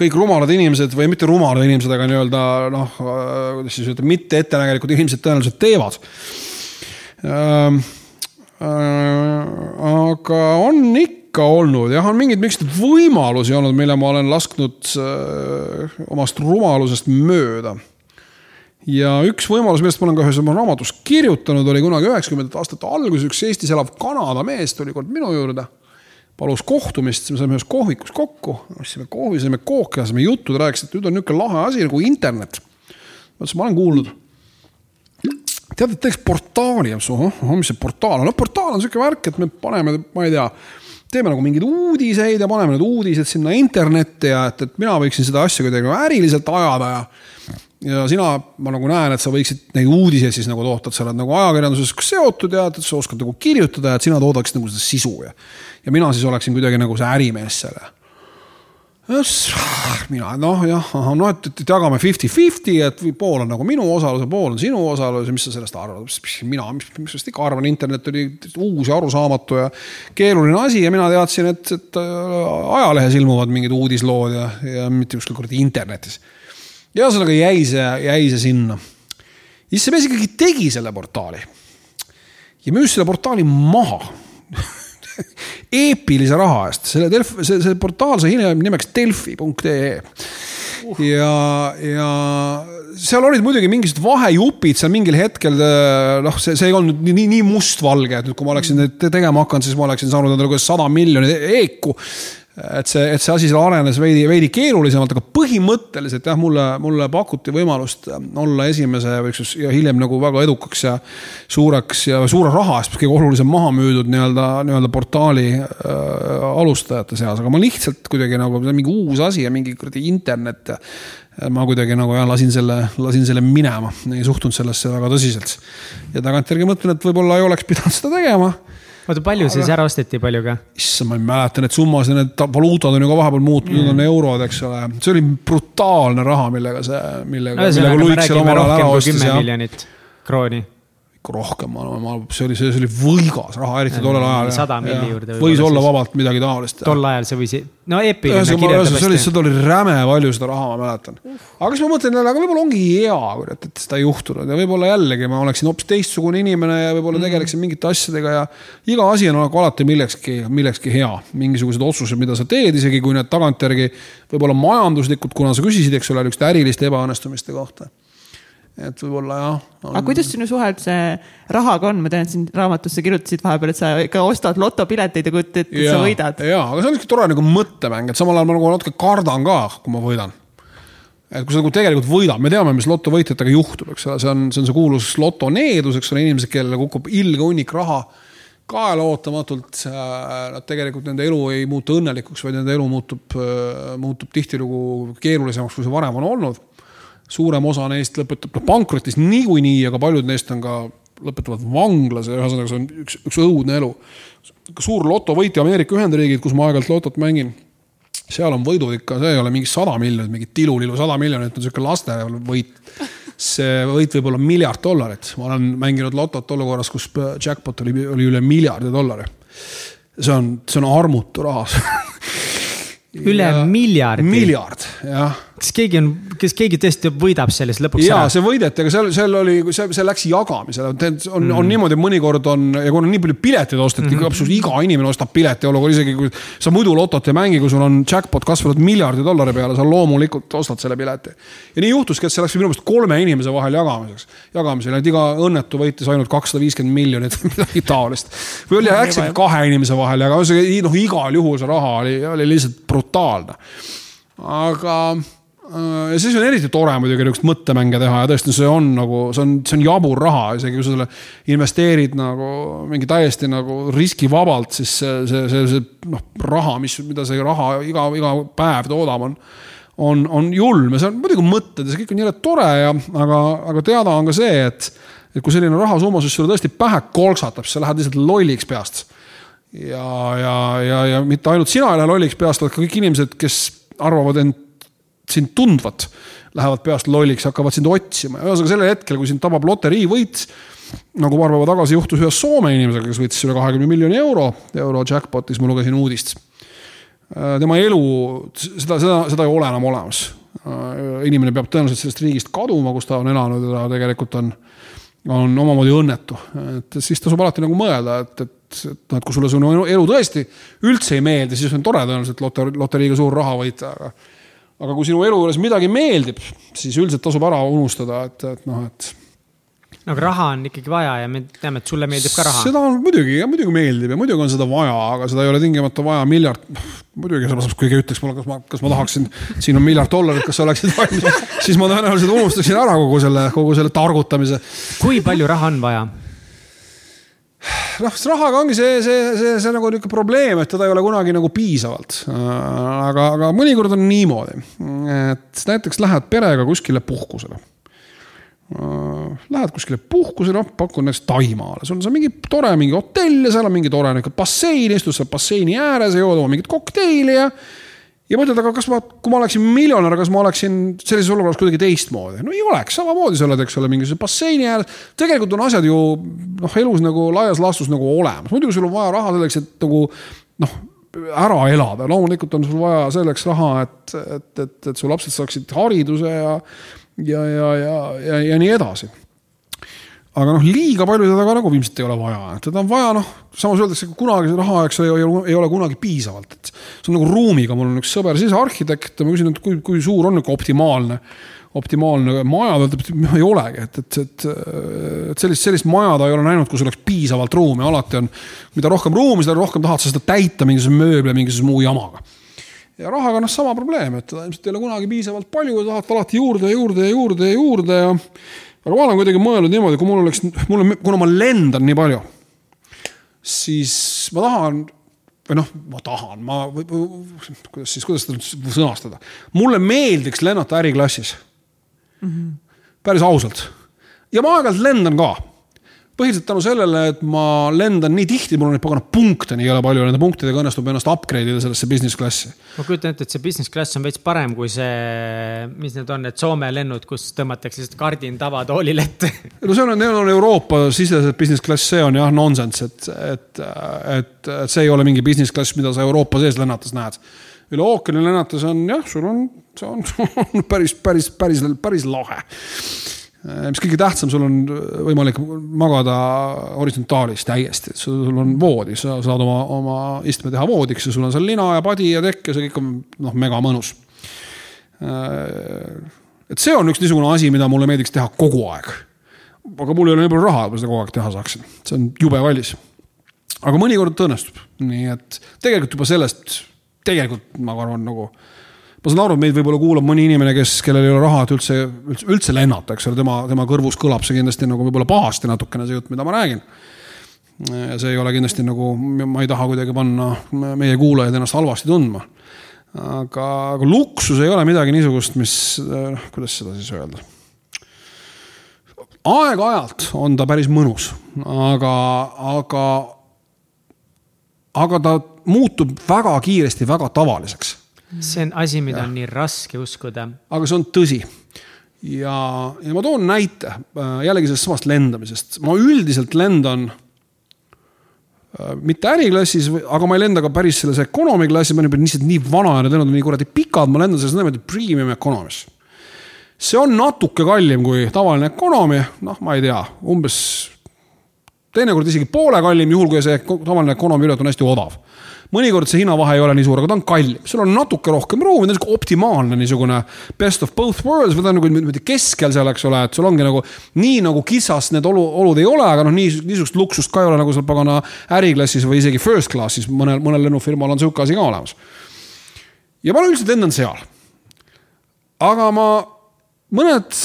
kõik rumalad inimesed või mitte rumalad inimesed, aga nii-öelda noh, kuidas siis öelda, mitte ettenägelikud inimesed tõenäoliselt teevad ähm,. Äh, aga on ikka ikka olnud, jah, on mingeid mingeid võimalusi olnud, mille ma olen lasknud äh, omast rumalusest mööda. ja üks võimalus, millest ma olen ka ühes oma raamatus kirjutanud, oli kunagi üheksakümnendate aastate alguses üks Eestis elav Kanada mees tuli kord minu juurde. palus kohtumist, me saime ühes kohvikus kokku, ostsime kohvi, sõime kooki, ajasime juttu, ta rääkis, et nüüd on niisugune lahe asi nagu internet. ma ütlesin, ma olen kuulnud tead, et teeks portaali, mis see portaal on, no portaal on sihuke värk, et me paneme, ma ei tea teeme nagu mingeid uudiseid ja paneme need uudised sinna internetti ja et, et mina võiksin seda asja kuidagi nagu äriliselt ajada ja. ja sina, ma nagu näen, et sa võiksid neid uudiseid siis nagu toota, et sa oled nagu ajakirjandusega seotud ja et sa oskad nagu kirjutada ja et sina toodaksid nagu seda sisu ja. ja mina siis oleksin kuidagi nagu see ärimees selle. Mina noh, jah, noh, et, et jagame fifty-fifty, et pool on nagu minu osalus ja pool on sinu osalus ja mis sa sellest arvad? mina, mis, mis sellest ikka arvan, internet oli uus ja arusaamatu ja keeruline asi ja mina teadsin, et, et äh, ajalehes ilmuvad mingid uudislood ja, ja mitte kuskil kuradi internetis. ja ühesõnaga jäi see, jäi see sinna. siis see mees ikkagi tegi selle portaali ja müüs selle portaali maha *laughs* eepilise raha eest, selle Delf-, see, see portaal sai hiljem nimeks delfi.ee ja, ja seal olid muidugi mingisugused vahejupid seal mingil hetkel, noh, see, see ei olnud nii, nii mustvalge, et nüüd, kui ma oleksin neid tegema hakanud, siis ma oleksin saanud endale sada miljonit eeku et see, et see asi seal arenes veidi, veidi keerulisemalt, aga põhimõtteliselt jah, mulle, mulle pakuti võimalust olla esimese või üks ja hiljem nagu väga edukaks ja suureks ja suure raha eest kõige olulisem maha müüdud nii-öelda, nii-öelda portaali äh, alustajate seas, aga ma lihtsalt kuidagi nagu mingi uus asi ja mingi kuradi internet ma kuidagi nagu jah, lasin selle, lasin selle minema, ei suhtunud sellesse väga tõsiselt. ja tagantjärgi mõtlen, et võib-olla ei oleks pidanud seda tegema oota, palju siis ära osteti, palju ka? issand, ma ei mäleta neid summasid, need valuutad on ju ka vahepeal muutunud mm., on eurod, eks ole. see oli brutaalne raha, millega see, millega, millega Luik seal omal ajal ära ostis. kümme miljonit krooni rohkem, ma arvan, see oli, see oli võigas raha, eriti tollel ajal. sada milli juurde. võis olla vabalt midagi taolist. tol ajal see võis, no eepiline see oli, seda oli räme palju seda raha, ma mäletan. aga siis ma mõtlen jälle, aga võib-olla ongi hea, et, et seda ei juhtunud ja võib-olla jällegi ma oleksin hoopis teistsugune inimene ja võib-olla mm. tegeleksin mingite asjadega ja iga asi on nagu alati millekski, millekski hea. mingisugused otsused, mida sa teed, isegi kui need tagantjärgi võib-olla majanduslikud, kuna sa küsisid, eks ole, niisuguste äriliste ebaõnnestumiste kohta et võib-olla jah on.... aga kuidas sinu suhe üldse rahaga on, ma tean, et siin raamatus sa kirjutasid vahepeal, et sa ikka ostad lotopileteid ja kujutad ette, et sa võidad. ja, aga see on niisugune tore nagu mõttemäng, et samal ajal ma nagu natuke kardan ka, kui ma võidan. et kui sa nagu tegelikult võidad, me teame, mis lotovõitjatega juhtub, eks ole, see on, see on see kuulus lotoneedus, eks ole, inimesed, kellele kukub ilge hunnik raha kaela ootamatult, nad tegelikult nende elu ei muutu õnnelikuks, vaid nende elu muutub, muutub tihtilugu keerulisemaks, kui see varem on olnud suurem osa neist lõpetab noh pankrotis niikuinii, aga paljud neist on ka, lõpetavad vanglas ja ühesõnaga see on üks, üks õudne elu. suur lotovõitja Ameerika Ühendriigid, kus ma aeg-ajalt lotot mängin, seal on võidud ikka, see ei ole mingi sada miljonit, mingi tilulilu sada miljonit on sihuke lastevõit. see võit võib olla miljard dollarit, ma olen mänginud lotot olukorras, kus jackpot oli, oli üle miljardi dollari. see on, see on armutu raha üle miljardi. miljard, jah kas keegi on, kas keegi tõesti võidab sellest lõpuks ja, ära? see võideti, aga seal, seal oli, see, see läks jagamisele, on mm., on niimoodi, mõnikord on ja kuna nii palju pileteid osteti mm, -hmm. absoluutselt iga inimene ostab pileti olukorra, isegi kui sa muidu lotot ei mängi, kui sul on jackpot kasvanud miljardi dollari peale, sa loomulikult ostad selle pileti. ja nii juhtuski, et see läks minu meelest kolme inimese vahel jagamiseks, jagamisele, et iga õnnetu võitis ainult kakssada viiskümmend miljonit või midagi taolist. või oli, läks ikka kahe inimese vahel ja noh, igal juhul see raha oli, oli lihtsalt brutaalne. aga ja siis on eriti tore muidugi niisugust mõttemänge teha ja tõesti, see on nagu, see on, see on jabur raha, isegi kui sa selle investeerid nagu mingi täiesti nagu riskivabalt, siis see, see, see, see noh, raha, mis, mida see raha iga, iga päev toodab, on on, on julm ja see on muidugi mõtted ja see kõik on jälle tore ja, aga, aga teada on ka see, et, et kui selline rahasumma siis sulle tõesti pähe kolksatab, siis sa lähed lihtsalt lolliks peast. ja, ja, ja, ja mitte ainult sina ei lähe lolliks peast, vaid ka kõik inimesed, kes arvavad end sind tundvat, lähevad peast lolliks, hakkavad sind otsima ja ühesõnaga sellel hetkel, kui sind tabab loteriivõit, nagu paar päeva tagasi juhtus ühe Soome inimesega, kes võitis üle kahekümne miljoni euro, euro jackpot'is, ma lugesin uudist. Äh, tema elu, seda, seda, seda ei ole enam olemas. Äh, inimene peab tõenäoliselt sellest riigist kaduma, kus ta on elanud ja ta tegelikult on, on omamoodi õnnetu. et siis tasub alati nagu mõelda, et, et, et noh, et kui sulle sinu elu tõesti üldse ei meeldi, siis on tore tõenäoliselt loter-, loteriiga suur raha võita, aga aga kui sinu elu juures midagi meeldib, siis üldiselt tasub ära unustada, et, et noh, et. no aga raha on ikkagi vaja ja me teame, et sulle meeldib ka raha. seda on muidugi ja muidugi meeldib ja muidugi on seda vaja, aga seda ei ole tingimata vaja miljard. muidugi, kui keegi ütleks mulle, kas ma, kas ma tahaksin, siin on miljard dollarit, kas sa oleksid valmis, siis ma tõenäoliselt unustaksin ära kogu selle, kogu selle targutamise. kui palju raha on vaja? Noh, rahaga ongi see, see, see, see nagu niisugune probleem, et teda ei ole kunagi nagu piisavalt. aga, aga mõnikord on niimoodi, et näiteks lähed perega kuskile puhkusele. Lähed kuskile puhkusele, noh, pakun näiteks Taimaale, sul on seal mingi tore mingi hotell ja seal on mingi tore niisugune bassein, istud seal basseini ääres ja jood oma mingit kokteili ja ja mõtled, aga kas ma, kui ma oleksin miljonär, kas ma oleksin sellises olukorras kuidagi teistmoodi? no ei oleks, samamoodi sa oled, eks ole, mingisuguse basseini ääres. tegelikult on asjad ju noh, elus nagu laias laastus nagu olemas, muidugi sul on vaja raha selleks, et nagu noh, ära elada, loomulikult on sul vaja selleks raha, et, et, et, et su lapsed saaksid hariduse ja, ja, ja, ja, ja, ja nii edasi aga noh, liiga palju seda ka nagu ilmselt ei ole vaja, teda on vaja noh, samas öeldakse, kunagi see raha, eks ole, ei ole kunagi piisavalt, et. see on nagu ruumiga, mul on üks sõber sisearhitekt, ma küsin, et kui, kui suur on nagu optimaalne, optimaalne maja, ta ütleb, et ei olegi, et, et, et, et sellist, sellist maja ta ei ole näinud, kus oleks piisavalt ruumi, alati on. mida rohkem ruumi, seda rohkem tahad sa seda täita mingisuguse mööbli, mingisuguse muu jamaga. Ja rahaga on noh, sama probleem, et seda ilmselt ei ole kunagi piisavalt palju, tahad alati juurde ja juurde ja juurde ja juurde ja aga ma olen kuidagi mõelnud niimoodi, kui mul oleks, mulle, kuna ma lendan nii palju, siis ma tahan või noh, ma tahan, ma, kuidas siis, kuidas seda sõnastada, mulle meeldiks lennata äriklassis mm. -hmm. päris ausalt ja ma aeg-ajalt lendan ka põhiliselt tänu sellele, et ma lendan nii tihti, mul on neid pagana punkte nii jõle palju, nende punktidega õnnestub ennast upgrade ida sellesse business klassi. ma kujutan ette, et see business class on veits parem kui see, mis need on, need Soome lennud, kus tõmmatakse lihtsalt kardin tavatoolile ette. no see on, need on Euroopa sisesed business class, see on jah nonsense, et, et, et, et see ei ole mingi business class, mida sa Euroopa sees lennates näed. üle ookeani lennates on jah, sul on, see on, *laughs* on päris, päris, päris, päris lahe mis kõige tähtsam, sul on võimalik magada horisontaalis täiesti, sul on voodi, sa saad oma, oma istme teha voodiks ja sul on seal lina ja padi ja tekk ja see kõik on noh, mega mõnus. Äh, et see on üks niisugune asi, mida mulle meeldiks teha kogu aeg. aga mul ei ole nii palju raha, et ma seda kogu aeg teha saaksin, see on jube kallis. aga mõnikord õnnestub, nii et tegelikult juba sellest, tegelikult ma arvan nagu ma saan aru, et meid võib-olla kuulab mõni inimene, kes, kellel ei ole raha, et üldse, üldse, üldse lennata, eks ole, tema, tema kõrvus kõlab see kindlasti nagu võib-olla pahasti natukene see jutt, mida ma räägin. see ei ole kindlasti nagu, ma ei taha kuidagi panna meie kuulajaid ennast halvasti tundma. aga, aga luksus ei ole midagi niisugust, mis, noh, kuidas seda siis öelda aeg-ajalt on ta päris mõnus, aga, aga, aga ta muutub väga kiiresti väga tavaliseks see on asi, mida ja. on nii raske uskuda. aga see on tõsi. ja, ja ma toon näite äh, jällegi sellest samast lendamisest, ma üldiselt lendan äh, mitte äriklassis, aga ma ei lenda ka päris selles economy klassis, ma olen lihtsalt nii vana ja need lennud on nii kuradi pikad, ma lendan selles niimoodi premium economy's. see on natuke kallim kui tavaline economy, noh, ma ei tea, umbes teinekord isegi poole kallim, juhul kui see tavaline economy pilet on hästi odav mõnikord see hinnavahe ei ole nii suur, aga ta on kallim, sul on natuke rohkem ruumi, ta on sihuke optimaalne niisugune best of both worlds või ta on nagu niimoodi keskel seal, eks ole, et sul ongi nagu nii nagu kitsas need olu, olud ei ole, aga noh, nii niisugust luksust ka ei ole nagu seal pagana äriklassis või isegi first class'is mõnel, mõnel lennufirmal on sihuke asi ka olemas. ja ma üldiselt lendan seal. aga ma mõned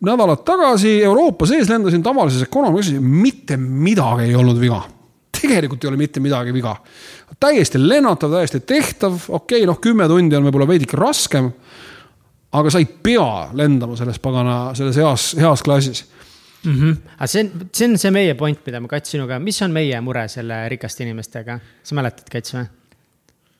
nädalad tagasi Euroopa sees lendasin tavalises klassis, mitte midagi ei olnud viga tegelikult ei ole mitte midagi viga täiesti lennatav, täiesti tehtav, okei okay,, noh, kümme tundi on võib-olla veidike raskem. aga sa ei pea lendama selles pagana, selles heas, heas klassis mm. -hmm. aga see on, see on see meie point, mida ma Kats sinuga, mis on meie mure selle rikaste inimestega, sa mäletad, Kats või?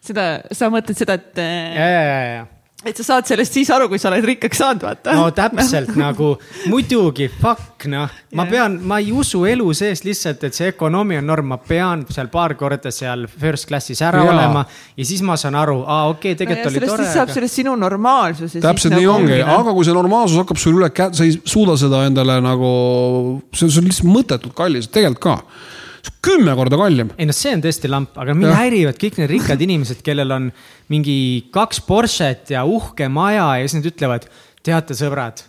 seda, sa mõtled seda, et. ja, ja, ja, ja et sa saad sellest siis aru, kui sa oled rikkaks saanud, vaata. no täpselt nagu muidugi, fuck noh, ma pean, ma ei usu elu sees lihtsalt, et see ökonoomia on norm, ma pean seal paar korda seal first class'is ära ja. olema. ja siis ma saan aru, aa okei okay,, tegelikult no, oli tore. siis saab aga... sellest sinu normaalsus. täpselt nii nagu ongi, aga kui see normaalsus hakkab sul üle käe, sa ei suuda seda endale nagu, see on lihtsalt mõttetult kallis, tegelikult ka kümme korda kallim. ei noh, see on tõesti lamp, aga mind häirivad kõik need rikkad inimesed, kellel on mingi kaks Porsche't ja uhke maja ja siis nad ütlevad, teate, sõbrad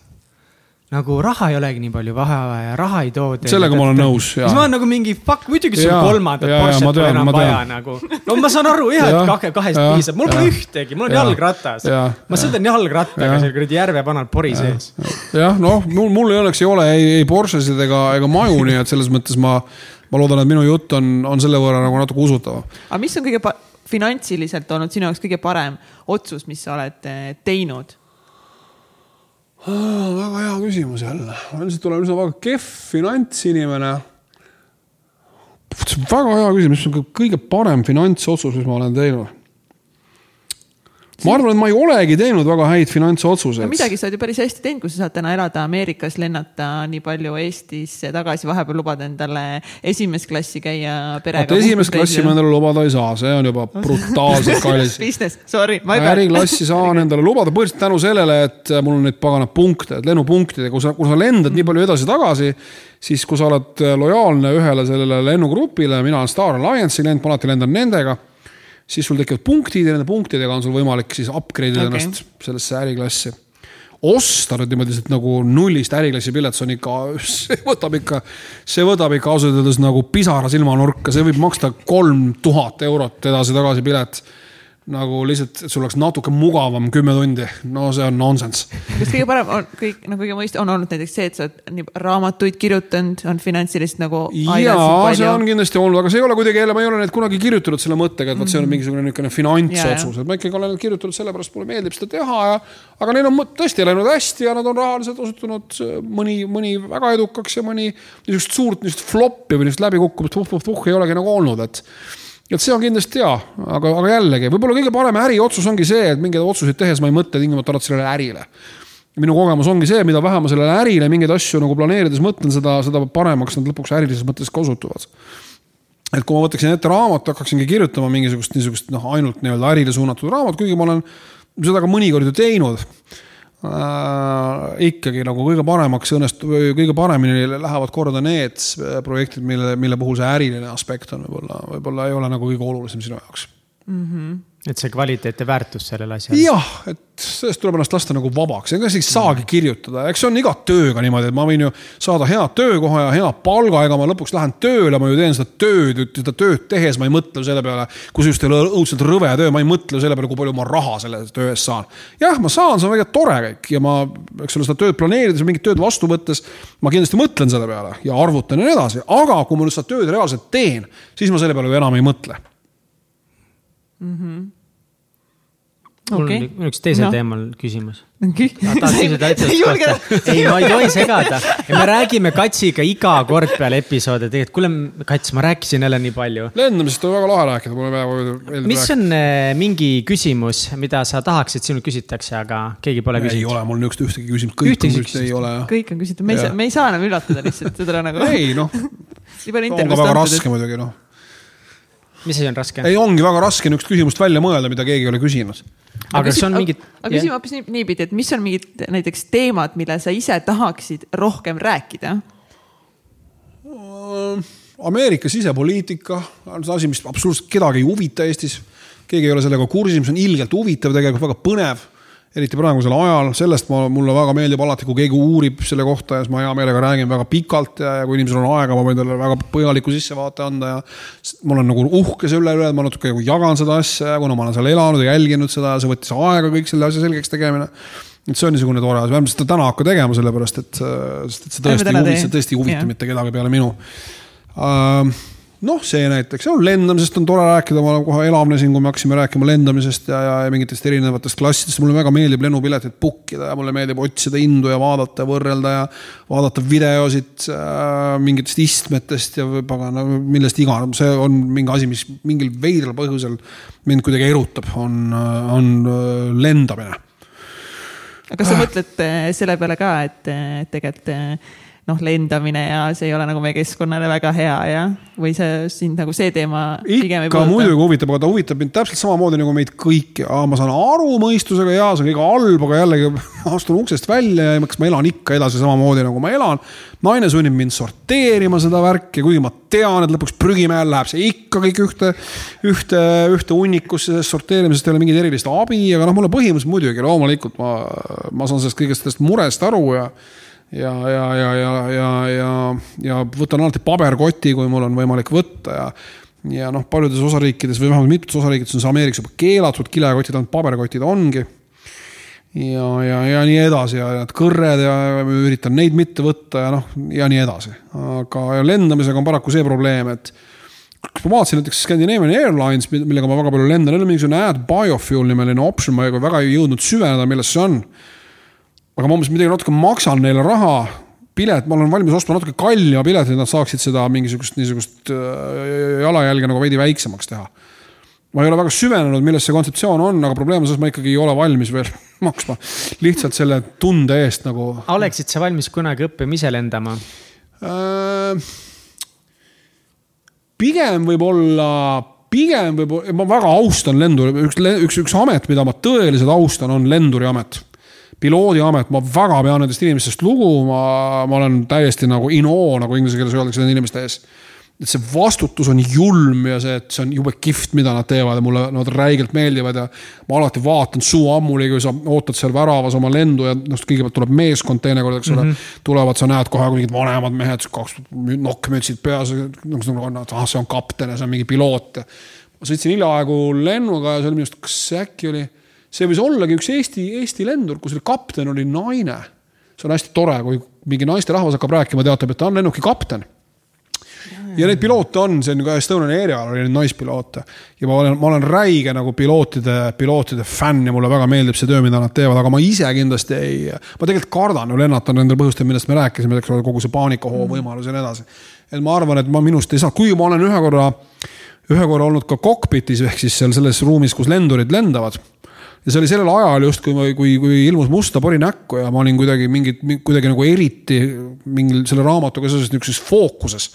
nagu raha ei olegi nii palju vaja, raha ei too. sellega ma olen nõus. siis ma olen nagu mingi fuck, muidugi sul kolmandat Porsche't pole enam vaja nagu. no ma saan aru jah, et kahe, kahest ja, piisab, mul pole ühtegi, mul on ja, jalgratas. ma sõidan jalgrattaga seal kuradi järvepanal pori sees. jah, noh, mul, mul õnneks ei ole ei, ei Porschesid ega, ega maju, nii et selles mõttes ma ma loodan, et minu jutt on, on selle võrra nagu natuke usutav. aga mis on kõige finantsiliselt olnud sinu jaoks kõige parem otsus, mis sa oled eh, teinud? väga hea küsimus jälle, ma ilmselt olen üsna väga kehv finantsinimene. väga hea küsimus, mis on kõige parem finantsotsus, mis ma olen teinud? Ma arvan, et ma ei olegi teinud väga häid finantsotsuseid no midagi sa oled ju päris hästi teinud, kui sa saad täna elada Ameerikas, lennata nii palju Eestisse tagasi, vahepeal lubada endale esimest klassi käia perega. esimest klassi ma endale lubada ei saa, see on juba *laughs* brutaalselt kallis Business, sorry. äriklassi saan *laughs* endale lubada põhiliselt tänu sellele, et mul on neid pagana punkte, et lennupunktidega, kui sa, kui sa lendad nii palju edasi-tagasi, siis kui sa oled lojaalne ühele sellele lennugrupile, mina olen Star Alliance'i lend, ma alati lendan nendega siis sul tekivad punktid ja nende punktidega on sul võimalik siis upgrade ida okay. ennast sellesse äriklassi. osta nüüd niimoodi lihtsalt nagu nullist äriklassi pilet, see on ikka, *laughs* see võtab ikka, see võtab ikka ausalt öeldes nagu pisara silmanurka, see võib maksta kolm tuhat eurot edasi-tagasi pilet nagu lihtsalt, et sul oleks natuke mugavam kümme tundi, no see on nonsense. kas kõige parem on kõik nagu kõige mõist-, on olnud näiteks see, et sa oled nii raamatuid kirjutanud, on finantsilist nagu. jaa, see on kindlasti olnud, aga see ei ole kuidagi jälle, ma ei ole neid kunagi kirjutanud selle mõttega, et vot see on mhm. mingisugune niisugune finantsotsus, et ma ikkagi olen kirjutanud sellepärast, mulle meeldib seda teha ja. aga neil on tõesti läinud hästi ja nad on rahaliselt osutunud mõni, mõni väga edukaks ja mõni niisugust suurt niisugust flop'i või niisugust läbikukkumist puh-puh-puh ei olegi nagu olnud, et et see on kindlasti hea, aga, aga jällegi võib-olla kõige parem äriotsus ongi see, et mingeid otsuseid tehes ma ei mõtle tingimata ainult sellele ärile. minu kogemus ongi see, mida vähem ma sellele ärile mingeid asju nagu planeerides mõtlen, seda, seda paremaks nad lõpuks ärilises mõttes ka osutuvad. et kui ma võtaksin ette raamatu, hakkaksingi kirjutama mingisugust niisugust noh, ainult nii-öelda ärile suunatud raamat, kuigi ma olen seda ka mõnikord ju teinud äh, ikkagi nagu kõige paremaks õnnestub, kõige paremini lähevad korda need projektid, mille, mille puhul see äriline aspekt on võib-olla, võib-olla ei ole nagu kõige olulisem sinu jaoks mm. -hmm et see kvaliteet ja väärtus sellel asjal. jah, et sellest tuleb ennast lasta nagu vabaks, ega ei saagi kirjutada, eks see on iga tööga niimoodi, et ma võin ju saada hea töökoha ja hea palga, ega ma lõpuks lähen tööle, ma ju teen seda tööd, seda tööd tehes ma ei mõtle selle peale, kui see just ei ole õudselt rõve töö, ma ei mõtle selle peale, kui palju ma raha selle töö eest saan. jah, ma saan, see on väga tore kõik ja ma, eks ole, seda tööd planeerides, mingit tööd vastu võttes, ma kindlasti mõtlen selle peale ja arvutan ja nii edasi, aga kui ma nüüd seda tööd reaalselt teen, siis ma selle peale ju enam ei mõtle mm. -hmm mul okay. on üks teisel no. teemal küsimus okay.. *laughs* kohta? ei, ma ei tohi segada. me räägime Katsiga iga kord peale episoode, tegelikult kuule, Kats, ma rääkisin jälle nii palju. lendamisest on väga lahe rääkida, mulle väga meeldib. mis rääkida. on äh, mingi küsimus, mida sa tahaksid, sinult küsitakse, aga keegi pole küsinud? ei ole mul niisugust ühtegi küsimust, kõik ühtegi on küsitud, ei ole. kõik on küsitud, me ei saa, me ei saa enam üllatada lihtsalt seda nagu. ei noh, on ka väga raske muidugi noh mis asi on raske? ei, ongi väga raske niisugust küsimust välja mõelda, mida keegi ei ole küsinud. aga kas on mingid? aga küsime hoopis nii, niipidi, et mis on mingid näiteks teemad, mille sa ise tahaksid rohkem rääkida? Ameerika sisepoliitika on see asi, mis absoluutselt kedagi ei huvita Eestis. keegi ei ole sellega kursis, mis on ilgelt huvitav, tegelikult väga põnev eriti praegusel ajal, sellest ma, mulle väga meeldib alati, kui keegi uurib selle kohta ja siis ma hea meelega räägin väga pikalt ja, ja kui inimesel on aega, ma võin talle väga põhjaliku sissevaate anda ja. ma olen nagu uhke selle üle, et ma natuke nagu jagan seda asja ja kuna ma olen seal elanud ja jälginud seda ja see võttis aega kõik selle asja selgeks tegemine et see on niisugune tore asi, vähemalt seda täna hakka tegema, sellepärast et, sest et see tõesti see tõesti ei huvita mitte kedagi peale minu uh, noh, see näiteks, lendamisest on tore rääkida, ma kohe elavnesin, kui me hakkasime rääkima lendamisest ja, ja, ja mingitest erinevatest klassidest, mulle väga meeldib lennupiletit book ida ja mulle meeldib otsida hindu ja vaadata ja võrrelda ja vaadata videosid äh, mingitest istmetest ja pagana, millest iganes, see on mingi asi, mis mingil veidral põhjusel mind kuidagi erutab, on, on äh, lendamine. kas sa mõtled äh, selle peale ka, et tegelikult noh, lendamine ja see ei ole nagu meie keskkonnale väga hea ja, või see sind nagu see teema. ikka muidugi huvitab, aga ta huvitab mind täpselt samamoodi nagu meid kõiki. ma saan aru mõistusega ja see on kõik halb, aga jällegi *laughs* astun uksest välja ja kas ma elan ikka edasi samamoodi nagu ma elan. naine sunnib mind sorteerima seda värki, kuigi ma tean, et lõpuks prügimäel läheb see ikka kõik ühte, ühte, ühte hunnikusse, sest sorteerimisest ei ole mingit erilist abi, aga noh, mulle põhimõtteliselt muidugi loomulikult ma, ma saan sellest kõigest sellest murest aru ja ja, ja, ja, ja, ja, ja, ja võtan alati paberkoti, kui mul on võimalik võtta ja ja noh, paljudes osariikides või vähemalt mitmetes osariikides on see Ameerikas juba keelatud, kilekotid ainult paberkotid ongi. ja, ja, ja nii edasi ja need kõrred ja üritan neid mitte võtta ja noh, ja nii edasi. aga lendamisega on paraku see probleem, et ma vaatasin näiteks Scandinavian Airlines, millega ma väga palju lendan, neil on mingisugune Add Biofuel nimeline optsioon, ma väga ei jõudnud süveneda, milles see on aga ma umbes midagi natuke maksan neile raha, pilet, ma olen valmis ostma natuke kallima piletit, et nad saaksid seda mingisugust niisugust äh, jalajälge nagu veidi väiksemaks teha. ma ei ole väga süvenenud, milles see kontseptsioon on, aga probleem on selles, ma ikkagi ei ole valmis veel *laughs* maksma lihtsalt selle tunde eest nagu. oleksid sa valmis kunagi õppima ise lendama äh,? pigem võib-olla, pigem võib-olla, ma väga austan lenduri, üks, üks, üks amet, mida ma tõeliselt austan, on lenduriamet piloodiamet, ma väga pean nendest inimestest lugu, ma, ma olen täiesti nagu in awe, nagu inglise keeles öeldakse nende inimeste ees et see vastutus on julm ja see, et see on jube kihvt, mida nad teevad ja mulle nad räigelt meeldivad ja. ma alati vaatan suu ammuli, kui sa ootad seal väravas oma lendu ja noh, kõigepealt tuleb meeskond teinekord, eks ole mm. -hmm. tulevad, sa näed kohe mingid vanemad mehed, kaks nokkmütsid peas, noh, ah, see on kapten ja see on mingi piloot. ma sõitsin hiljaaegu lennuga ja see oli minu arust, kas äkki oli, see võis ollagi üks Eesti, Eesti lendur, kus oli kapten, oli naine. see on hästi tore, kui mingi naisterahvas hakkab rääkima, teatab, et ta on lennuki kapten ja neid piloote on, see on ka Estonian Airial oli neid naispiloote. ja ma olen, ma olen räige nagu pilootide, pilootide fänn ja mulle väga meeldib see töö, mida nad teevad, aga ma ise kindlasti ei. ma tegelikult kardan ju lennata nendel põhjustel, millest me rääkisime, eks ole, kogu see paanikahoo mm. võimalus ja nii edasi. et ma arvan, et ma minust ei saa, kuigi ma olen ühe korra, ühe korra olnud ka kokpitis ehk siis seal selles ruumis, kus lendurid lendavad ja see oli sellel ajal just, kui, kui, kui ilmus musta pori näkku ja ma olin kuidagi mingit, kuidagi nagu eriti mingil selle raamatuga seoses niisuguses fookuses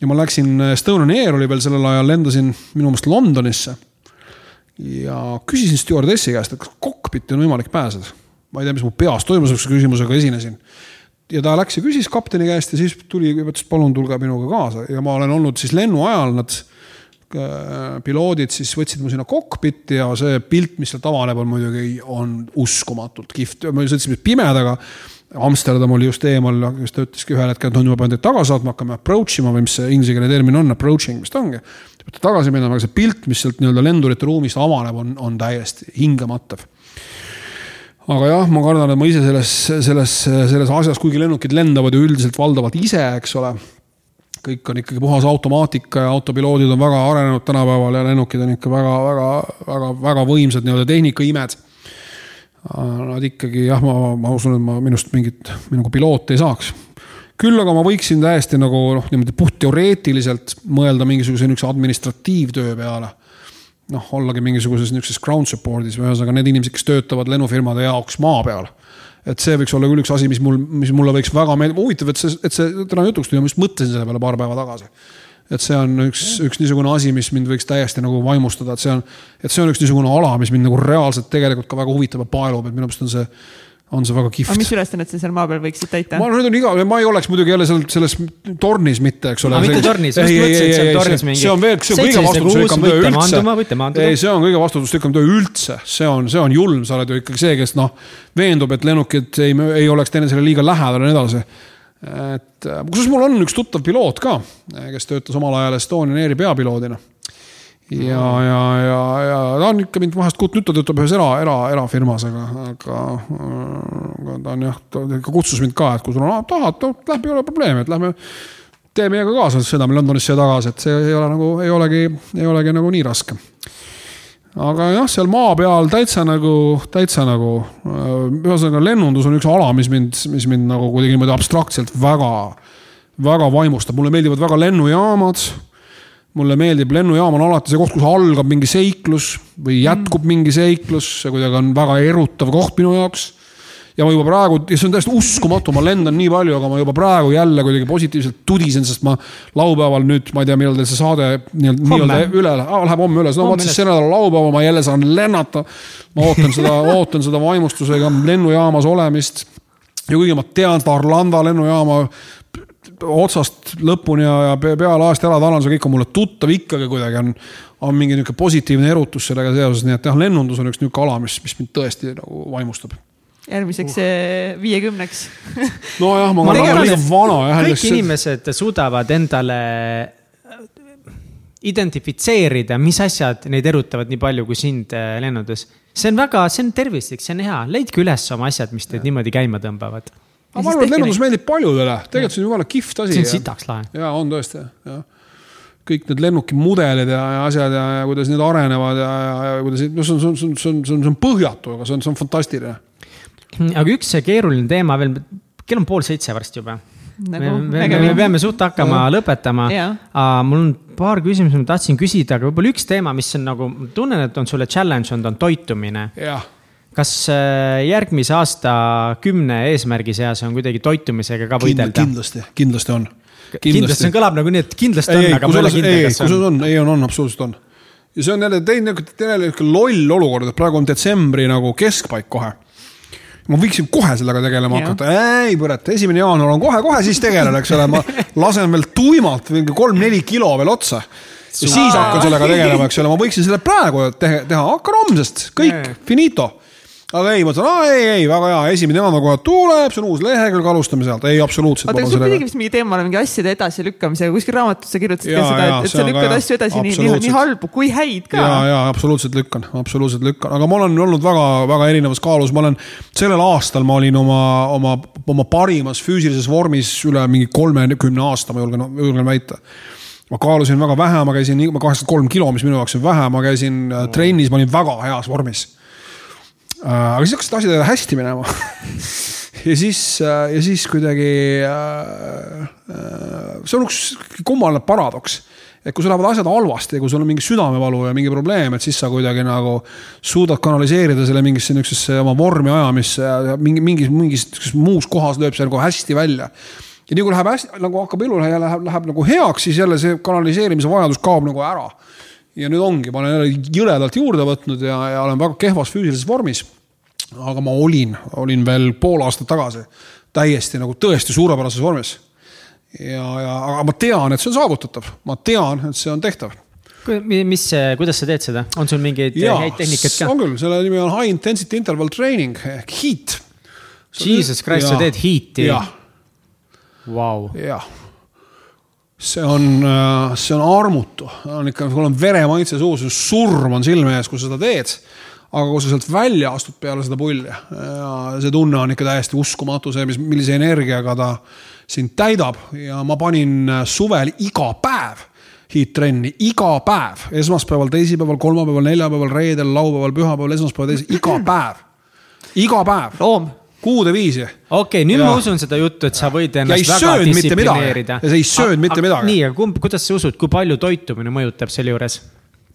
ja ma läksin, Estonian Air oli veel sellel ajal, lendasin minu meelest Londonisse. ja küsisin stjuardessi käest, et kas kokpitti on võimalik pääseda. ma ei tea, mis mu peas toimus, sihukese küsimusega esinesin. ja ta läks ja küsis kapteni käest ja siis tuli, ütles palun tulge minuga kaasa ja ma olen olnud siis lennu ajal, nad äh, piloodid siis võtsid mu sinna kokpitti ja see pilt, mis sealt avaneb, on muidugi, on uskumatult kihvt, me sõitsime pimedaga Amsterdam oli just eemal, kes ta ütleski ühel hetkel, et on juba pean teid tagasi saatma, hakkame approach ima või mis see inglisekeelne termin on, approaching vist ongi. peate tagasi minema, aga see pilt, mis sealt nii-öelda lendurite ruumist avaneb, on, on täiesti hingamatav. aga jah, ma kardan, et ma ise selles, selles, selles asjas, kuigi lennukid lendavad ju üldiselt valdavalt ise, eks ole kõik on ikkagi puhas automaatika ja autopiloodid on väga arenenud tänapäeval ja lennukid on ikka väga, väga, väga, väga võimsad nii-öelda tehnikaimed Nad ikkagi jah, ma, ma usun, et ma minust mingit nagu pilooti ei saaks. küll aga ma võiksin täiesti nagu noh, niimoodi puhtteoreetiliselt mõelda mingisuguse niisuguse administratiivtöö peale. noh, ollagi mingisuguses niisuguses ground support'is või ühesõnaga need inimesed, kes töötavad lennufirmade jaoks maa peal et see võiks olla küll üks asi, mis mul, mis mulle võiks väga meeldida, huvitav, et see, et see täna jutuks tuli, ma just mõtlesin selle peale paar päeva tagasi. Et see on üks, üks niisugune asi, mis mind võiks täiesti nagu vaimustada, et see on, et see on üks niisugune ala, mis mind nagu reaalselt tegelikult ka väga huvitab ja paelub, et minu meelest on see on see väga kihvt. aga mis ülesannet sa seal maa peal võiksid täita? ma, need on iga, ma ei oleks muidugi jälle seal selles tornis mitte, eks ole. mitte tornis, just mõtlesin, et seal tornis mingi. see on veel, see on kõige vastutusrikkam töö üldse. ei, see on kõige vastutusrikkam töö üldse, see on, see on julm, sa oled ju ikkagi see, kes noh, veendub, et lennukid ei, ei oleks teineteisele liiga lähedal ja nii edasi et äh, kusjuures mul on üks tuttav piloot ka, kes töötas omal ajal Estonian Airi peapiloodina. Ja, ja, ja, ja ta on ikka mind vahest kuulnud, nüüd ta töötab ühes era, era, erafirmas, aga, aga, aga ta on jah, ta ikka kutsus mind ka, et kui sul on, tahad, lähme, ei ole probleemi, et lähme tee meiega kaasa, sõidame Londonisse ja tagasi, et see ei ole nagu, ei olegi, ei olegi nagu nii raske aga jah, seal maa peal täitsa nagu, täitsa nagu, äh, ühesõnaga lennundus on üks ala, mis mind, mis mind nagu kuidagi niimoodi abstraktselt väga, väga vaimustab, mulle meeldivad väga lennujaamad. Mulle meeldib, lennujaam on alati see koht, kus algab mingi seiklus või jätkub mingi seiklus, see kuidagi on väga erutav koht minu jaoks. Ja ma juba praegu, ja see on täiesti uskumatu, ma lendan nii palju, aga ma juba praegu jälle kuidagi positiivselt tudisen, sest ma laupäeval nüüd, ma ei tea, millal teil see saade nii-öelda nii üle ah, läheb homme üles, no vot siis see nädal laupäeval ma jälle saan lennata. ma ootan seda *laughs* ootan seda vaimustusega lennujaamas olemist. ja kuigi ma tean seda Arlanda lennujaama otsast lõpuni ja, ja peale aasta ära talan, see kõik on mulle tuttav, ikkagi kuidagi on, on mingi niisugune positiivne erutus sellega seoses, nii et jah, lennundus on üks niisugune ala, mis, mis mind tõesti nagu vaimustab järgmiseks uh. viiekümneks *laughs* nojah, ma olen liiga vana jah. kõik inimesed suudavad endale äh, identifitseerida, mis asjad neid erutavad nii palju kui sind äh, lennunduses. see on väga, see on tervislik, see on hea, leidke üles oma asjad, mis teid ja. niimoodi käima tõmbavad. Aga ma arvan, et lennundus meeldib paljudele, tegelikult see on jumala kihvt asi. see on sitaks lahe. ja on tõesti, jah kõik need lennukimudelid ja, ja asjad ja, ja kuidas need arenevad ja, ja, ja kuidas, no see on, see on, see on, see on, see on põhjatu, aga see on, see on fantastiline aga üks keeruline teema veel, kell on pool seitse varsti juba. nagu me, me, me peame suht hakkama Jah. lõpetama. mul on paar küsimust, ma tahtsin küsida, aga võib-olla üks teema, mis on nagu, ma tunnen, et on sulle challenge olnud, on toitumine. jah kas äh, järgmise aasta kümne eesmärgi seas on kuidagi toitumisega ka võidelda? kindlasti, kindlasti on. kindlasti, see kõlab nagu nii, et kindlasti ei, on, aga ma ei ole kindel, kas on. on, ei on, on, absoluutselt on. ja see on jälle teine, teine loll olukord, et praegu on detsembri nagu keskpaik kohe ma võiksin kohe sellega tegelema ja. hakata, ei põreta, esimene jaanuar on kohe-kohe, siis tegelen, eks ole, ma *laughs* lasen veel tuimalt mingi kolm-neli kilo veel otsa. ja siis hakkan sellega tegelema, eks ole, ma võiksin selle praegu teha, teha, hakkan homsest, kõik, finito aga ei, ma ütlen, aa ei, ei, väga hea, esimene kohe tuleb, see on uus lehekülg, alustame sealt, ei absoluutselt. oota, kas sul pidigi vist mingi teema olema mingi asjade edasilükkamisega, kuskil raamatus sa kirjutasid ka seda, et, et sa lükkad asju edasi nii, nii, nii halbu kui häid ka. ja, ja absoluutselt lükkan, absoluutselt lükkan, aga ma olen olnud väga-väga erinevas kaalus, ma olen sellel aastal ma olin oma, oma, oma parimas füüsilises vormis üle mingi kolmekümne aasta, ma julgen, julgen väita ma kaalusin väga vähe, ma käisin kaheksakümmend kolm kilo, mis minu jaoks on vähe, ma käisin mm. trennis, ma olin väga heas vormis Äh, aga siis hakkasid asjad hästi minema *laughs* ja siis, äh, ja siis kuidagi äh,, see on üks kummaline paradoks et kui sul lähevad asjad halvasti, kui sul on mingi südamevalu ja mingi probleem, et siis sa kuidagi nagu suudad kanaliseerida selle mingisse niisugusesse oma vormi ajamisse ja mingi, mingis, mingis muus kohas lööb see nagu hästi välja. ja nii kui läheb hästi, nagu hakkab elu ja läheb, läheb nagu heaks, siis jälle see kanaliseerimise vajadus kaob nagu ära ja nüüd ongi, ma olen jälle jõledalt juurde võtnud ja, ja olen väga kehvas füüsilises vormis. aga ma olin, olin veel pool aastat tagasi täiesti nagu tõesti suurepärases vormis. ja, ja, aga ma tean, et see on saavutatav, ma tean, et see on tehtav mis, kuidas sa teed seda, on sul mingeid ja, häid tehnikaid ka? on küll, selle nimi on high intensity interval training ehk HIIT. Jesus Christ, sa teed HIIT-i? jah. Vau. jah see on, äh, see on armutu, on ikka, sul on veremaitse suus, surm on silme ees, kui sa seda teed. aga kui sa sealt välja astud peale seda pulli ja see tunne on ikka täiesti uskumatu, see, mis, millise energiaga ta sind täidab ja ma panin suvel iga päev hiittrenni, iga päev, esmaspäeval, teisipäeval, kolmapäeval, neljapäeval, reedel, laupäeval, pühapäeval, esmaspäeval, teisipäeval, iga *clears throat* päev. iga päev. loom kuude viisi. okei okay,, nüüd ja. ma usun seda juttu, et sa võid ennast väga distsiplineerida. ja sa ei söönud mitte midagi. nii, aga kumb, kuidas sa usud, kui palju toitumine mõjutab selle juures?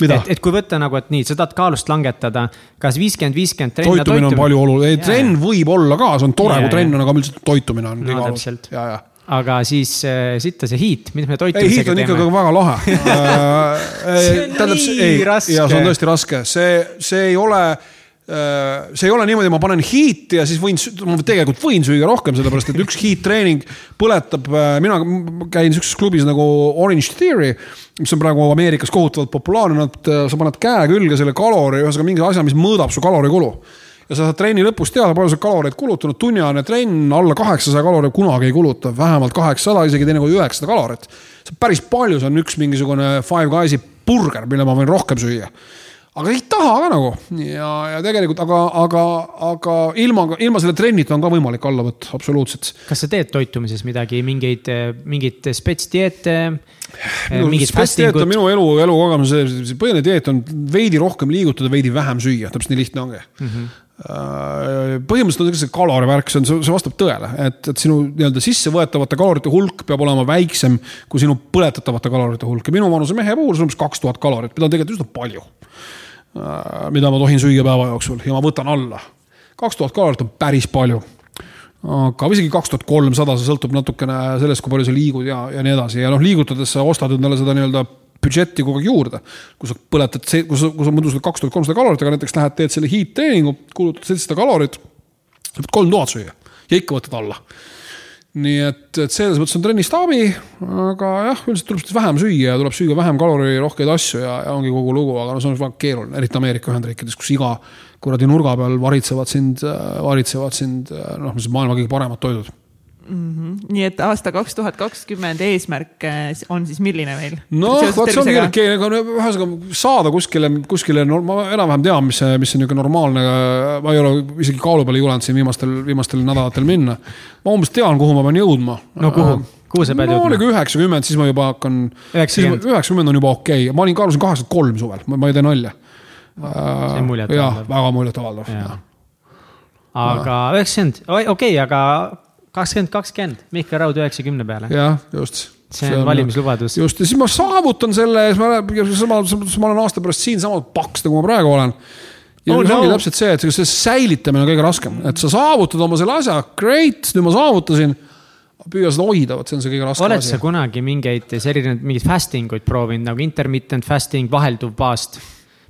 et, et kui võtta nagu, et nii, sa tahad kaalust langetada, kas viiskümmend, viiskümmend trenn. toitumine on palju oluline, trenn võib olla ka, see on tore, kui trenn on, aga üldiselt toitumine on. no täpselt. aga siis äh, sitta see hiit, mis me toitumisega teeme? hiit on ikkagi väga lahe *laughs* see on tähendab, nii ei, raske. ja see on tõesti raske, see, see ei ole Äh, see ei ole niimoodi, ma panen hiiti ja siis võin, ma tegelikult võin süüa rohkem, sellepärast et üks hiittreening põletab, äh, mina käin sihukeses klubis nagu Orange Theory, mis on praegu Ameerikas kohutavalt populaarne, nad, äh, sa paned käe külge selle kalori, ühesõnaga mingi asja, mis mõõdab su kalorikulu ja sa saad trenni lõpus teada, palju sa kaloreid kulutanud, tunniajane trenn alla kaheksasaja kalori kunagi ei kuluta, vähemalt kaheksasada, isegi teinekord üheksasada kalorit. see on päris palju, see on üks mingisugune Five Guys'i burger, mille ma võin rohkem süüa aga ei taha ka nagu ja, ja tegelikult, aga, aga, aga ilma, ilma selle trennita on ka võimalik alla võtta, absoluutselt. kas sa teed toitumises midagi, mingeid, mingeid spetsdieete? spetsdieet on minu elu, elukogemus, põhiline dieet on veidi rohkem liigutada, veidi vähem süüa, täpselt nii lihtne ongi mm. -hmm põhimõtteliselt on see kalorivärk, see on, see vastab tõele, et, et sinu nii-öelda sissevõetavate kalorite hulk peab olema väiksem kui sinu põletatavate kalorite hulk ja minu vanuse mehe puhul see on umbes kaks tuhat kalorit, mida on tegelikult üsna palju mida ma tohin süüa päeva jooksul ja ma võtan alla. kaks tuhat kalorit on päris palju. aga isegi kaks tuhat kolmsada, see sõltub natukene sellest, kui palju sa liigud ja, ja nii edasi ja noh, liigutades sa ostad endale seda nii-öelda budžetti kogu aeg juurde. kui sa põletad, kui sa, kui sa muidu saad kaks tuhat kolmsada kalorit, aga näiteks lähed, teed selle heat treeningu, kulutad seitsesada kalorit. sa pead kolm tuhat süüa ja ikka võtad alla nii et, et selles mõttes on trennist abi, aga jah, üldiselt tuleb siis vähem süüa ja tuleb süüa vähem kalorirohkeid asju ja, ja ongi kogu lugu, aga no see on väga keeruline, eriti Ameerika Ühendriikides, kus iga kuradi nurga peal varitsevad sind, varitsevad sind noh, maailma kõige paremad toidud mm. -hmm. nii et aasta kaks tuhat kakskümmend eesmärk eh, on siis milline meil? noh, vot see on keeruline, aga ühesõnaga saada kuskile, kuskile, no ma enam-vähem tean, mis see, mis see niisugune normaalne, ma ei ole isegi kaalu peale julenud siin viimastel, viimastel nädalatel minna. ma umbes tean, kuhu ma pean jõudma. no kuhu? kuhu sa pead no, jõudma? nagu üheksakümmend, siis ma juba hakkan. üheksakümmend on juba okei okay., ma olin kaalusin kaheksakümmend kolm suvel, ma ei tee nalja. see on muljetavaldav. jah, väga muljetavaldav aga üheksakümmend, okei okay,, aga kakskümmend, kakskümmend, Mihkel Raud üheksakümne peale. jah, just. see on valimislubadus. just ja siis ma saavutan selle ja siis ma, sama, ma olen aasta pärast siinsamas paks, nagu ma praegu olen ja oh, see ongi no. täpselt see, et see säilitamine on kõige raskem, et sa saavutad oma selle asja, great, nüüd ma saavutasin. püüa seda hoida, vot see on see kõige raskem asi. oled sa kunagi mingeid selliseid, mingeid fasting uid proovinud nagu intermittent fasting, vahelduv paast?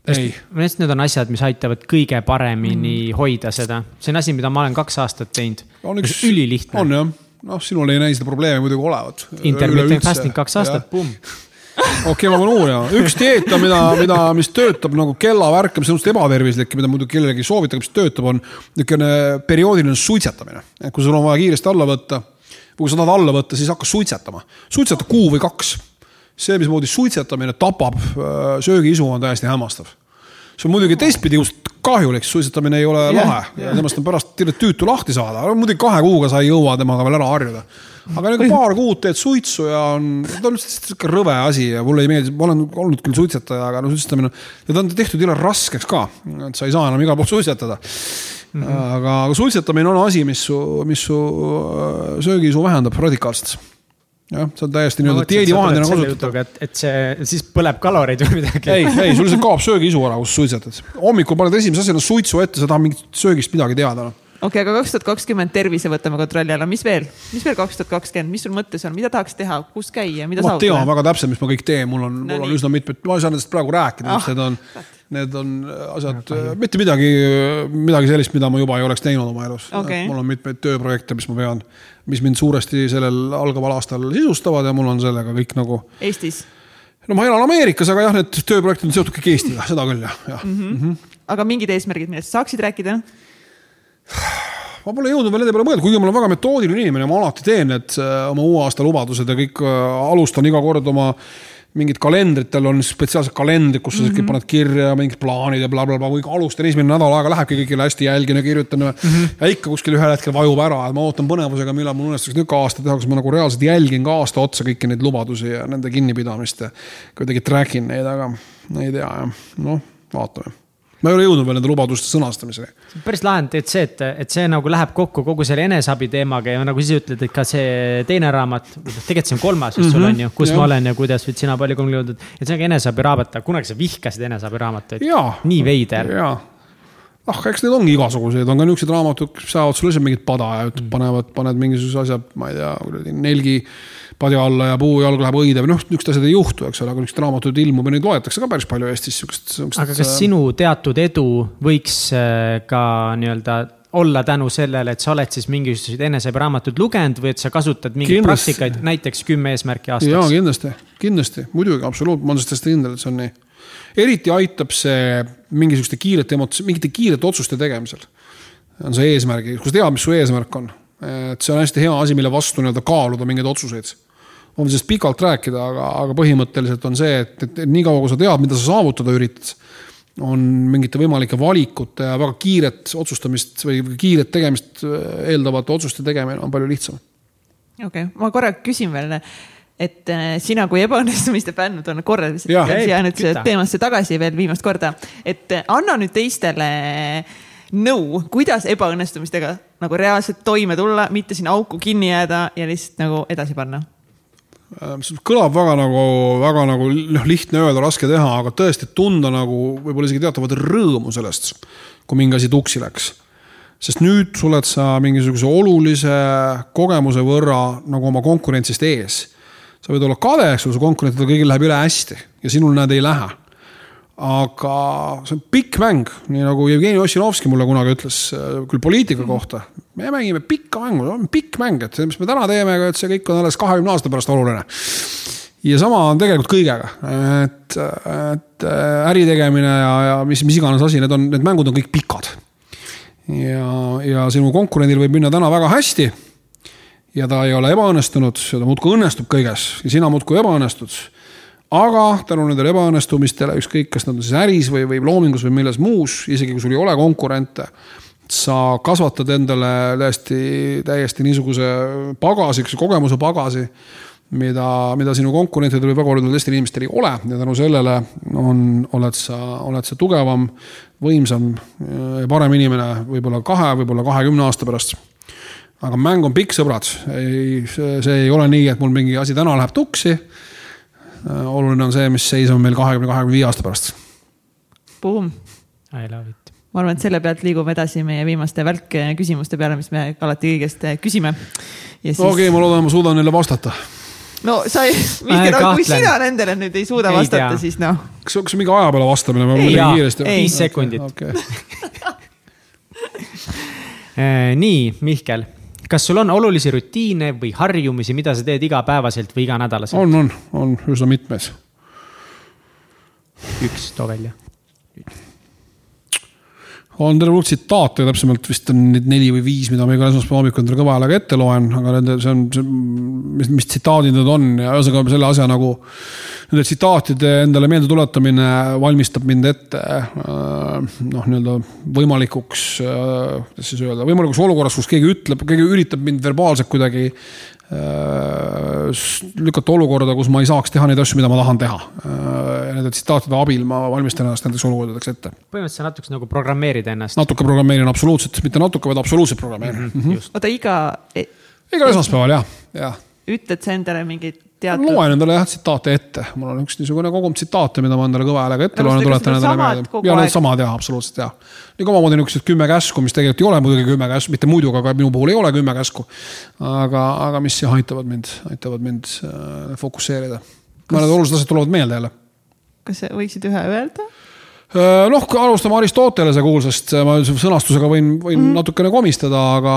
Minu arust need on asjad, mis aitavad kõige paremini mm. hoida seda, see on asi, mida ma olen kaks aastat teinud. ülilihtne. on jah, noh, sinul ei näi seda probleemi muidugi olevat. Intermittent fasting kaks aastat, pumm *laughs* okei okay,, ma pean uurima, üks dieet on, mida, mida, mis töötab nagu kellavärk, mis on just ebatervislik ja mida muidugi kellelegi ei soovita, mis töötab, on niisugune perioodiline suitsetamine. et kui sul on vaja kiiresti alla võtta, või kui sa tahad alla võtta, siis hakka suitsetama. suitseta kuu või kaks see, mismoodi suitsetamine tapab äh, söögiisu, on täiesti hämmastav. see on muidugi teistpidi just kahjulik, suitsetamine ei ole yeah, lahe yeah. ja temast on pärast tüütu lahti saada, muidugi kahe kuuga sa ei jõua temaga veel ära harjuda. aga nagu paar kuud teed suitsu ja on, ta on lihtsalt sihuke rõve asi ja mulle ei meeldi, ma olen olnud küll suitsetaja, aga no suitsetamine, ja ta on tehtud jõle raskeks ka, et sa ei saa enam igal pool suitsetada mm. -hmm. aga, aga suitsetamine on asi, mis su, mis su äh, söögiisu vähendab radikaalselt jah, see on täiesti nii-öelda dieedivahendina kasutatav. et, et see siis põleb kaloreid või midagi. ei, ei, sul lihtsalt kaob söögiisu ära, kus suitsetad. hommikul paned esimese asjana suitsu ette, sa tahad mingit söögist midagi teada no okei okay,, aga kaks tuhat kakskümmend tervise võtame kontrolli alla, mis veel, mis veel kaks tuhat kakskümmend, mis sul mõttes on, mida tahaks teha, kus käia, mida saavutada? ma tean väga täpselt, mis ma kõik teen, mul on no,, mul on üsna mitmed, ma ei saa nendest praegu rääkida ah,, mis need on. Need on asjad, mitte midagi, midagi sellist, mida ma juba ei oleks teinud oma elus okay.. mul on mitmeid tööprojekte, mis ma pean, mis mind suuresti sellel algaval aastal sisustavad ja mul on sellega kõik nagu. Eestis? no ma elan Ameerikas, aga jah, need tööprojektid on seotud kõik Eestiga, seda küll jah, jah mm. -hmm. Mm -hmm. aga mingid eesmärgid, millest saaksid rääkida? ma pole jõudnud veel nende peale mõelda, kuigi ma olen väga metoodiline inimene, ma alati teen need äh, oma uue aasta lubadused ja kõik, äh, alustan iga kord oma mingid kalendritel on spetsiaalsed kalendrid, kus sa mm -hmm. paned kirja mingid plaanid ja blablabla bla, bla, alustan esimene nädal aega lähebki kõigile hästi jälgin ja kirjutan mm. -hmm. ja ikka kuskil ühel hetkel vajub ära, et ma ootan põnevusega, millal mul õnnestuks niisugune aasta teha, kus ma nagu reaalselt jälgin ka aasta otsa kõiki neid lubadusi ja nende kinnipidamist ja kuidagi track in neid, aga ei tea jah, noh, vaatame ma ei ole jõudnud veel nende lubaduste sõnastamiseni. päris lahe on tegelikult see, et, et see nagu läheb kokku kogu selle eneseabi teemaga ja nagu ise ütled, et ka see teine raamat, tegelikult see on kolmas vist mm -hmm. sul on ju, kus ja. ma olen ja kuidas võid sina palju jõudnud. et see on ka eneseabi raamat, aga kunagi sa vihkasid eneseabi raamatuid. nii veider. ah, eks neid ongi igasuguseid, on ka niisuguseid raamatuid, kes saavad sulle lihtsalt mingit pada ja mm. panevad, paned mingisuguse asja, ma ei tea, nelgi padja alla ja puujalg läheb õide või noh, niisugused asjad ei juhtu, eks ole, aga niisuguseid raamatuid ilmub ja neid loetakse ka päris palju Eestis, siukest. aga kas sinu teatud edu võiks äh, ka nii-öelda olla tänu sellele, et sa oled siis mingisuguseid eneseabi-raamatuid lugenud või et sa kasutad mingeid kindlasti. praktikaid, näiteks kümme eesmärki aastas? jaa, kindlasti, kindlasti, muidugi, absoluutselt, ma olen sellest täiesti kindel, et see on nii. eriti aitab see mingisuguste kiirete emots-, mingite kiirete otsuste tegemisel. on see eesmärgi, kui sa tead, mis su eesmärk on. et see on hästi hea asi, mille vastu nii-öelda kaaluda mingeid otsuseid ma võin sellest pikalt rääkida, aga, aga põhimõtteliselt on see, et, et, et niikaua kui sa tead, mida sa saavutada üritad, on mingite võimalike valikute ja väga kiiret otsustamist või kiiret tegemist eeldavate otsuste tegemine on palju lihtsam. okei okay., ma korra küsin veel et äh, sina kui ebaõnnestumiste fänn, tulen korra jäänud teemasse tagasi veel viimast korda, et äh, anna nüüd teistele nõu, kuidas ebaõnnestumistega nagu reaalselt toime tulla, mitte sinna auku kinni jääda ja lihtsalt nagu edasi panna Äh, kõlab väga nagu, väga nagu noh, lihtne öelda, raske teha, aga tõesti tunda nagu võib-olla isegi teatavat rõõmu sellest, kui mingi asi tuksi läks. sest nüüd oled sa mingisuguse olulise kogemuse võrra nagu oma konkurentsist ees. sa võid olla kade, eks ole, su konkurentidel kõigil läheb üle hästi ja sinul näed, ei lähe aga see on pikk mäng, nii nagu Jevgeni Ossinovski mulle kunagi ütles, äh, küll poliitika kohta. me mängime pikka mängu, on pikk mäng, et see, mis me täna teeme, et see kõik on alles kahekümne aasta pärast oluline. ja sama on tegelikult kõigega, et, et äh, äri tegemine ja, ja mis, mis iganes asi, need on, need mängud on kõik pikad. ja, ja sinu konkurendil võib minna täna väga hästi. ja ta ei ole ebaõnnestunud, ta muudkui õnnestub kõiges ja sina muudkui ebaõnnestud aga tänu nendele ebaõnnestumistele, ükskõik, kas nad on siis äris või, või loomingus või milles muus, isegi kui sul ei ole konkurente, sa kasvatad endale täiesti, täiesti niisuguse pagasi, kogemuse pagasi, mida, mida sinu konkurentidel või väga paljudel teistel inimestel ei ole ja tänu sellele on, oled sa, oled sa tugevam, võimsam ja parem inimene võib-olla kahe, võib-olla kahekümne aasta pärast aga mäng on pikk, sõbrad, ei, see ei ole nii, et mul mingi asi täna läheb tuksi. Oluline on see, mis seis on meil kahekümne, kahekümne viie aasta pärast. Boom. I love it. ma arvan, et selle pealt liigume edasi meie viimaste välkküsimuste peale, mis me alati kõigest küsime. Siis... okei okay,, ma loodan, ma suudan neile vastata no sa ei, *laughs* Mihkel, kui sina nendele nüüd ei suuda ei vastata, siis noh. kas, kas mingi aja peale vastamine või midagi kiiresti? viis sekundit okay,. *laughs* Okay. nii, Mihkel, kas sul on olulisi rutiine või harjumusi, mida sa teed igapäevaselt või iganädalaselt? on, on, on üsna mitmes. üks, too välja on terve hulk tsitaate, täpsemalt vist on neid neli või viis, mida ma igal esmaspäeva hommikul endale kõva häälega ette loen, aga nende, see on, mis, mis tsitaadid need on ja ühesõnaga selle asja nagu. Nende tsitaatide endale meelde tuletamine valmistab mind ette äh, noh, nii-öelda võimalikuks, äh, kuidas siis öelda, võimalikuks olukorras, kus keegi ütleb, keegi üritab mind verbaalselt kuidagi lükata olukorda, kus ma ei saaks teha neid asju, mida ma tahan teha. Äh, nende tsitaatide abil ma valmistan ennast nendeks olukordadeks ette. põhimõtteliselt natuke nagu programmeerid ennast. natuke programmeerin absoluutselt, mitte natuke, vaid absoluutselt programmeerin mm. -hmm. oota, iga. Igal esmaspäeval jah, jah. ütled sa endale mingeid teatud. loen endale jah tsitaate ette, mul on üks niisugune kogum tsitaate, mida ma endale kõva häälega ette loen, tuletan endale meelde. ja need samad jah, absoluutselt jah. nii omamoodi niisugused kümme käsku, mis tegelikult ei ole muidugi kümme käsku, mitte muidu, aga minu puhul ei ole kümme käsku. aga, aga mis jah aitavad mind, aitavad mind äh, fokusseerida. mõned olulised asjad tulevad meelde jälle. kas võiksid ühe öelda? Äh, noh, alustame Aristotelese kuulsast, ma sõnastusega võin, võin mm. natukene komistada, aga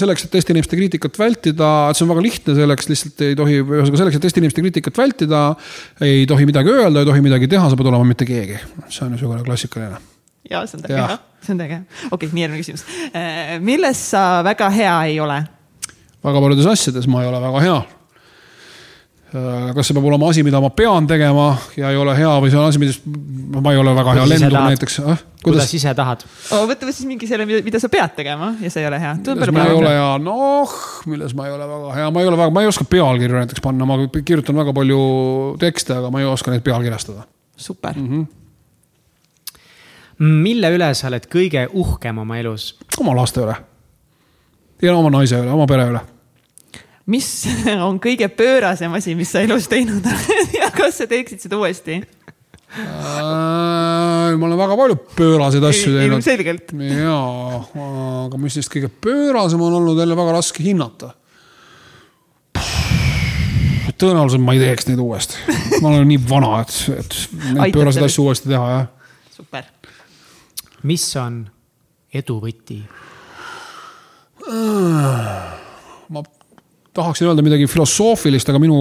selleks, et teiste inimeste kriitikat vältida, et see on väga lihtne, selleks lihtsalt ei tohi, ühesõnaga selleks, et teiste inimeste kriitikat vältida, ei tohi midagi öelda, ei tohi midagi teha, sa pead olema mitte keegi. see on niisugune klassikaline. ja see on täiega, see on täiega. okei okay,, nii järgmine küsimus. Äh, milles sa väga hea ei ole? väga paljudes asjades ma ei ole väga hea kas see peab olema asi, mida ma pean tegema ja ei ole hea või see on asi, millest ma ei ole väga hea lendur näiteks eh?. kuidas, kuidas ise tahad oh,? võta siis mingi selle, mida sa pead tegema ja see ei ole hea. milles ma ei ole hea, noh, milles ma ei ole väga hea, ma ei ole väga, ma ei oska pealkirju näiteks panna, ma kirjutan väga palju tekste, aga ma ei oska neid pealkirjastada. super mm. -hmm. mille üle sa oled kõige uhkem oma elus? oma laste üle. ja oma naise üle, oma pere üle mis *laughs* on kõige pöörasem asi, mis sa elus teinud oled *laughs* ja kas sa teeksid seda uuesti äh,? ma olen väga palju pööraseid asju teinud. ilmselgelt. jaa, aga mis neist kõige pöörasem on olnud jälle väga raske hinnata. tõenäoliselt ma ei teeks neid uuesti. ma olen nii vana, et, et neid pööraseid asju uuesti teha, jah. super. mis on edu võti? Äh, ma tahaksin öelda midagi filosoofilist, aga minu,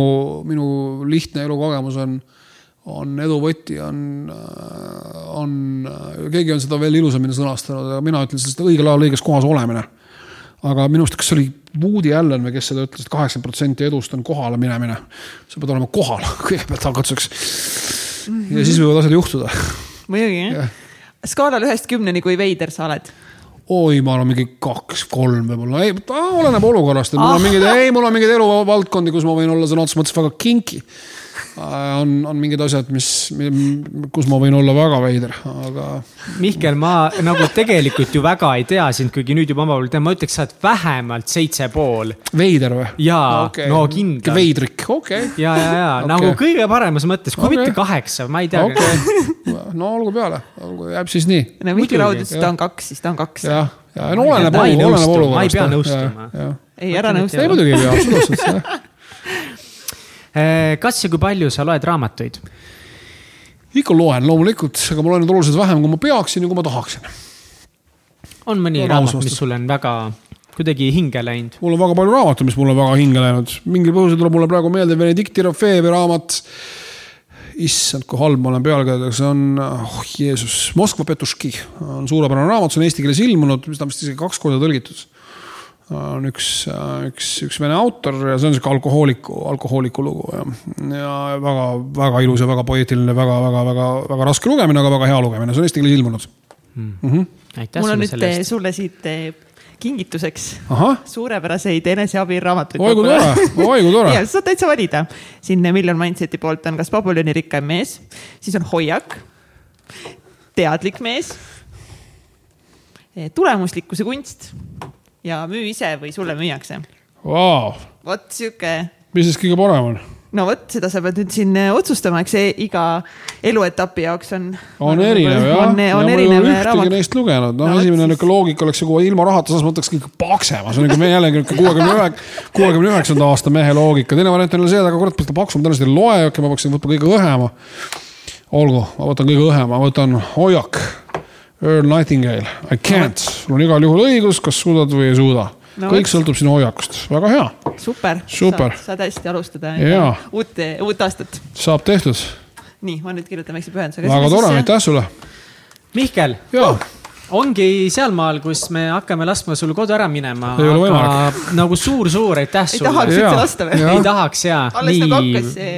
minu lihtne elukogemus on, on edu võti, on, on, keegi on seda veel ilusamini sõnastanud, aga mina ütlen seda õigel ajal õiges kohas olemine. aga minu arust, kas see oli Woody Allen või kes seda ütles, et kaheksakümmend protsenti edust on kohale minemine. sa pead olema kohal *laughs* kõigepealt hakatuseks. ja siis võivad asjad juhtuda. muidugi jah. skaalal ühest kümneni, kui veider sa oled oi, ma olen mingi kaks-kolm võib-olla, ei, oleneb olukorrast, mul on mingeid, ei, mul on mingeid eluvaldkondi, kus ma võin olla sõna otseses mõttes väga kinki. Äh, on, on mingid asjad, mis, kus ma võin olla väga veider, aga. Mihkel, ma nagu tegelikult ju väga ei tea sind, kuigi nüüd juba omavahel tean, ma ütleks, sa oled vähemalt seitse pool. veider või? jaa okay., no kindlalt. veidrik, okei okay.. ja, ja, ja okay. nagu kõige paremas mõttes, kui okay. mitte kaheksa, ma ei tea okay. no olgu peale, olgu, jääb siis nii. no Mihkel Raud ütles, et ta on kaks, siis ta on kaks. jah, ja no oleneb, oleneb olukorrast. ma ei pea nõustuma. ei, ära nõustu. ei muidugi ei pea, absoluutselt kas ja kui palju sa loed raamatuid? ikka loen loomulikult, aga ma loen neid oluliselt vähem, kui ma peaksin ja kui ma tahaksin. on mõni no, raamat, mis sulle on väga kuidagi hinge läinud? mul on väga palju raamatuid, mis mulle on väga hinge läinud, mingil põhjusel tuleb mulle praegu meelde Benedikti Rafeevi raamat. issand, kui halb ma olen pealkirjadega, see on, oh Jeesus, Moskva Petuški on suurepärane raamat, see on eesti keeles ilmunud, seda on vist isegi kaks korda tõlgitud on üks, üks, üks vene autor ja see on sihuke alkohooliku, alkohooliku lugu ja, ja väga, väga ilus ja väga poeetiline, väga, väga, väga, väga raske lugemine, aga väga hea lugemine, see on eesti keeles ilmunud mm.. Mm -hmm. mul on nüüd sellest. sulle siit eh, kingituseks Aha. suurepäraseid eneseabiraamatuid. oi kui tore, oi kui tore. *laughs* ja saad täitsa valida. siin Million Mindseti poolt on kas Pabulioni rikkaim mees, siis on Hoiak, teadlik mees, tulemuslikkuse kunst ja müü ise või sulle müüakse. Vau, vot sihuke mis siis kõige parem on? no vot, seda sa pead nüüd siin äh, otsustama, eks see iga eluetapi jaoks on. on erinev jah. on, ja on ei erinev ole ühtegi raamat. neist lugenud, noh No esimene niisugune loogika oleks kui ilma rahata ma võtaks kõik paksema, see on meie jällegi niisugune kuuekümne ühe, kuuekümne üheksanda aasta mehe loogika, teine variant on jälle see, et aga kurat, ta paksum tõenäoliselt ei loe, okei, ma peaksin võtma kõige õhema. olgu, ma võtan kõige õhema, ma võtan Hoiak, Earl Nightingale, I can't, sul on igal juhul õigus, kas suudad või ei suuda No kõik vot. sõltub sinu hoiakust, väga hea, super, Super. saad, hästi alustada Jaa. uut, uut aastat. saab tehtud, nii, ma nüüd kirjutan väikse pühendusega. väga tore, aitäh sulle. Mihkel, ja, ongi sealmaal, kus me hakkame laskma sul kodu ära minema. Ei ole võimalik. nagu suur-suur aitäh ei sulle. tahaks Jaa. üldse lasta või? Jaa. ei tahaks ja. alles nagu hakkas see.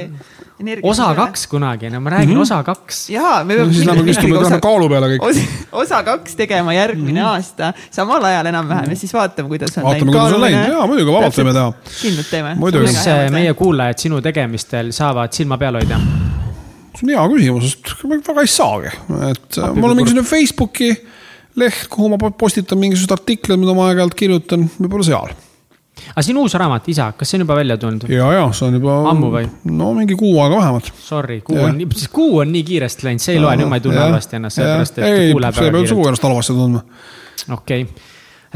osa. kaks kunagi, no ma räägin mm -hmm. osa kaks. jaa, me peame. siis lähme istume, lähme kaalu peale kõik. osa, kaks tegema järgmine mm -hmm. aasta samal ajal enam-vähem ja siis vaatame, kuidas on vaatame, kuidas on läinud, jaa muidugi, vabalt võime teha. kindlalt teeme. Kus meie kuulajad sinu tegemistel saavad silma peal hoida? see on hea küsimus, sest ma väga ei saagi, et äh, mul on mingisugune Facebooki leht, kuhu ma postitan mingisuguseid artikleid, mida ma aeg-ajalt kirjutan, võib-olla seal. Aga sinu uus raamat, isa, kas see on juba välja tulnud? ja, ja see on juba. Ammu või? no mingi kuu aega vähemalt. Sorry, kuu Jah. on, siis kuu on nii kiiresti läinud, see ei loe, nüüd ma ei tunne halvasti ennast, sellepärast et ei, kuu sa ei pea sugu kiirelt. ennast halvasti tundma. okei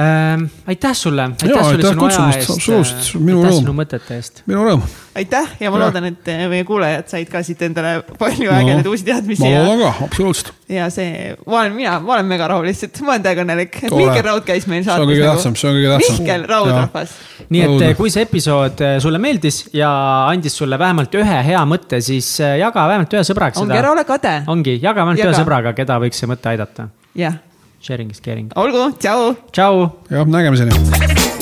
ähm,, aitäh sulle, aitäh sulle sinu aja eest, absoluutselt, minu aitäh rõõm. sinu mõtete eest. minu rõõm. aitäh ja ma Jah. loodan, et meie kuulajad said ka siit endale palju No, ägedaid uusi teadmisi ma ja, loodan ka, absoluutselt. ja see, ma olen mina, ma olen mega rahul lihtsalt, ma olen täiega õnnelik, et. Mihkel Raud käis meil see on saates. kõige tähtsam, see on kõige tähtsam. Mihkel Raud, rahvas. nii et eh, kui see episood eh, sulle meeldis ja andis sulle vähemalt ühe hea mõtte, siis eh, jaga vähemalt ühe sõbraga ongi, ära seda. ole kade. ongi, jaga vähemalt Jaga. ühe sõbraga, keda võiks see mõte aidata. jah, Sharing is caring. olgu, tšau tšau. jah, nägemiseni.